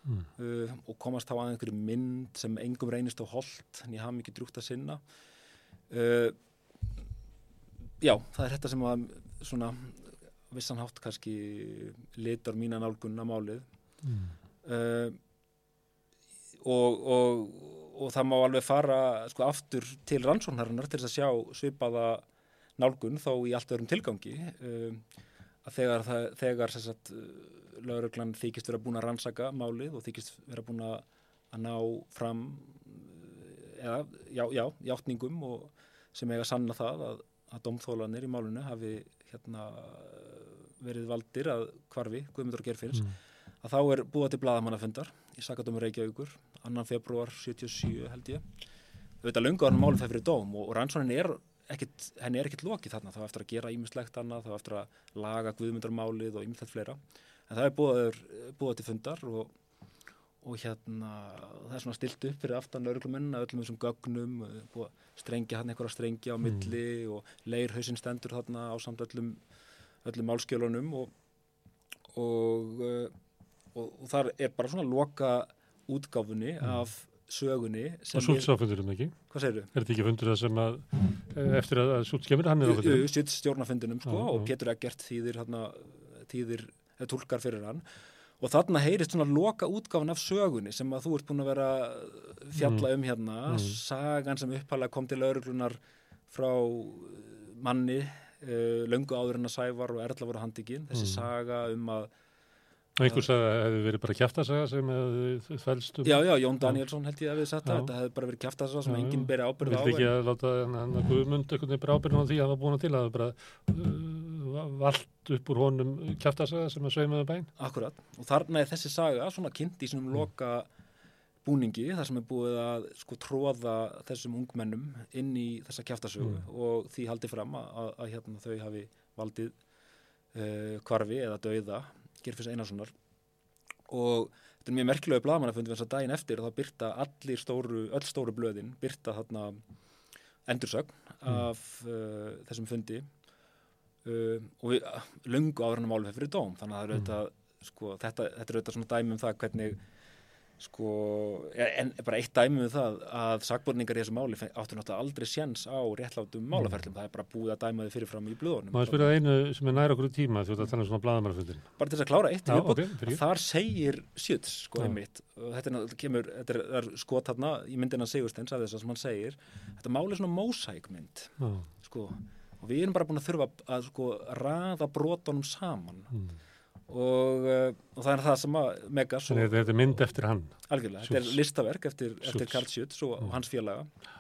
mm. uh, og komast á að einhverju mynd sem engum reynist á hold, en ég hafa mikið drúgt að sinna. Uh, já, það er þetta sem að svona vissanhátt kannski litar mína nálgunna málið. Mm. Uh, og, og, og það má alveg fara sko, aftur til rannsóknarinnar til þess að sjá svipaða nálgun þó í allt öðrum tilgangi um, að þegar, það, þegar sagt, lauruglan þykist vera búin að rannsaka málið og þykist vera búin að ná fram eða, já, já, játningum og sem eiga að sanna það að, að domþólanir í málunni hafi hérna, verið valdir að kvarfi, Guðmundur og Gerfins mm. Að þá er búið til bladamannafundar í Sakadómur Reykjavíkur annan februar 77 held ég. Þetta lunga var málum það fyrir dóm og, og rannsónin er ekkit, henni er ekkit lokið þarna. Þá eftir að gera ímislegt annað, þá eftir að laga guðmyndarmálið og ímislegt fleira. En það er búið, búið til fundar og, og hérna það er svona stilt upp fyrir aftan lauruglumenn öllum þessum gögnum og strengja hann einhverja strengja á milli mm. og leirhausin stendur þarna á samt öllum, öllum málskjölunum og, og, og, og þar er bara svona loka útgáfunni mm. af sögunni og Súts áfundurum ekki? Hvað segir þú? Er þetta ekki fundur það sem að eftir að Súts kemur hann er áfundurum? Súts stjórnafundunum sko á, og Pétur Eggert þýðir, hérna, þýðir tólkar fyrir hann og þarna heyrist svona loka útgáfan af sögunni sem að þú ert búin að vera fjalla mm. um hérna mm. sagan sem uppalega kom til lauruglunar frá manni uh, löngu áður en að Sævar og Erla voru handikinn, þessi mm. saga um að Einhvers að það hefði verið bara kæftasaga sem hefði þvælst um. Já, já, Jón Danielsson held ég að við að þetta hefði bara verið kæftasaga sem já, enginn beri ábyrð á. Vildi ekki að láta hann að Guðmund veginn beri ábyrð á því að það var búin að til að það bara uh, vald upp úr honum kæftasaga sem að sveimaði bæn. Akkurat, og þarna er þessi saga svona kynnt í svonum mm. loka búningi þar sem er búið að sko tróða þessum ungmennum inn í þessa kæftasögu mm. og því haldi fram að, að, að hérna, þau hafi valdið uh, kvarfi eða dauða Gerfis Einarssonar og þetta er mjög merkilegu blagamannafundi þess að daginn eftir þá byrta allir stóru, öll stóru blöðin byrta þarna endursögn mm. af uh, þessum fundi uh, og við, uh, lungu áður hann að málu fyrir dóm þannig að mm. auðvitað, sko, þetta, þetta er auðvitað svona dæmi um það hvernig sko, en bara eitt dæmi um það að sakborningar í þessu máli áttur náttúrulega aldrei séns á réttlátum mm. málaferðlum, það er bara búið að dæma þið fyrirfram í blöðunum. Má ég spyrja einu sem er næra okkur tíma þú veist að þannig svona bladamannafundin Bara til þess að klára eitt, Já, okay, þar segir Sjöts, sko, einmitt þetta er, kemur, þetta er, er skot hérna í myndina Sigursteins af þess að sem hann segir þetta máli er svona mósækmynd sko, og við erum bara búin að þurfa að sko mm og, uh, og það er það sem að Megas Þannig að þetta er mynd eftir hann Algjörlega, Sjúts. þetta er listaverk eftir, eftir Karl Schütz og mm. hans félaga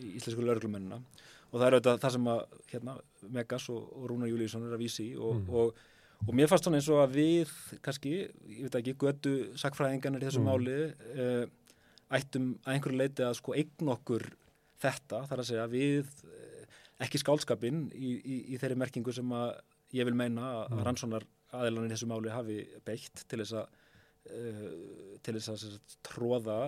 í Íslensku lauruglumennina og það er auðvitað það sem að hérna, Megas og, og Rúnar Júlíusson er að vísi og, mm. og, og mér fannst svona eins og að við kannski, ég veit ekki, götu sakfræðingarnir í þessu mm. máli uh, ættum að einhverju leiti að sko eign okkur þetta, þar að segja við uh, ekki skálskapin í, í, í þeirri merkingu sem að ég vil meina að mm. rannsónar aðeinan í þessu máli hafi beitt til þess að uh, til þess að, tróða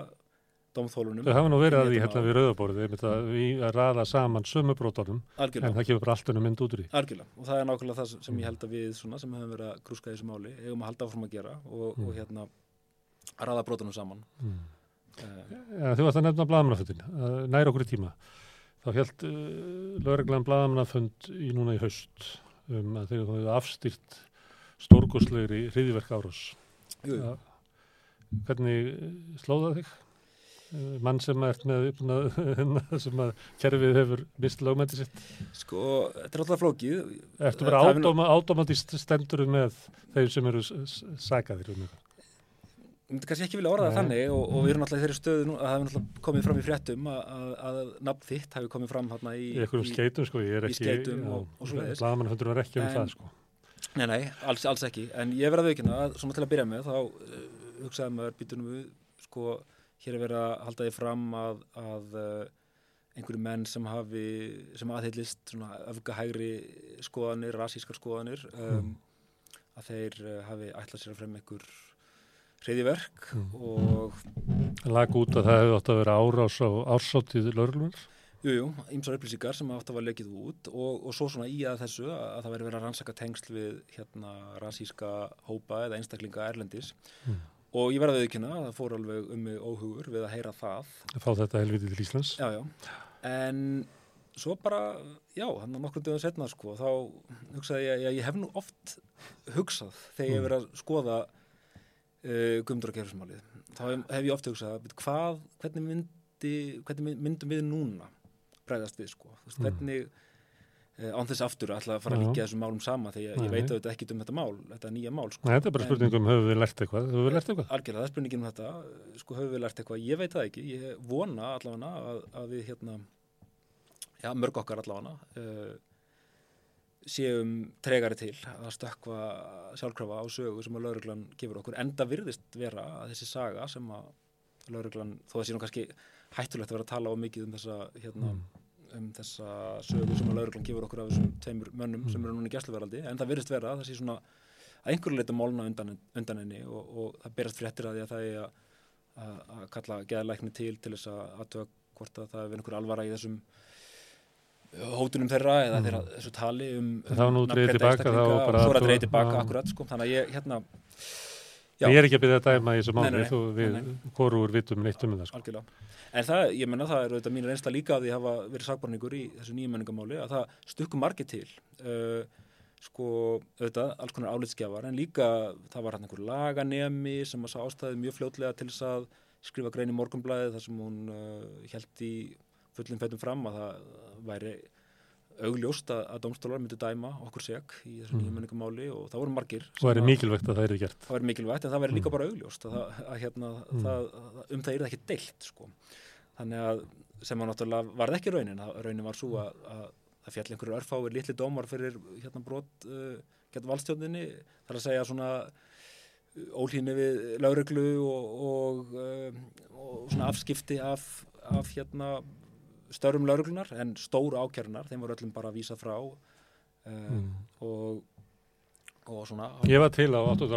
domþólunum. Það hafa nú verið að því hérna við rauðaborðið, við að raða saman sömubrótunum, en það kemur bara allt önum mynd út úr því. Algjörlega, og það er nákvæmlega það sem ég held að við svona, sem hefum verið að grúska í þessu máli, eigum að halda áfram að gera og, mm. og hérna að raða brótunum saman. Mm. Uh, þú varst að nefna bladamannaföndin, næra okkur í tíma. Þá held uh, lögreglan bladamannafönd í núna í haust um að þeir stórgóðslegri hriðiverk árás hvernig slóða þig? Mann sem ert með [LAUGHS] sem að kerfið hefur mist lagmætti sitt? Sko, þetta er alltaf flókið. Ertu verið ádóma, ádómatist stendur með þeir sem eru sækaðir um þetta? Ég myndi kannski ekki vilja orða það þannig og, og við erum alltaf í þeirri stöðu að það hefur alltaf komið fram í fréttum að, nafn þitt hefur komið fram hérna í, í einhverjum skeitum sko, ég er ekki í og, og svo leiðis Blagamannhundur var ekki um það sko Nei, nei, alls, alls ekki, en ég verði að veikina að svona til að byrja með þá uh, hugsaði maður býtunum við, sko, hér er verið að halda því fram að, að uh, einhverju menn sem hafi, sem aðheilist svona öfgahægri skoðanir, rasískar skoðanir, um, mm. að þeir uh, hafi ætlað sér að fremja einhver hriðiverk mm. og... Lag út að það hefði átt að vera árás á ársáttíð lörlunar? Jújú, ímsar upplýsingar sem að vera lekið út og, og svo svona í að þessu að það veri verið að rannsaka tengsl við hérna rasíska hópa eða einstaklinga erlendis mm. og ég verði að viðkynna að það fór alveg um mig óhugur við að heyra það. Að fá þetta helviti til Íslands. Já, já, en svo bara, já, hann á nokkur dögum setna sko, þá hugsaði ég að ég hef nú oft hugsað þegar ég hef verið að skoða uh, gumdur og gerðsmálið. Þá hef, hef ég oft hugsað, hvað, hvernig, myndi, hvernig myndum við núna bregðast við sko. Veist, mm. hvernig eh, án þess aftur að ætla að fara að líka þessum málum sama því að ég veit auðvitað ekki um þetta mál, þetta nýja mál sko. Nei, þetta er bara spurningum, höfum við lært eitthvað? Höfum við lært eitthvað? Algjörlega, það er spurningum um þetta, sko, höfum við lært eitthvað? Ég veit það ekki, ég vona allavega að, að við hérna, já, mörg okkar allavega, uh, séum tregari til að stökka sjálfkrafa á sögu sem að lauruglan gefur okkur. Enda virðist vera að þessi saga sem að lauruglan, þó að nú kannski hættulegt að vera að tala á mikið um þessa hérna, mm. um þessa sögu sem að lauruglan gefur okkur af þessum tveimur mönnum mm. sem eru núna í gæsluveraldi, en það virðist vera að það sé svona að einhverju leita málna undan, undan henni og, og það berast fréttir að því að það er að að kalla geðalækni til til þess að aðtöða hvort að það er einhver alvara í þessum hótunum þeirra eða mm. þeirra þessu tali um, um það var nú dreigð tilbaka og svo er að dreigð tilbaka akkurat sko, þannig að ég hérna Já. Ég er ekki að byrja að dæma í þessu þú við korur vitum neitt um það sko. Algjörlega, en það, ég menna það er auðvitað mín reynsla líka að því hafa verið sagbarningur í þessu nýjum menningamáli að það stukkum margir til uh, sko auðvitað, alls konar álitskjafar en líka það var hann einhver laganemi sem að sá ástæði mjög fljótlega til þess að skrifa grein í morgunblæði þar sem hún uh, held í fullum fætum fram að það væri augljóst að, að domstólar myndi dæma okkur seg í þessu mm. nýjum menningamáli og það voru margir og það er mikilvægt að það eru gert það er mikilvægt en það verður líka mm. bara augljóst að, að, hérna, mm. það, um það er það ekki deilt sko. þannig að sem að náttúrulega varð ekki raunin raunin var svo að það fjall einhverju örfáir litli dómar fyrir hérna brot uh, getur valstjóninni þar að segja svona uh, ólínu við lauruglu og, og, uh, og svona afskipti af, af hérna störum lauruglunar en stóru ákjörnar, þeim voru öllum bara að vísa frá uh, mm. og, og svona Ég var til á 8.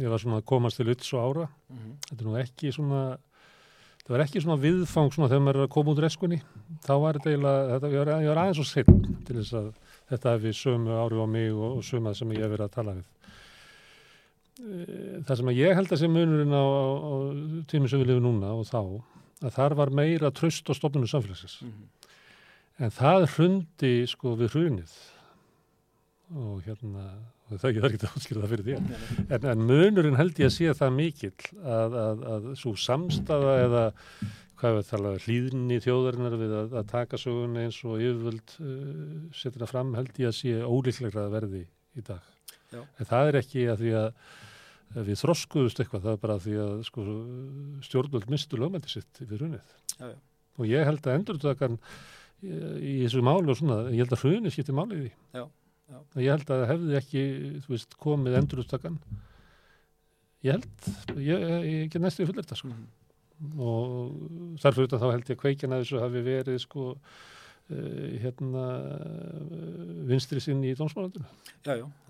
ég var svona að komast til Utts og ára mm -hmm. þetta er nú ekki svona það var ekki svona viðfang svona þegar maður er að koma út reskunni, þá var þetta eiginlega þetta, ég, var, ég var aðeins og sinn til þess að þetta hefði sömu ári á mig og, og sömað sem ég hef verið að tala við eh, það sem ég held að sé munurinn á, á, tímið sem við lifum núna og þá að þar var meira tröst á stofnunum samfélagsins. Mm -hmm. en það hrundi sko við hrunið. Og hérna og það er ekki að áskilja það fyrir því en, en munurinn held ég að sé það mikill að, að, að svo samstafa eða hvað við tala hlýðinni þjóðarinnar við að, að taka sögun eins og yfirvöld uh, setja það fram held ég að sé ólíklegra að verði í dag. Já. en það er ekki að því að við þroskuðust eitthvað, það er bara því að sko, stjórnvöld mistu lögmændi sitt fyrir hrunið. Já, já. og ég held að endurtakan í, í þessu máli og svona, ég held að hrunið skipti málið í því. Ég held að hefði ekki veist, komið endurtakan ég held ég, get næstu í fullir þetta sko. mm og þarfur þá held ég að kveikina þessu hafi verið sko hérna vinstri sinn í dómsmálandinu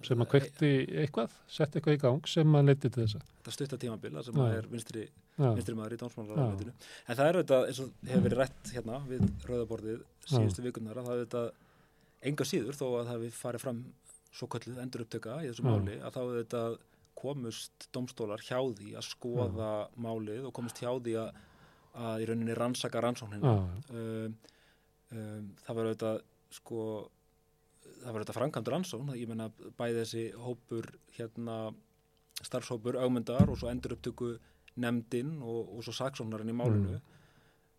sem að kvekti eitthvað sett eitthvað í gang sem að leti til þessa. Þetta stuttar tímabila sem að er vinstri, vinstri maður í dómsmálandinu en það er auðvitað eins og hefur verið rætt hérna við rauðaborðið síðustu vikunar að það er auðvitað enga síður þó að það við farið fram svo kallið endur upptöka í þessu Já. máli að þá auðvitað komust dómstólar hjá því að skoða Já. málið og komust hjá því að, að í rauninni rannsaka rannsókninu um, það var auðvitað sko það var auðvitað framkvæmdur ansón ég menna bæði þessi hópur hérna starfshópur augmyndar og svo endur upptöku nefndin og, og svo saksónarinn í málinu. Mm.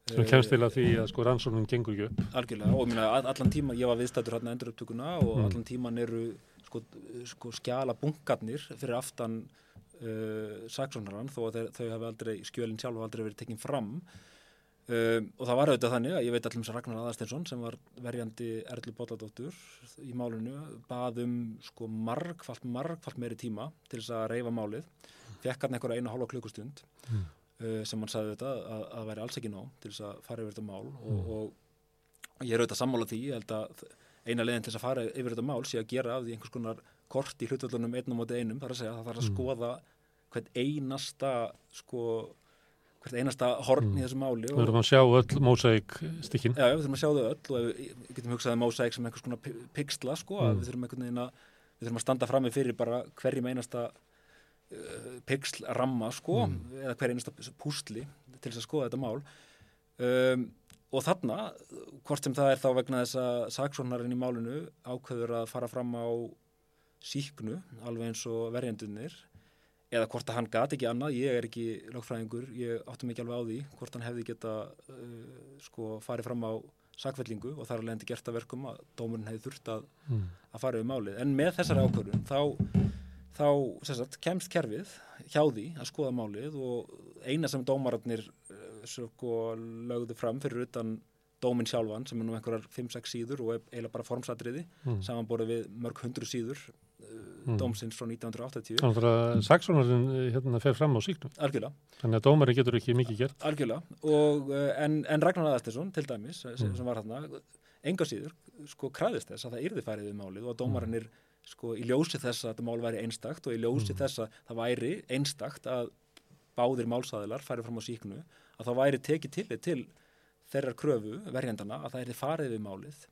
Svo kemst til að því að sko rannsónun gengur ekki upp. Algjörlega. Og minna, allan tíma, ég var viðstættur hérna endur upptökuna og mm. allan tíman eru sko, sko skjala bunkarnir fyrir aftan uh, saksónarann þó að þeir, þau hafi aldrei, skjölinn sjálf hafi aldrei verið tekinn fram Um, og það var auðvitað þannig að ég veit allir sem Ragnar Aðarsteinsson sem var verjandi Erli Bóladóttur í málinu baðum sko margfalt, margfalt meiri tíma til þess að reyfa málið fekk hann einhverja einu hálfa klukkustund mm. uh, sem hann sagði þetta að það væri alls ekki nóg til þess að fara yfir þetta mál mm. og, og, og ég er auðvitað sammála því ég held að eina leginn til þess að fara yfir þetta mál sé að gera af því einhvers konar kort í hlutvöldunum einnum moti einum þar að segja að það þarf að mm. skoða hvern einasta sko hvert einasta horn mm. í þessu máli. Við þurfum að sjá öll mósæk stikkin. Já, við þurfum að sjá þau öll og við getum hugsaði mósæk sem einhvers konar pixla sko, mm. við þurfum einhvern veginn að við þurfum að standa fram með fyrir bara hverjum einasta uh, pixlramma sko, mm. eða hver einasta pústli til þess að skoða þetta mál um, og þarna, hvort sem það er þá vegna þess að saksónarinn í málinu ákveður að fara fram á síknu, alveg eins og verjendunir eða hvort að hann gati ekki annað, ég er ekki lögfræðingur, ég áttum ekki alveg á því hvort hann hefði geta uh, sko farið fram á sakvellingu og þar alveg endi gert að verkum að dómurinn hefði þurft að, mm. að fara við málið en með þessari mm. ákvörðun þá, þá sagt, kemst kerfið hjá því að skoða málið og eina sem dómararnir sko, lögðu fram fyrir utan dóminn sjálfan sem er nú einhverjar 5-6 síður og eiginlega bara formsatriði mm. samanborið við mörg hundru síður mm. dómsins frá 1980 Þannig að saksónarinn hérna fer fram á síknum. Algjörlega. Þannig að dómarinn getur ekki mikið gert. Algjörlega, og, eh, en, en Ragnar Aðarstesson til dæmis, mm. sem var hérna enga síður, sko kræðist þess að það yrði færið við málið og að dómarinn er sko í ljósi þess að þetta mál væri einstakt og í ljósi mm. þess að það væri einstakt að báðir málsæðilar færið fram á síknu að þá væri tekið til til þeirrar kröfu verjendana að það er farið við málið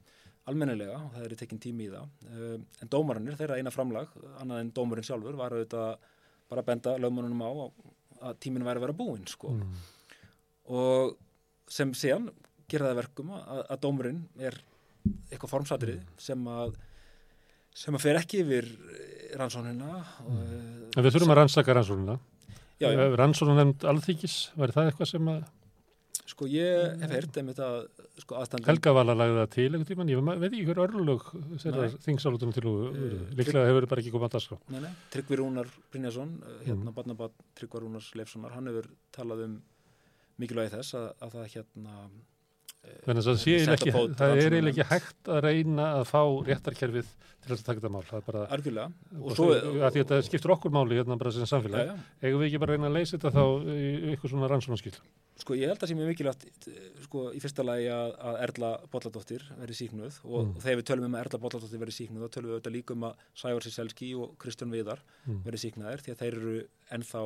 almennilega og það er tekinn tími í það uh, en dómarannir, þeirra eina framlag annað en dómarinn sjálfur var auðvitað bara að benda lögmannunum á að tíminn væri að vera búinn sko mm. og sem séðan gera það verkum að, að dómarinn er eitthvað formsatrið mm. sem að sem að fer ekki yfir rannsónina mm. En við þurfum að rannsaka rannsónina Rannsóna nefnd alþykis, væri það eitthvað sem að Sko ég hef heyrt um þetta sko aðstandum. Helga var að lagða það til einhvern tíman, ég veit ekki hver örlug þingsálutunum til og uh, líklega hefur bara ekki komað að dasgra. Nei, nei, Tryggvi Rúnar Brynjason, uh, hérna mm. barnabat Tryggvar Rúnars Leifssonar, hann hefur talað um mikilvægi þess að, að það hérna Þannig að það, ekki, það er eiginlega ekki hægt að reyna að fá réttarkerfið til að taka þetta mál. Það er bara... Og svo... Að þetta skiptur okkur máli hérna bara sem samfélag. Egum við ekki bara reyna að leysa þetta þá í ykkur svona rannsónaskil? Sko ég held að það sé mjög mikilvægt sko í fyrsta lagi að, að Erla Bolladóttir verði síknuð og, mm. og þegar við tölum um að Erla Bolladóttir verði síknuð þá tölum við auðvitað líka um að Sævar Siselski og Kristján Viðar mm. verði síknaðir því að þeir eru ennþá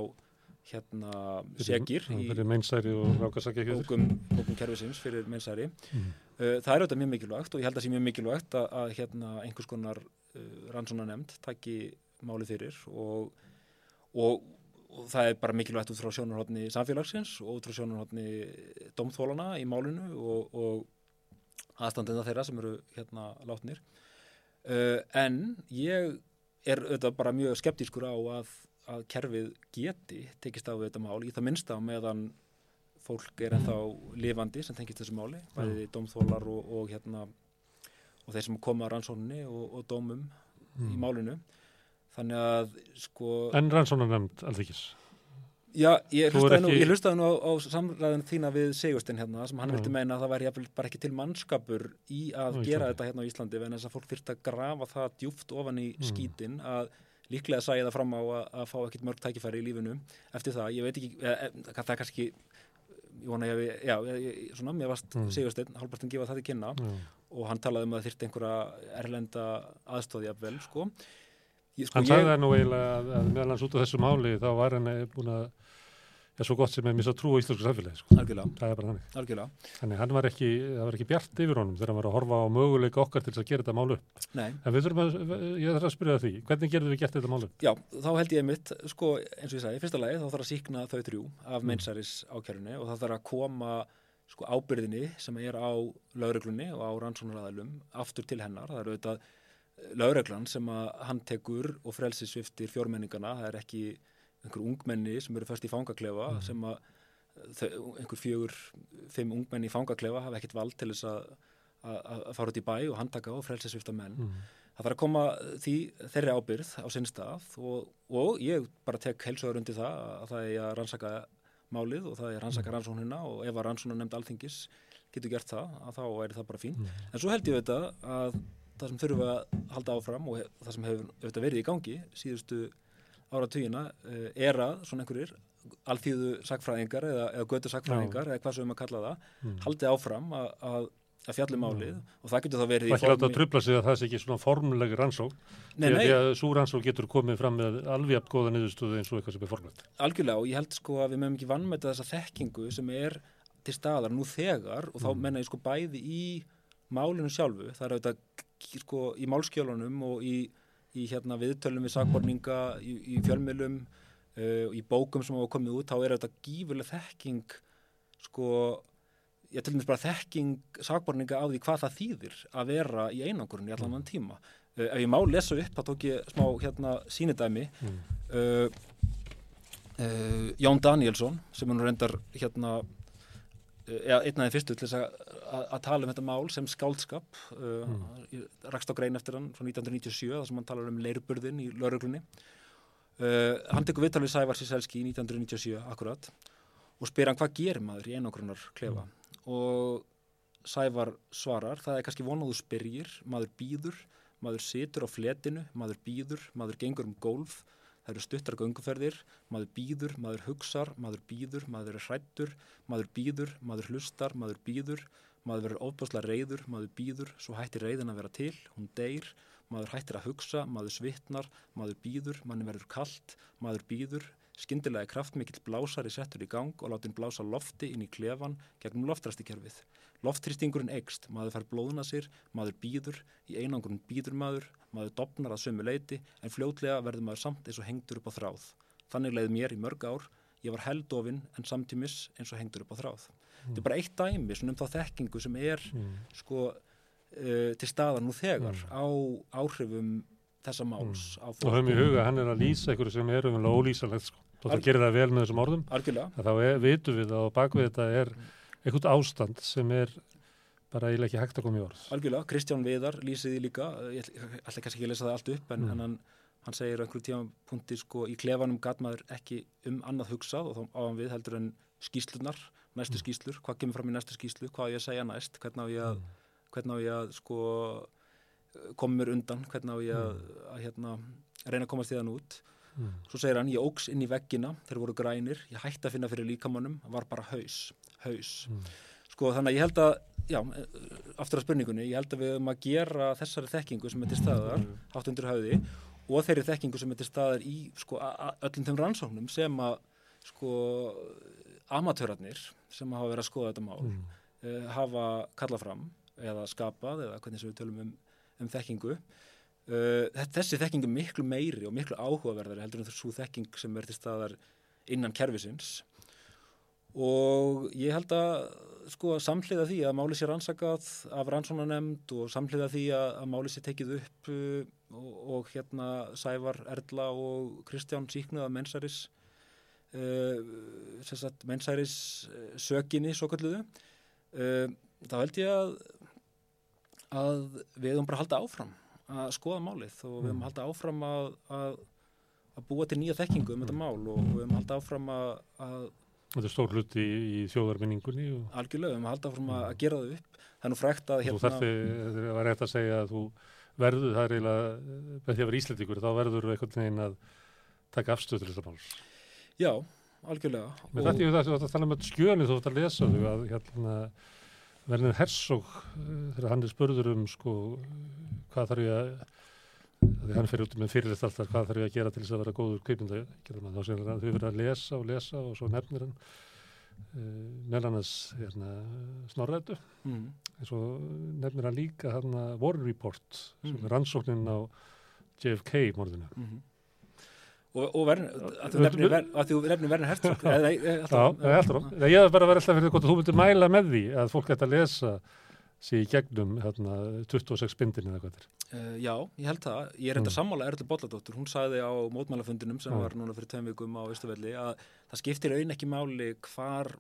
hérna segir fyrir meinsæri og rákasakja bókum, bókum kervisins fyrir meinsæri. Mm. uh, það er auðvitað mjög mikilvægt og ég held að það sé mjög mikilvægt að, að hérna einhvers konar uh, rannsóna nefnd takki máli fyrir og, og, og það er bara mikilvægt út frá sjónarhóttni samfélagsins og út frá sjónarhóttni domþólana í málinu og, og aðstandina þeirra sem eru hérna látnir. Uh, en ég er auðvitað bara mjög skeptískur á að að kerfið geti tekist á þetta mál í það minnsta meðan fólk er ennþá lifandi sem tengist þessu máli, bæðið mm. domþólar og, og hérna og þeir sem koma á rannsónunni og, og dómum mm. í málinu þannig að sko En rannsónan nefnd alþykis? Já, ég hlustaði nú, ekki... nú á, á samræðinu þína við Sigurstein hérna sem hann vilti meina að það væri bara ekki til mannskapur í að Ná, gera þetta hérna á Íslandi en þess að fólk þurft að grafa það djúft ofan í mm. skítin að líklega sæði það fram á að, að fá ekkert mörg tækifæri í lífinu eftir það, ég veit ekki eða, það er kannski ég vona ég að, já, ég, svona, mér varst mm. Sigursteinn, Halbartin gefa það til kynna mm. og hann talaði um að það þyrti einhverja erlenda aðstóði af vel, sko ég, sko, Hann sagði það nú eiginlega að meðal hans út á þessu máli þá var hann búin að er svo gott sem er misa trú á íslensku samfélagi sko. það er bara þannig Algjörlega. þannig hann var ekki, það var ekki bjart yfir honum þegar hann var að horfa á möguleika okkar til að gera þetta málu Nei. en við þurfum að, ég þarf að spyrja því hvernig gerðum við gert þetta málu? Já, þá held ég mitt, sko, eins og ég sagði fyrsta lagi þá þarf að síkna þau þrjú af mm. meinsæris ákjörunni og það þarf að koma sko ábyrðinni sem er á lauruglunni og á rannsónaræðalum aftur til hennar, það eru auðvitað lauruglan sem að hann tekur og frelsisviftir fjórmenningana, það er ekki einhver ungmenni sem eru fyrst í fangaklefa mm. sem að einhver fjögur, fimm ungmenni í fangaklefa hafa ekkert vald til þess að að fara út í bæ og handtaka og frelsesvifta menn. Mm. Það þarf að koma því þeirri ábyrð á sinn stað og, og ég bara tek heilsuður undir það að það er að rannsaka málið og það er að rannsaka mm. rannsóknina og ef að rannsóknar nefnd alþingis getur gert það, að þá er það bara fín. Mm. En svo held ég þetta að það sem þurfum að halda áfram og það sem hefur verið í gangi síðustu áratugina uh, er að svona einhverjir alþýðu sakfræðingar eða, eða götu sakfræðingar eða hvað sem við maður kalla það mm. haldið áfram að, að, að fjallum álið mm. og það getur þá verið Það er ekki láta að trubla sig að það sé ekki svona formuleg rannsók því að svo rannsók getur komið fram með alveg aft góða niðurstöðu eins og eitthvað sem er formulegt Algjörlega og ég held sko að við meðum ekki vann með þessa þekkingu sem er til staðar nú þegar og þá mm. menna ég sko bæði í málinu sjálfu það er auðvitað sko í málskjölunum og í í hérna, viðtölum við sakborninga í, í fjölmjölum uh, í bókum sem hafa komið út þá er þetta gífurlega þekking sko ég til dæmis bara þekking sakborninga á því hvað það þýðir að vera í einangurinn í allan annan tíma. Uh, ef ég má lesa upp, þá tók ég smá hérna sínidæmi mm. uh, Jón Danielsson sem hann reyndar hérna eða einn af þeim fyrstu til að, tala um þetta mál sem skáldskap mm. rakst á grein eftir hann frá 1997 þar sem hann talar um leirburðin í lauruglunni uh, hann tekur vittal við Sævar Siselski í 1997 akkurat og spyr hann hvað gerir maður í einogrunnar klefa mm. og Sævar svarar það er kannski vonaðu spyrjir maður býður, maður situr á fletinu maður býður, maður gengur um gólf Það eru stuttar gönguferðir, maður býður, maður hugsar, maður býður, maður er hrættur, maður býður, maður hlustar, maður býður, maður verður ofbásla reyður, maður býður, svo hættir reyðin að vera til, hún deyr, maður hættir að hugsa, maður svitnar, maður býður, manni verður kallt, maður býður, Skyndilega er kraftmikill blásari settur í gang og látin blása lofti inn í klefan gegnum loftræstikerfið. Loftrýstingurinn eikst, maður fær blóðuna sér, maður býður, í einangrun býður maður, maður dopnar að sömu leiti en fljótlega verður maður samt eins og hengtur upp á þráð. Þannig leiði mér í mörg ár, ég var heldofinn en samtímis eins og hengtur upp á þráð. Mm. Þetta er bara eitt dæmi um þá þekkingu sem er mm. sko uh, til staðar nú þegar mm. á áhrifum þessa máls. Mm. Og höfum í huga, hann er að lýsa einhverju sem er umvel ólýsalegt sko. Það gerir það vel með þessum orðum. Algjörlega. Þá er, vitum við að bakvið þetta er einhvert ástand sem er bara eiginlega ekki hægt að koma í orð. Algjörlega, Kristján Viðar lýsiði líka, ég ætla kannski ekki að lesa það allt upp en, mm. hann, hann segir á einhverju tímapunkti sko í klefanum gatmaður ekki um annað hugsað og þá á hann við heldur en skýslunar, næstu mm. skýslur, hvað kemur fram í næstu skýslu, hvað á ég að segja næst, hvernig á ég að, mm. að sko koma mér undan, hvernig á ég að, mm. að, að hérna, reyna að komast í þann út. Mm. Svo segir hann, ég ógs inn í veggina, þeir voru grænir, ég hætti að finna fyrir líkamannum, var bara haus, haus. Mm. Sko þannig að ég held að, já, aftur á spurningunni, ég held að við höfum að gera þessari þekkingu sem er til staðar, mm. hátt undir hauði, og þeirri þekkingu sem er til staðar í sko, öllum þeim rannsóknum sem að sko amatörarnir sem hafa verið að skoða þetta mál uh, hafa kallað fram eða skapað eða hvernig sem við tölum um, um þekkingu uh, þessi þekking er miklu meiri og miklu áhugaverðari heldur en þessu þekking sem er til staðar innan kervisins og ég held að sko samhliða því að máli sér ansakað af rannsónanemnd og samhliða því að, að máli sér tekið upp uh, og, og hérna Sævar, Erla og Kristján síknuða mensaris uh, mensaris sökinni svo kalluðu þá held ég að að við höfum bara að halda áfram að skoða málið og við höfum að halda áfram að, að, að búa til nýja þekkingu um þetta mál og við höfum að halda áfram að, að Þetta er stór hluti í, í þjóðarminningunni og... Algjörlega, við höfum að halda áfram að gera það upp. Það er nú frækt að hérna Þú þarfi, það var rétt að segja að þú verður, það er eiginlega, með því að vera íslendingur þá verður einhvern veginn að taka afstöð til þetta máls. Já, algjörlega. Með og... þetta ég veist að það tala um skjöni þú ætti að lesa þau að hérna Verðin Hersog eh, þegar hann er spörður um sko hvað þarf ég að því hann fyrir út með fyrirlist alltaf hvað þarf ég að gera til þess að vera góður kveipinda þá segir hann að þau verður að lesa og lesa og svo nefnir hann uh, meðlannas hérna, snorrættu mm. en svo nefnir hann líka hann að War Report sem mm. er rannsóknin á JFK morðinu mm -hmm og, og verð, að þú nefnir Já, alltaf Ég hef bara verið alltaf fyrir hvort þú myndir mæla með því að fólk geta að lesa sér í gegnum hérna, 26 bindin eða hvað þetta er uh, Já, ég held það, ég er enda mm. sammála Erli Bolladóttur, hún sagði á mótmælafundinum sem mm. var núna fyrir tveim vikum á Ístufelli að það skiptir auðin ekki máli hvar,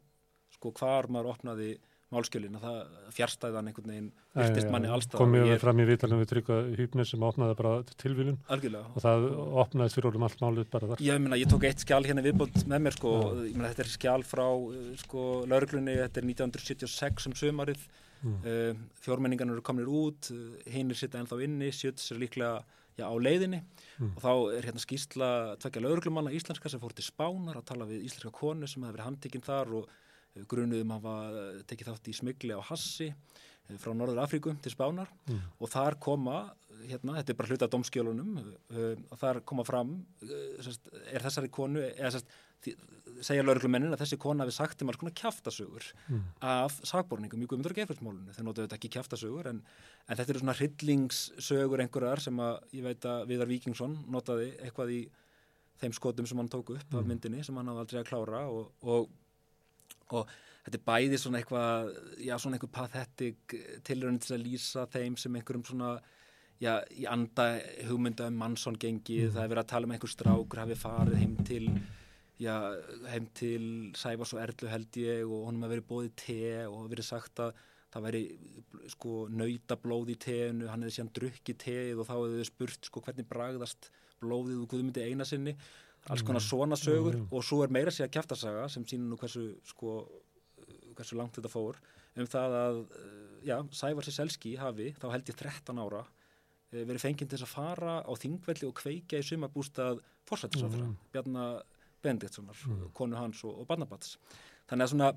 sko, hvar maður opnaði málskjölin að það fjärstæðan einhvern veginn virtist manni allstað komið við fram í vitalum við trygga hýpni sem opnaði bara tilvílun Algjörlega. og það opnaðist fyrir orðum allt málið bara þar ég, ég tók eitt skjál hérna viðbótt með mér sko, myna, þetta er skjál frá sko, lauruglunni, þetta er 1976 um sömarið mm. uh, fjórmenningan eru kominir út hinn er sittað ennþá inni, sjöts er líklega já, á leiðinni mm. og þá er hérna skýrsla tvekja lauruglumanna íslenska sem fór til Spánar að tala við íslenska konu sem hefði verið handtekinn þar og grunuðum hafa tekið þátt í smigli á Hassi eh, frá Norður Afríku til Spánar mm. og þar koma, hérna, þetta er bara hluta domskjölunum, uh, þar koma fram, sest, er þessari konu, eða sest, segja lauruglumennin að þessi kona hafi sagt um alls konar kæftasögur mm. af sagborningum í Guðmundur og Geirfjöldsmálunni, þeir notaðu þetta ekki kæftasögur en, en þetta eru svona hryllingssögur einhverjar sem að ég veit að Viðar Víkingsson notaði eitthvað í þeim skotum sem hann tóku upp mm. af myndinni sem hann hafði aldrei að klára og, og og þetta er bæði svona eitthvað já svona einhver pathetic tilrönd til að lýsa þeim sem einhverjum svona já í anda hugmynda um mannsson gengið, mm. það er verið að tala um einhver strákur hafi farið heim til já heim til Sæfars og Erlu held ég og honum hafi verið bóðið te og verið sagt að það væri sko nautablóð í teinu, hann hefði síðan drukkið teið og þá hefði þau spurt sko hvernig bragðast blóðið og guðmyndi eina sinni alls konar svona sögur mm. og svo er meira sér að kæftarsaga sem sínur nú hversu, sko, hversu langt þetta fór um það að já, Sævar Sisselski hafi þá held ég 13 ára eh, verið fenginn til að fara á þingvelli og kveika í sumabústað fórsættisafra, mm. Bjarnar Bendiktssonar, mm. konu hans og, og Barnabats. Þannig að svona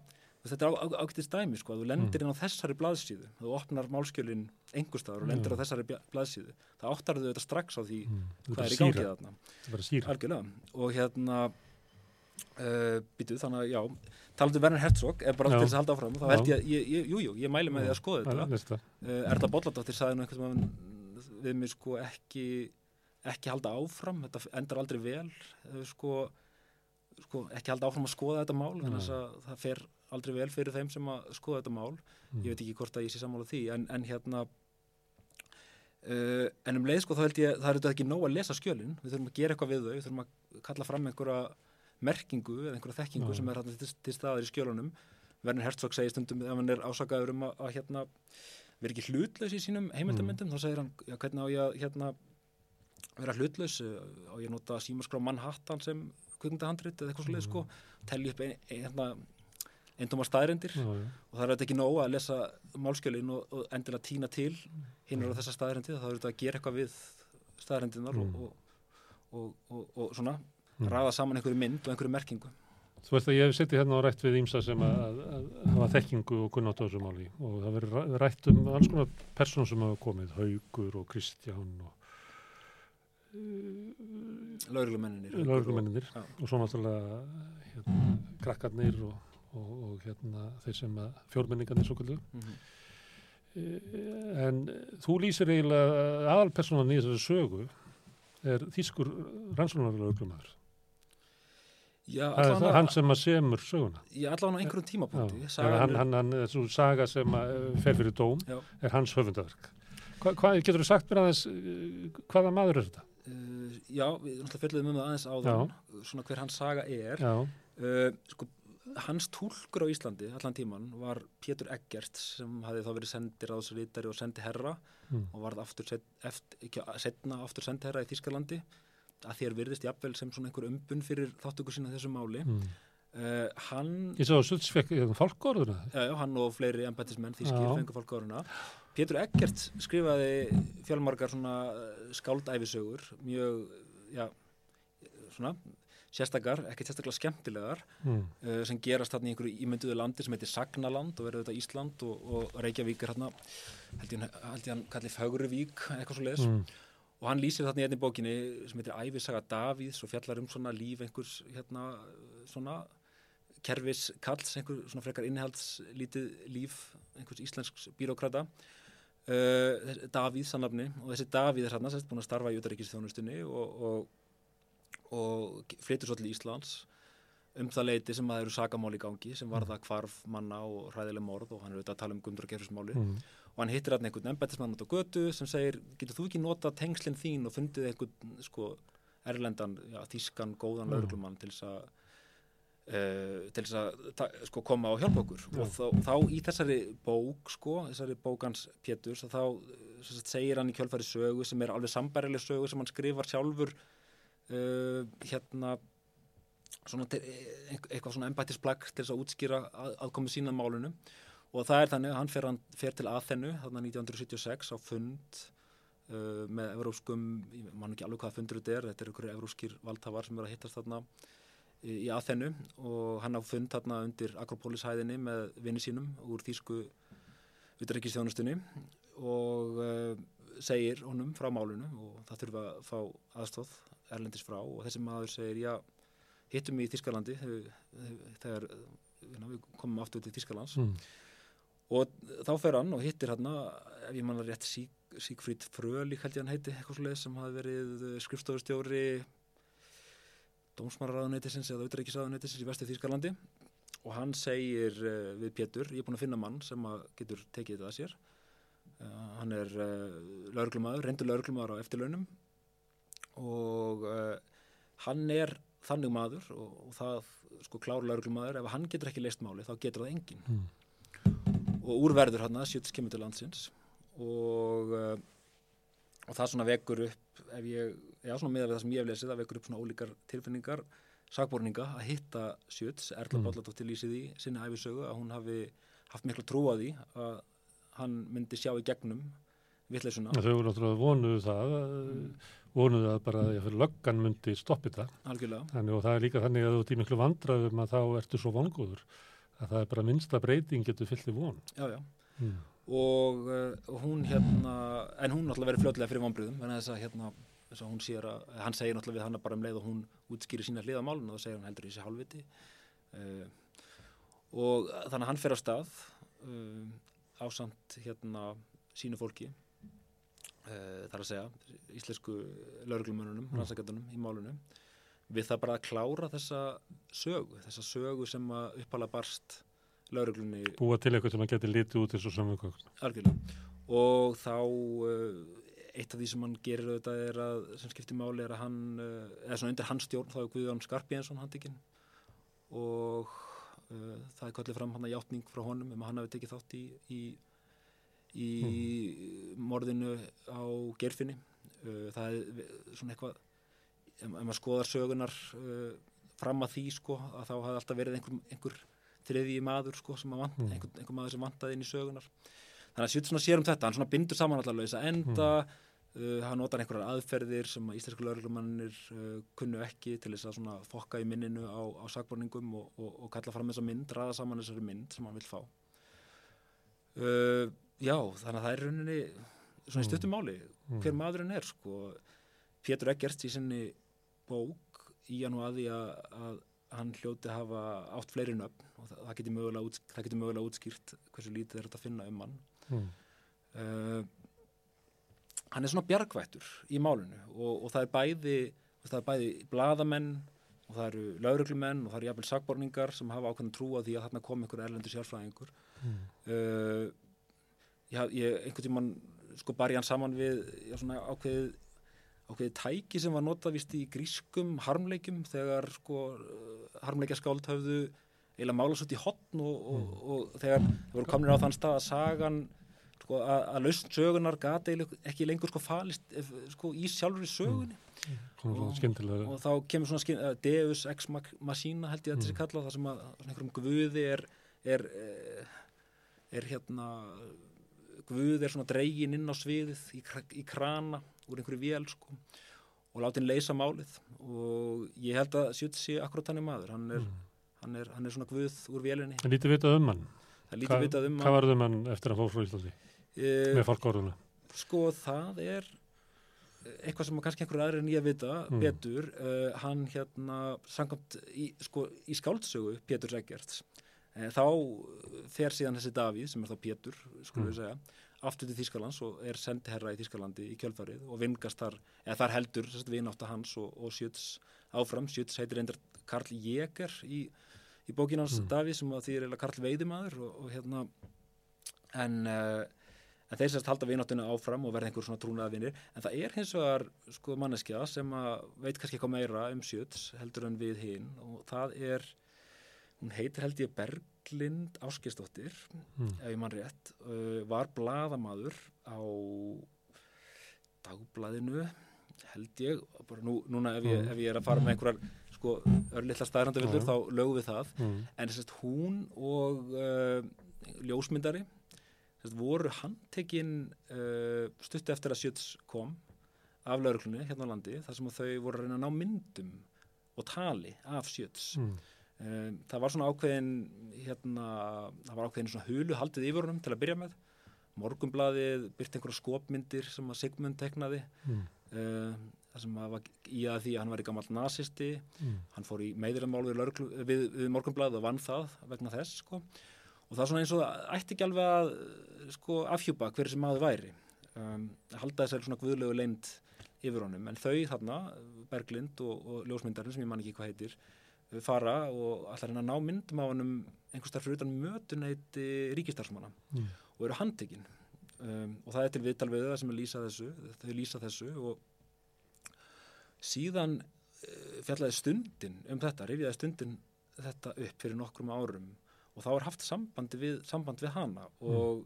þetta er ágættist dæmi sko, að þú lendir mm. inn á þessari blaðsíðu, þú opnar málskjölinn engustafur og lendir á þessari blaðsíðu. Það áttarðu þetta strax á því mm. hvað er í gangið þarna. Algjörlega. Og hérna Uh, býtu, þannig að já talandu um Werner Herzog, er bara Já. til þess að halda áfram. Þá held ég, ég, ég, jú, ég mæli með því að skoða þetta. uh, Erla Bolladóttir sagði nú einhvern veginn við mig sko ekki ekki halda áfram, þetta endar aldrei vel uh, sko, sko ekki halda áfram að skoða þetta mál þannig að það fer aldrei vel fyrir þeim sem að skoða þetta mál. Mm. ég veit ekki hvort að ég sé sammála því en, en hérna uh, en um leið sko þá held ég það er þetta ekki nóg að lesa skjölin. Við þurfum að gera eitthvað við þau, við þurfum að kalla fram einhverja merkingu eða einhverja þekkingu Já. sem er hérna til, til staðar í skjölunum. Werner Herzog segir stundum ef hann er ásakaður um að, að hérna vera ekki hlutlaus í sínum heimildamöndum þá segir hann, já hvernig á ég að hérna vera hlutlaus? Á ég að nota símaskrá Manhattan sem kvikmyndahandrit eða eitthvað svolítið sko? Telli upp ein, ein, hérna eindóma staðrendir Já, já. og það er þetta ekki nóg að lesa málskjölin og, og endilega týna til hinn á þessa staðrendi þá er þetta að gera eitthvað við staðrendinar Mm. og, og, og, og svona Mm. ræða saman einhverju mynd og einhverju merkingu. Þú veist að ég hef sittið hérna og rætt við ímsa sem að, að, að hafa þekkingu og kunnátt á þessu máli. Og það verður ræ- rætt um alls konar persónum sem hafa komið, Haugur og Kristján og lauruglumenninir lauruglumenninir og svo náttúrulega hérna, krakkarnir og, og, og hérna þeir sem að fjórmenningarnir svo kallu. Mhm. En þú lýsir eiginlega aðalpersonan í þessari sögu er þýskur rannsóknarlauglumæður. Já, Það er það hann sem að semur söguna. Já, allavega á einhverjum tímapunkti hann, er- hann, hann, þessu saga sem að, eh, fer fyrir dóm Já. er hans höfundaverk. Hva, hvað, getur þú sagt mér aðeins, eh, hvaða maður er þetta? Uh, já, við náttúrulega fjöldum um það aðeins áðan svona hver hans saga er uh, sko, hans túlkur á Íslandi allan tíman var Pétur Eggert sem hafði þá verið sendiráðsritari og sendi herra Mm. og varð aftur set, eftir, ekki, setna aftur sendi herra í Þískalandi að þér virðist jafnvel sem svona einhver umbun fyrir þáttöku sína þessu máli mm. uh, hann ég sá að Sults fekk hérna, fálkórðuna. Já, já, hann og fleiri embættismenn þýskir Já. fengur fólk áruna. Pétur Eggert skrifaði fjölmargar svona eh, skáldæfisögur, mjög, já, svona sérstakar, ekki sérstaklega skemmtilegar, Mm. uh, sem gerast þarna í einhverju ímynduðu landi sem heitir Sagnaland og verður þetta Ísland og, og Reykjavík er hérna, held ég, hann- held ég hann kalli Fögruvík, eitthvað svo leiðis. Mm. Og hann lýsir þarna í einni bókinni sem heitir Ævisaga Davíðs og fjallar um svona líf einhvers, hérna, svona kerfis kalls, einhver svona frekar innihaldslítið líf einhvers íslensks bírókrata uh, Davíð sannafni og þessi Davíð er hérna sérst búin að starfa í utaríkisþjónustunni og, og, og flytur svo til Íslands um það leiti sem að það eru sakamál í gangi sem var það hvarf manna og hræðileg morð og hann er auðvitað að tala um Gundur og Gerfismáli Mm. og hann hittir hann einhvern embættismann út á götu sem segir, getur þú ekki nota tengslinn þín og fundið einhvern sko erlendan, já, þískan, góðan Já. lauruglumann til þess að Uh, til þess að sko, koma og hjálpa okkur og þá, þá í þessari bók sko, þessari bókans Péturs að þá sem sagt, segir hann í kjölfæri sögu sem er alveg sambærileg sögu sem hann skrifar sjálfur uh, hérna svona, til- ein- eitthvað svona embættisplagg til þess að útskýra að, aðkomu sína málunum og það er þannig að hann fer, hann fer til Aþenu þarna 1976 á fund uh, með evróskum, ég man ekki alveg hvaða fundur þetta er, þetta er einhverju evróskir valdhafar sem eru að hittast þarna í, í Aþenu. Og hann á fund þarna undir Akropólishæðinni með vinni sínum úr þýsku utanríkistjónustunni og uh, segir honum frá málunu og það þurfa að fá aðstóð erlendis frá og þessi maður segir já, hittum í Þýskalandi þegar, hérna, við komum aftur til Þýskalands. Mm. og þá fer hann og hittir hann ef ég manna rétt Sík, Síkfrýd Fröli held ég hann heiti, eitthvað svo sem hafi verið eh, skrifstofustjóri dómsmáraráðuneytisins eða auðvitaðrækisráðuneytisins í vestu Þýskalandi. Og hann segir uh, við Pétur, ég er búin að finna mann sem getur tekið þetta að sér. Uh, hann er uh, lauruglumæður, reyndur lauruglumæður á eftirlaunum og uh, hann er þannig maður og, og það sko klár lauruglumæður, ef hann getur ekki leist máli þá getur það enginn Mm. og úrverður hann að sjöts kemur til landsins og uh, og það svona vekur upp ef ég, já svona við það sem ég hef lesið það vekur upp svona ólíkar tilfinningar sakborninga að hitta sjöts Erla Mm. mm. Bolladóttir lýsið í sinni æfisögu að hún hafi haft miklu trú á því að hann myndi sjá í gegnum vitleysuna, Þau voru náttúrulega vonuðu það, eh, vonuðu að bara löggan myndi stoppi það. algjörlega Þannig og það er líka þannig að þú ert í miklu vandraðum að þá ertu svo vongóður að það er bara minnsta breyting getur fyllt í von. já, já. Mm. og uh, hún hérna en hún náttúrulega verið fljótlega fyrir vonbröðum að þess að hérna þess að hún sér að, hann segir náttúrulega við hann bara um leið og hún útskýri sína hliðamálun og þá segir hann heldur í þessi halvviti uh, og þannig að hann fer á stað uh, ásamt hérna sínu fólki þar að segja íslensku lauruglumönunum, mm. rannsækjandunum í málunum við það bara að klára þessa sögu, þessa sögu sem að upphala barst lauruglunni búa til eitthvað sem að geti litið út og samvöku algjörlega. Og þá eitt af því sem hann gerir auðvitað er að sem skiptir máli er að hann eða svona undir hans stjórn þá er Guðjón Skarpjensson handikinn og uh, það er kallið fram hann að játning frá honum um að hann hafi tekið þátt í í, í mm. morðinu á gerfinni uh, það er svona eitthvað ef, maður skoðar sögunar uh, fram að því sko að þá hafi alltaf verið einhver, einhver þriði maður sko vant, mm. einhver, einhver maður sem vantaði inn í sögunar þannig að Sjútt sér um þetta, hann bindur saman allar þess að enda mm. Uh, hann notar einhverjar aðferðir sem að íslensku lauruglumannir uh, kunnu ekki til þess að fokka í minninu á, á sakborningum og, og, og kalla fram þessa mynd, ræða saman þessari mynd sem hann vil fá uh, Já, þannig að það er rauninni svona í stuttum máli mm. hver maðurinn er sko Pétur Eggerts í sinni bók í hann og aði að, að hann hljóti hafa átt fleiri nöfn og það, það getur mögulega, mögulega útskýrt hversu lítið er þetta að finna um hann mm. uh, hann er svona bjargvættur í málunu og, og það er bæði bæði bladamenn og það eru lauruglumenn og það eru jafnvel sagborningar sem hafa ákveðin trú að því að þarna kom einhver erlendur sjálfræðingur mm. uh, ég, ég einhvern tíman sko bar ég hann saman við já, svona ákveðið ákveðið tæki sem var notað vist í grískum harmleikum þegar sko harmleikaskáld hafðu eiginlega mála svo til hotn og, og, mm. og, og þegar það voru komin á þann stað að sagan sko, að lausn sögunar gata ekki lengur sko falist sko, í sjálfur í sögunni mm. og, og þá kemur svona skinn, uh, Deus ex machina held ég að þessi mm. kalla það sem að einhverjum guði er er, er, eh, er hérna guði er svona dregin inn á sviðið í, í krana úr einhverju vél sko og láti henn leysa málið og ég held að Sjútt sé akkurat hann er maður hann er, mm. hann er, hann er svona guð úr vélinni Það lítið vitað um hann Hva, um Hvað var það um hann eftir að fór frá Íslandi? uh, með fólkóruna? Sko það er eitthvað sem kannski einhverju aðri að vita mm. betur, uh, hann hérna samkvæmt í, sko, í skáldsögu Pétur uh, þá fer síðan þessi Davíð sem er þá Pétur, skulum við mm. segja aftur til Þýskalands og er sendiherra í Þýskalandi í kjölfarið og vingast þar eða þar heldur vinátt að hans og, og Sjöts áfram, Sjöts heitir reyndar Karl Jéger í, í bókinans mm. Davíð sem að því er Karl Veidimaður og, og hérna en en en þeir sérst halda vináttunni áfram og verða einhver svona trúnaða vinnir en það er hins vegar sko manneskja sem að veit kannski eitthvað meira um sjöts heldur en við hinn og það er hún heitir held ég Berglind Áskistóttir mm. ef ég mann rétt uh, var bladamadur á dagbladinu held ég nú, núna ef ég, mm. ef ég er að fara með einhverjar sko örlittla mm. þá lögum við það hmm. en að hún og uh, ljósmyndari Sest, voru handtekinn uh, stutti eftir að Sjöts kom af lauruglunni hérna á landi þar sem þau voru að reyna að ná myndum og tali af Sjöts mm. Um, það var svona ákveðin hérna, það var ákveðin svona hulu haldið yfir honum til að byrja með. Morgumbladið byrti einhverja skopmyndir sem að Sigmund teknaði mm. uh, það sem var í að því að hann var í gammal nazisti mm. hann fór í meðiramál við, við, við morgumbladið og vann það vegna þess sko. Og það er svona eins og það ætti ekki alveg að sko, afhjúpa hver sem maður væri. Um, að halda þessari svona guðlegu leind yfir honum, en þau þarna Berglind og, og ljósmyndarinn sem ég man ekki hvað heitir fara og allar hérna ná myndum á honum einhvers starf fyrir utan mötuneyti ríkistarsmanna mm. og eru handtekinn um, og það er til viðtal við það sem lýsa þessu þau lýsa þessu og síðan uh, fjallaði stundin um þetta, rifjaði stundin þetta upp fyrir nokkrum árum og þá er haft samband við, samband við hana og,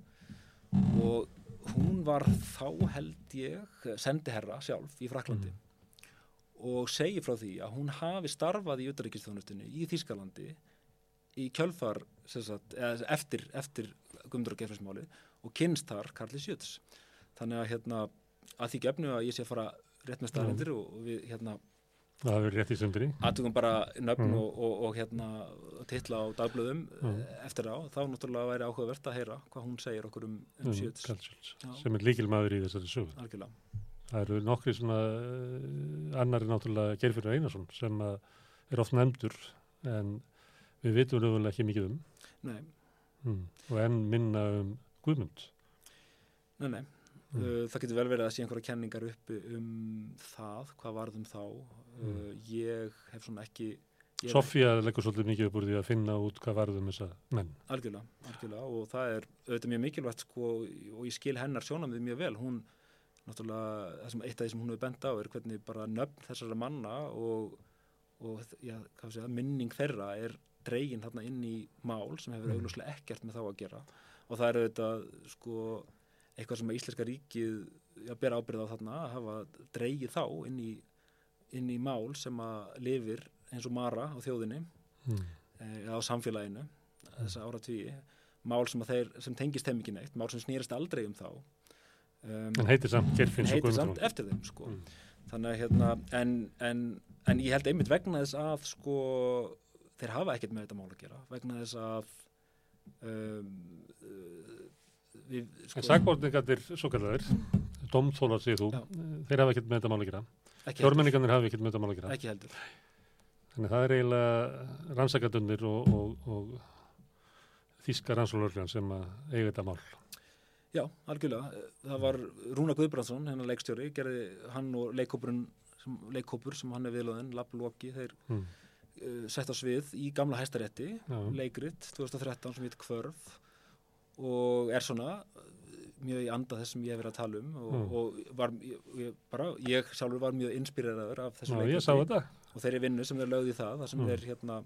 mm. og hún var þá held ég sendiherra sjálf í Fraklandi mm. Og segi frá því að hún hafi starfað í utarrikistjónustunni í Þýskalandi í kjölfar sagt, eftir, eftir Guðmundur og Gefræsmáli og kynst þar Karli Sjöts þannig að hérna að því gefnu að ég sé að fara rétt með staðrindir mm. og, og við hérna Það hefur rétt í sundri. Aðtökum bara nöfn mm. og, og, og hérna titla á dagblöðum mm. eftir á. Þá náttúrulega væri áhugavert að heyra hvað hún segir okkur um, um mm, Sjöts. Sem er líkil maður í þessari sögu. Algjörlega. Það eru nokkri svona, uh, annar er náttúrulega Geirfjörður Einarsson sem er oft nefndur en við vitum lögulega ekki mikið um. Nei. Mm. Og enn minna um Guðmund. Nei, nei. Mm. Það getur vel verið að sé einhverja kenningar uppi um það, hvað varðum þá. Mm. Ég hef svona ekki... Sofía leggur svolítið mikið upp úr því að finna út hvað varðum þessa menn. Algjörlega, algjörlega og það er auðvitað mjög mikilvægt sko og ég skil hennar sjónamið mjög vel. Hún, náttúrulega, það sem eitt af því sem hún hefur bent á er hvernig bara nöfn þessara manna og, og já, segja, minning þeirra er dregin þarna inn í mál sem hefur mm. auglúslega ekkert með þá að gera og það er auðvitað sko eitthvað sem að Íslenska ríkið já, ber ábyrð á þarna að hafa dreigið þá inn í, inn í mál sem að lifir eins og Mara á þjóðinni mm. eða á samfélaginu mm. þessa ára tvíi mál sem, þeir, sem tengist þeim ekki neitt mál sem snýrist aldrei um þá um, en heitir samt heitir samt eftir þeim sko. mm. þannig að hérna en, en, en ég held einmitt vegna þess að sko þeir hafa ekkert með þetta mál að gera vegna þess að um, við, sko, en sagbortningarnir svo kallar domþólar séð þú, Já. þeir hafa ekkert með þetta mál að gera fjórmenningarnir hafa ekkert með þetta mál að gera ekki heldur Þannig það er eiginlega rannsakadunir og, og, og þíska rannsólurljan sem eiga þetta mál. Já, algjörlega. Það var Rúna Guðbrandsson, hennar leikstjóri, gerði hann og leikkópur sem hann er viðlóðin, Lapp Lóki, þeir mm. uh, sett á svið í gamla hæstarétti, leikrit 2013 sem heit Kvörð og er svona mjög í anda þess sem ég hef verið að tala um og, mm. og var, ég, bara, ég sjálfur var mjög inspíreraður af þessu leikrit og þeirri vinnu sem þeir lögði það, það sem mm. þeir hérna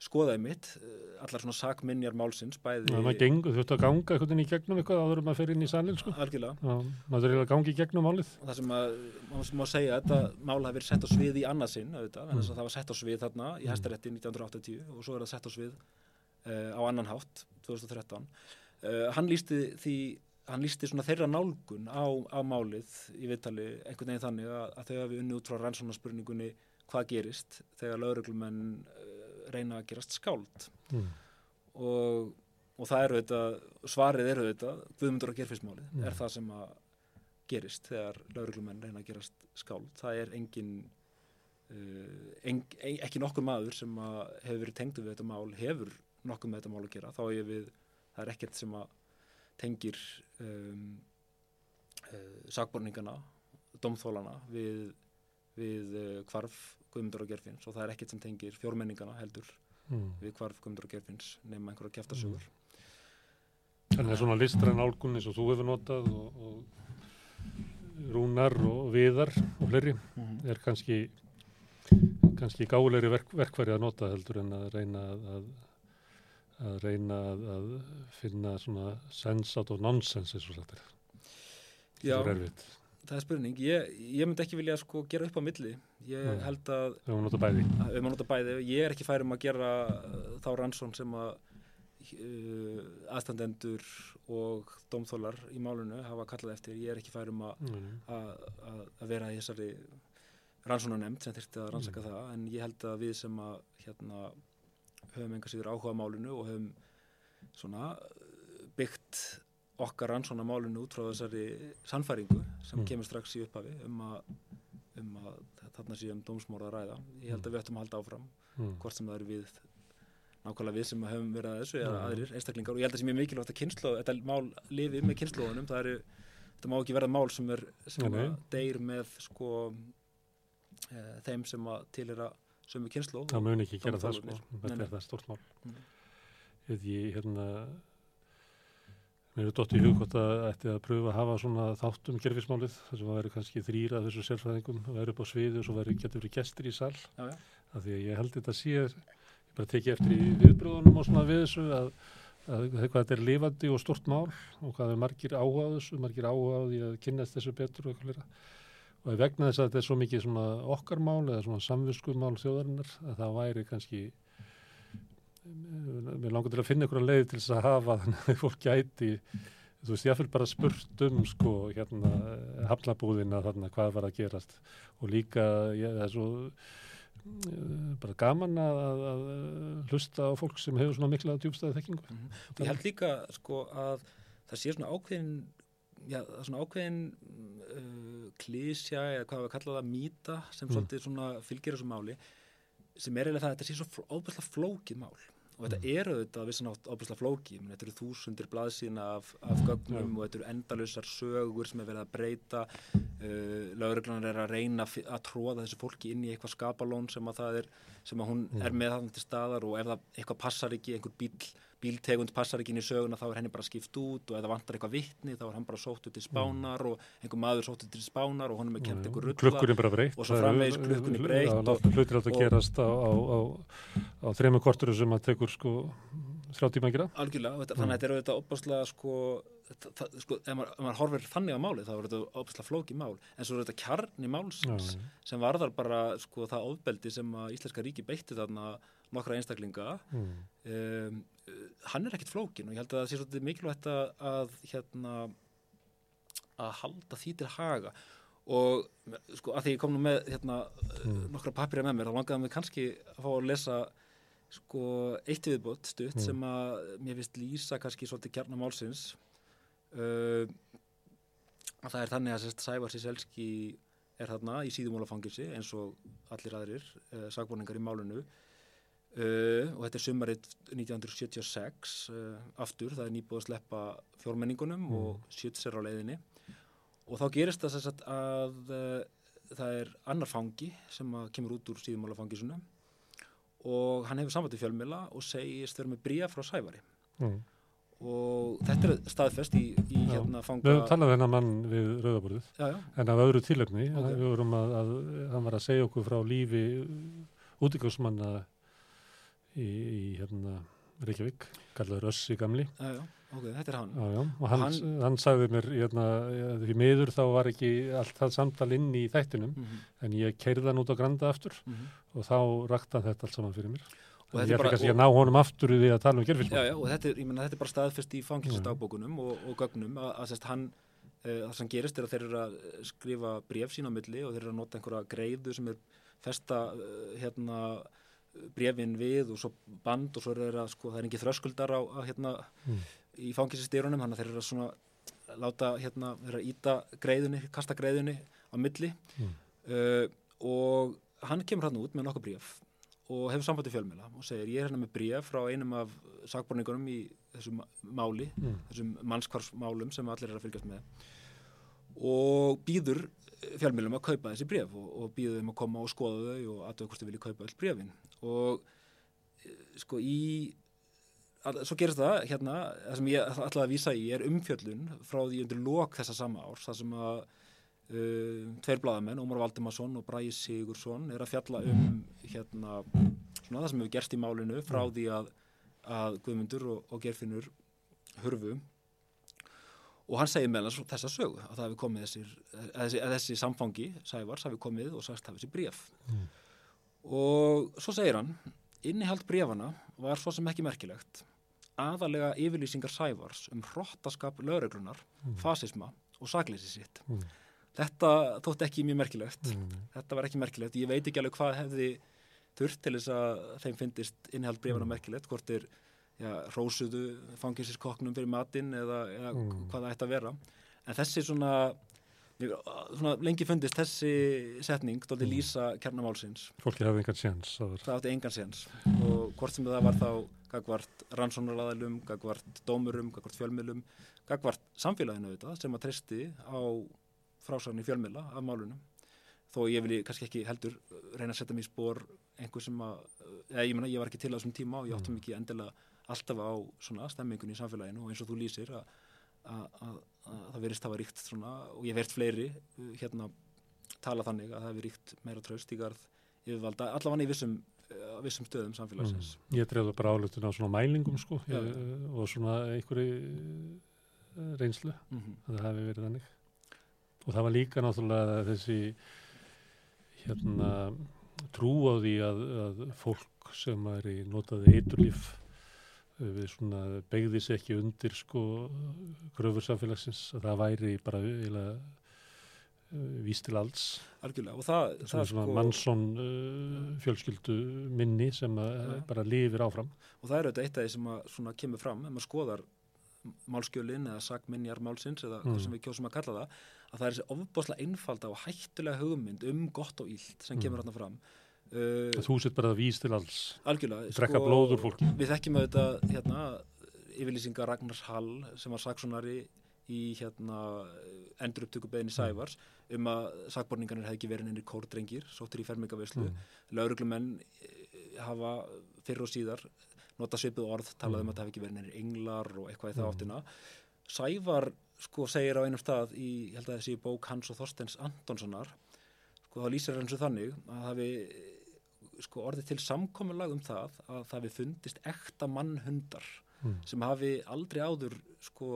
skoðaði mitt, eh, allar svona sakminjar málsins, bæði... Maður gengur, þú ætti að ganga einhvern veginn í gegnum eitthvað áður maður fer inn í salin, sko. Algjörlega. Maður er að gangi í gegnum málið. Það sem að, maður má segja að þetta mál hafi verið sett á svið í annarsinn, auðvitað, en þess mm. að það var sett á svið þarna í mm. Hæstarétti 1980 og svo er það sett á svið uh, á annan hátt 2013. Uh, eh, hann lísti því hann lísti svona þeirra nálgun á, á málið í viðtali einhvern veginn þannig að, að þau hafi unni út frá rannsónarspurningunni hvað gerist þegar lauruglumenn uh, reyna að gerast skáld mm. og, og það eru þetta svarið eru þetta Guðmundur og gerfismálið mm. er það sem að gerist þegar lauruglumenn reyna að gerast skáld það er engin uh, en, ekki nokkur maður sem hefur verið tengdu við þetta mál hefur nokkur með þetta mál að gera þá er við, það er ekkert sem að tengir um, uh, sagborningana domþólana við, við uh, kvarf Guðmundur og Gerfins og það er ekkert sem tengir fjórmenningana heldur mm. við hvarf Guðmundur og Gerfins nema einhverja kæftasögur mm. Þannig að svona listræn álgun eins og þú hefur notað og, og rúnar og viðar og fleiri mm. er kannski kannski gáleiri verk, verkværi að nota heldur en að reyna að, að reyna að, að finna svona sense out of nonsense eins og þetta er Já, það er spurning ég, ég myndi ekki vilja sko gera upp á milli ég Nei. held að við máum nota bæði. bæði ég er ekki færum að gera uh, þá rannsón sem að uh, aðstandendur og domþólar í málunu hafa kallað eftir ég er ekki færum að vera í þessari rannsónanemnd sem þurfti að rannsaka mm. það en ég held að við sem að hérna, höfum enga síður áhuga málunu og höfum svona byggt okkar rannsóna málunu út frá þessari sannfæringu sem mm. kemur strax í upphafi um að, um að þarna séum dómsmóra að ræða. Ég held að við ættum að halda áfram mm. hvort sem það eru við nákvæmlega við sem höfum verið að þessu eða mm. aðrir einstaklingar og ég held að það sé mjög mikilvægt að kynslu, þetta mál lifi með kynnslóðunum, það eru þetta má ekki verða mál sem er sem að deyr með sko e, þeim sem að til er að sömu kynnslóð. Það mun ekki gera það sko, þetta er það stórt mál. Mm. Ég, hérna Mér er dótt í hug hvort að ætti að pröfa að hafa svona þáttum gerfismálið þar sem að veri kannski þrýra þessu sérfræðingum að vera upp á sviðu og svo veri, getur verið gestur í sall já, já. af því að ég held þetta sé ég bara teki eftir í viðbröðunum og svona við þessu að, að, að þetta er lifandi og stort mál og hvað er margir áhugaðus og margir áhugaði að kynast þessu betur og eitthvað og vegna þess að þetta er svo mikið svona okkar mál eða svona samviskumál þjóðarinnar að það væri kannski mér langar til að finna að leiði til þess að hafa þannig að fólk gæti þú veist ég fyrir bara spurt um sko hérna hafnabúðina þarna hvað var að gerast og líka ég, það er svo eh, bara gaman að, að, að hlusta á fólk sem hefur svona mikla djúbstæði þekkingu mm -hmm. Ég held líka sko að það sé svona ákveðin já, það er svona ákveðin uh, klísja eða hvað við kallaðum það mýta sem mm. svolítið svona fylgir þessu máli sem er eiginlega það að þetta sé svo óbærslega flókið mál og þetta mm. eru þetta vissan átt óbærslega flókið þetta eru þúsundir blaðsína af, af gögnum mm. og þetta eru endalusar sögur sem er verið að breyta uh, lauruglunar er að reyna að tróða þessu fólki inn í eitthvað skapalón sem að er sem að hún mm. er með þannig til staðar og ef það eitthvað passar ekki, einhver bíl bíltegund passar ekki inn í söguna þá er henni bara skipt út og það vantar eitthvað vittni þá er hann bara sóttu til spánar mm. og einhver maður sóttu til spánar og honum er kent eitthvað rulla klukkunni bara breytt og svo framvegis klukkunni breytt hlutir átt að gerast á, á, á, á þrejum kortur sem að tekur sko þrjá tíma að gera algjörlega, mm. þannig að þetta er auðvitað opaslega sko, það, sko ef maður, maður horfir þannig á máli þá er þetta opaslega flóki mál en svo er þetta kjarni málsins Já, sem varðar bara sko það ofbeldi sem að Íslenska ríki beitti þarna nokkra einstaklinga mm. um, hann er ekkit flókin og ég held að það sé svolítið mikilvægt að, að hérna að halda því til haga og sko að því ég kom nú með hérna mm. nokkra papirja með mér þá langaðum við kannski að fá að lesa sko eitt viðbót stutt mm. sem að mér finnst lýsa kannski svolítið kjarnar málsins uh, að það er þannig að sérst Sævar Síselski er þarna í síðumólafangilsi eins og allir aðrir uh, sagbúningar í málunu Uh, og þetta er sumarið 1976 uh, aftur, það er nýbúið að sleppa fjórmenningunum mm. og sjöts er á leiðinni. Og þá gerist það að, að uh, það er annar fangi sem kemur út úr síðumálafangisunum og hann hefur samvættið fjölmila og segist vera með bríja frá Sævari. Mm. og þetta er staðfest í, í hérna fanga Við höfum talað þennan mann við Rauðaborðið. En af öðru tilöfni okay. við vorum að, að hann var að segja okkur frá lífi útíkjósmanna í, í hérna Reykjavík, kallaður Össi gamli. Já, já, ok, þetta er hann. Já, og hann, hann, hann sagði mér hérna, því miður þá var ekki allt það samtal inn í þættinum mm -hmm. en ég keirði hann út á Granda aftur mm -hmm. og þá rakta þetta allt saman fyrir mér. Og ég fikk að ég ná honum aftur því að tala um gerfismann og þetta er, menna, þetta er bara staðfest í fangilsdagbókunum og, og gögnum að, að sérst, hann uh, það sem gerist er að þeir eru að skrifa bref sín á milli og þeir eru að nota einhverja greiðu sem er festa uh, hérna brefin við og svo band og svo er það, sko, það er ekki þröskuldar á, á hérna mm. í fangisistýrunum, þannig að þeir eru að svona láta hérna, þeir eru að íta greiðunni, kasta greiðunni á milli mm. uh, og hann kemur hann út með nokkuð bref og hefur sambandi fjölmjöla og segir ég er hérna með bref frá einum af sakborningunum í þessum máli, mm. þessum mannskvarsmálum sem allir er að fylgjast með og býður fjölmjölum að kaupa þessi bref og, og býðu þeim að koma og skoða þau og aðtöðu hvort þau vilja kaupa öll brefin og eh, sko í að, svo gerist það hérna það sem ég ætlaði að vísa í er umfjöllun frá því undir lok þessa sama árs það sem að uh, tveir bladamenn, Ómar Valdimarsson og Bræði Sigursson er að fjalla um hérna svona það sem hefur gerst í málinu frá því að, að Guðmundur og, og Gerfinnur hörfu og hann segir meðan þessa sögu að það hefði komið þessir, að þessi, að þessi samfangi Sævars hafi komið og sagst hafi þessi bref mm. Og svo segir hann innihald brefana var svo sem ekki merkilegt aðalega yfirlýsingar Sævars um hróttaskap lögreglunar, mm. fasisma og sakleysi sitt mm. þetta þótt ekki mjög merkilegt mm. þetta var ekki merkilegt, ég veit ekki alveg hvað hefði þurft til þess að þeim finnist innihald brefana mm. merkilegt, hvort er já, rósuðu fanginsiskoknum fyrir matinn eða, eða mm. hvað það ætti að vera en þessi svona, svona lengi fundist þessi setning þótti mm. lýsa kernamálsins fólki hafði engan séns það átti engan séns. Og hvort sem það var þá gagvart rannsónarlaðalum gagvart dómurum, gagvart fjölmilum gagvart samfélaginu þetta sem að treysti á frásagn í fjölmila af málunum þó ég vil kannski ekki heldur reyna að setja mér í spór einhver sem að, eða ég menna ég var ekki til á þessum tíma og ég átti mikið endilega alltaf á svona stemmingun í samfélaginu og eins og þú lýsir að, að, að, að það verist hafa ríkt svona og ég verðt fleiri uh, hérna tala þannig að það hefur ríkt meira tröst í garð yfirvalda, allavega í vissum, uh, vissum stöðum samfélagsins. Mm. Ég drefði bara álutun á svona mælingum sko ég, uh, og svona einhverju reynslu mm -hmm. að það hefði verið þannig og það var líka náttúrulega þessi hérna trú á því að, að fólk sem er í notaði eiturlíf við svona begðis ekki undir sko gröfur samfélagsins að það væri bara eiginlega uh, víst til alls Algjörlega og það, það, það svona sko... mannsson uh, fjölskyldu minni sem ja. bara lifir áfram og það er auðvitað eitt af því sem að, svona, kemur fram ef maður skoðar málskjölin eða sagminjar málsins eða mm. hvað sem við kjósum að kalla það að það er þessi ofboslega einfalda og hættulega hugmynd um gott og ílt sem mm. kemur hérna fram uh, Þú sett bara að vís til alls Algjörlega Drekka sko, blóður fólki Við þekkjum auðvitað hérna, yfirlýsinga Ragnars Hall sem var saksonari í hérna, endur upptöku beðinni mm. Sævars um að sagborningarnir hefði ekki verið einri kórdrengir, sóttur í fermingavislu mm. lauruglumenn eh, hafa fyrir og síðar nota svipið orð, talaði um að það hefði ekki verið einri englar og eitthvað í það mm. áttina Sævar sko segir á einum stað í, held að þessi bók Hans og Þorstens Antonssonar sko þá lýsir hans þannig að það við sko orðið til samkominlag um það að það við fundist ekta mannhundar mm. sem hafi aldrei áður sko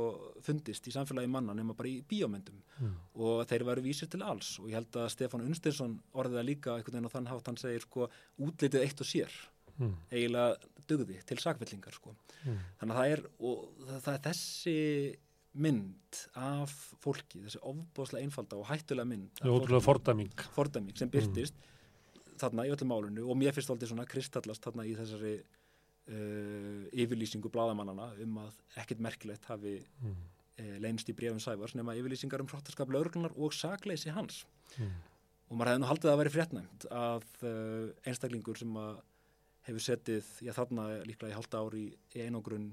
fundist í samfélagi manna nema bara í bíómyndum mm. og þeir varu vísir til alls og ég held að Stefán Unstinsson orðið að líka einhvern veginn á þann hátt hann segir sko útlitið eitt og sér mm. eiginlega dugði til sakvellingar sko mm. þannig að það er og það, það er þessi mynd af fólki, þessi ofbóðslega einfalda og hættulega mynd Ótrúlega fordæming Fordæming sem byrtist mm. Þarna í öllum málunni og mér finnst aldrei svona kristallast þarna í þessari uh, yfirlýsingu bladamannana um að ekkert merkilegt hafi mm. uh, leynst í brefum Sævars nema yfirlýsingar um hróttarskap lauruglunar og sakleysi hans mm. og maður hefði nú haldið að vera fréttnæmt að uh, einstaklingur sem að hefur setið, já þarna líklega í halda ári í einogrunn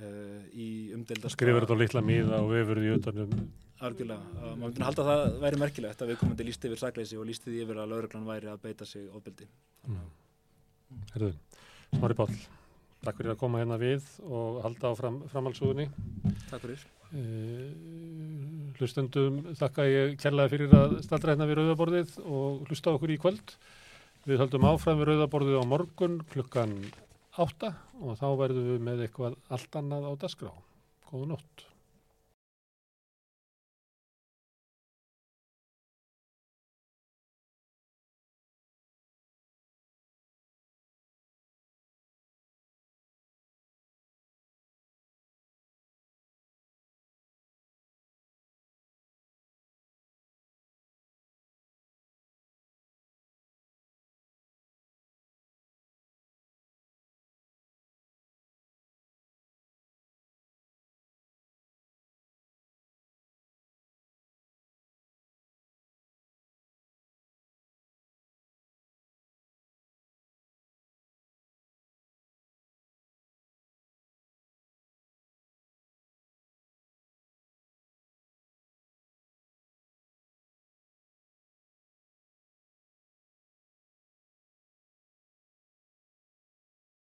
uh, í umdelda skrifur þetta á litla miða og vefur því utanum Argjörlega, maður myndi að halda að það væri merkilegt að við komum til líst yfir sakleysi og líst því yfir að lauruglan væri að beita sig ofbeldi mm. Herðu, Smári Pál Takk fyrir að koma hérna við og halda á fram, framhalsugunni Takk fyrir uh, Hlustendum þakka ég kærlega fyrir að staldra hérna við Rauðaborðið og hlusta okkur í kvöld Við höldum áfram við Rauðaborðið á morgun klukkan átta og þá verðum við með eitthvað allt annað á dasgrá. Góða nótt.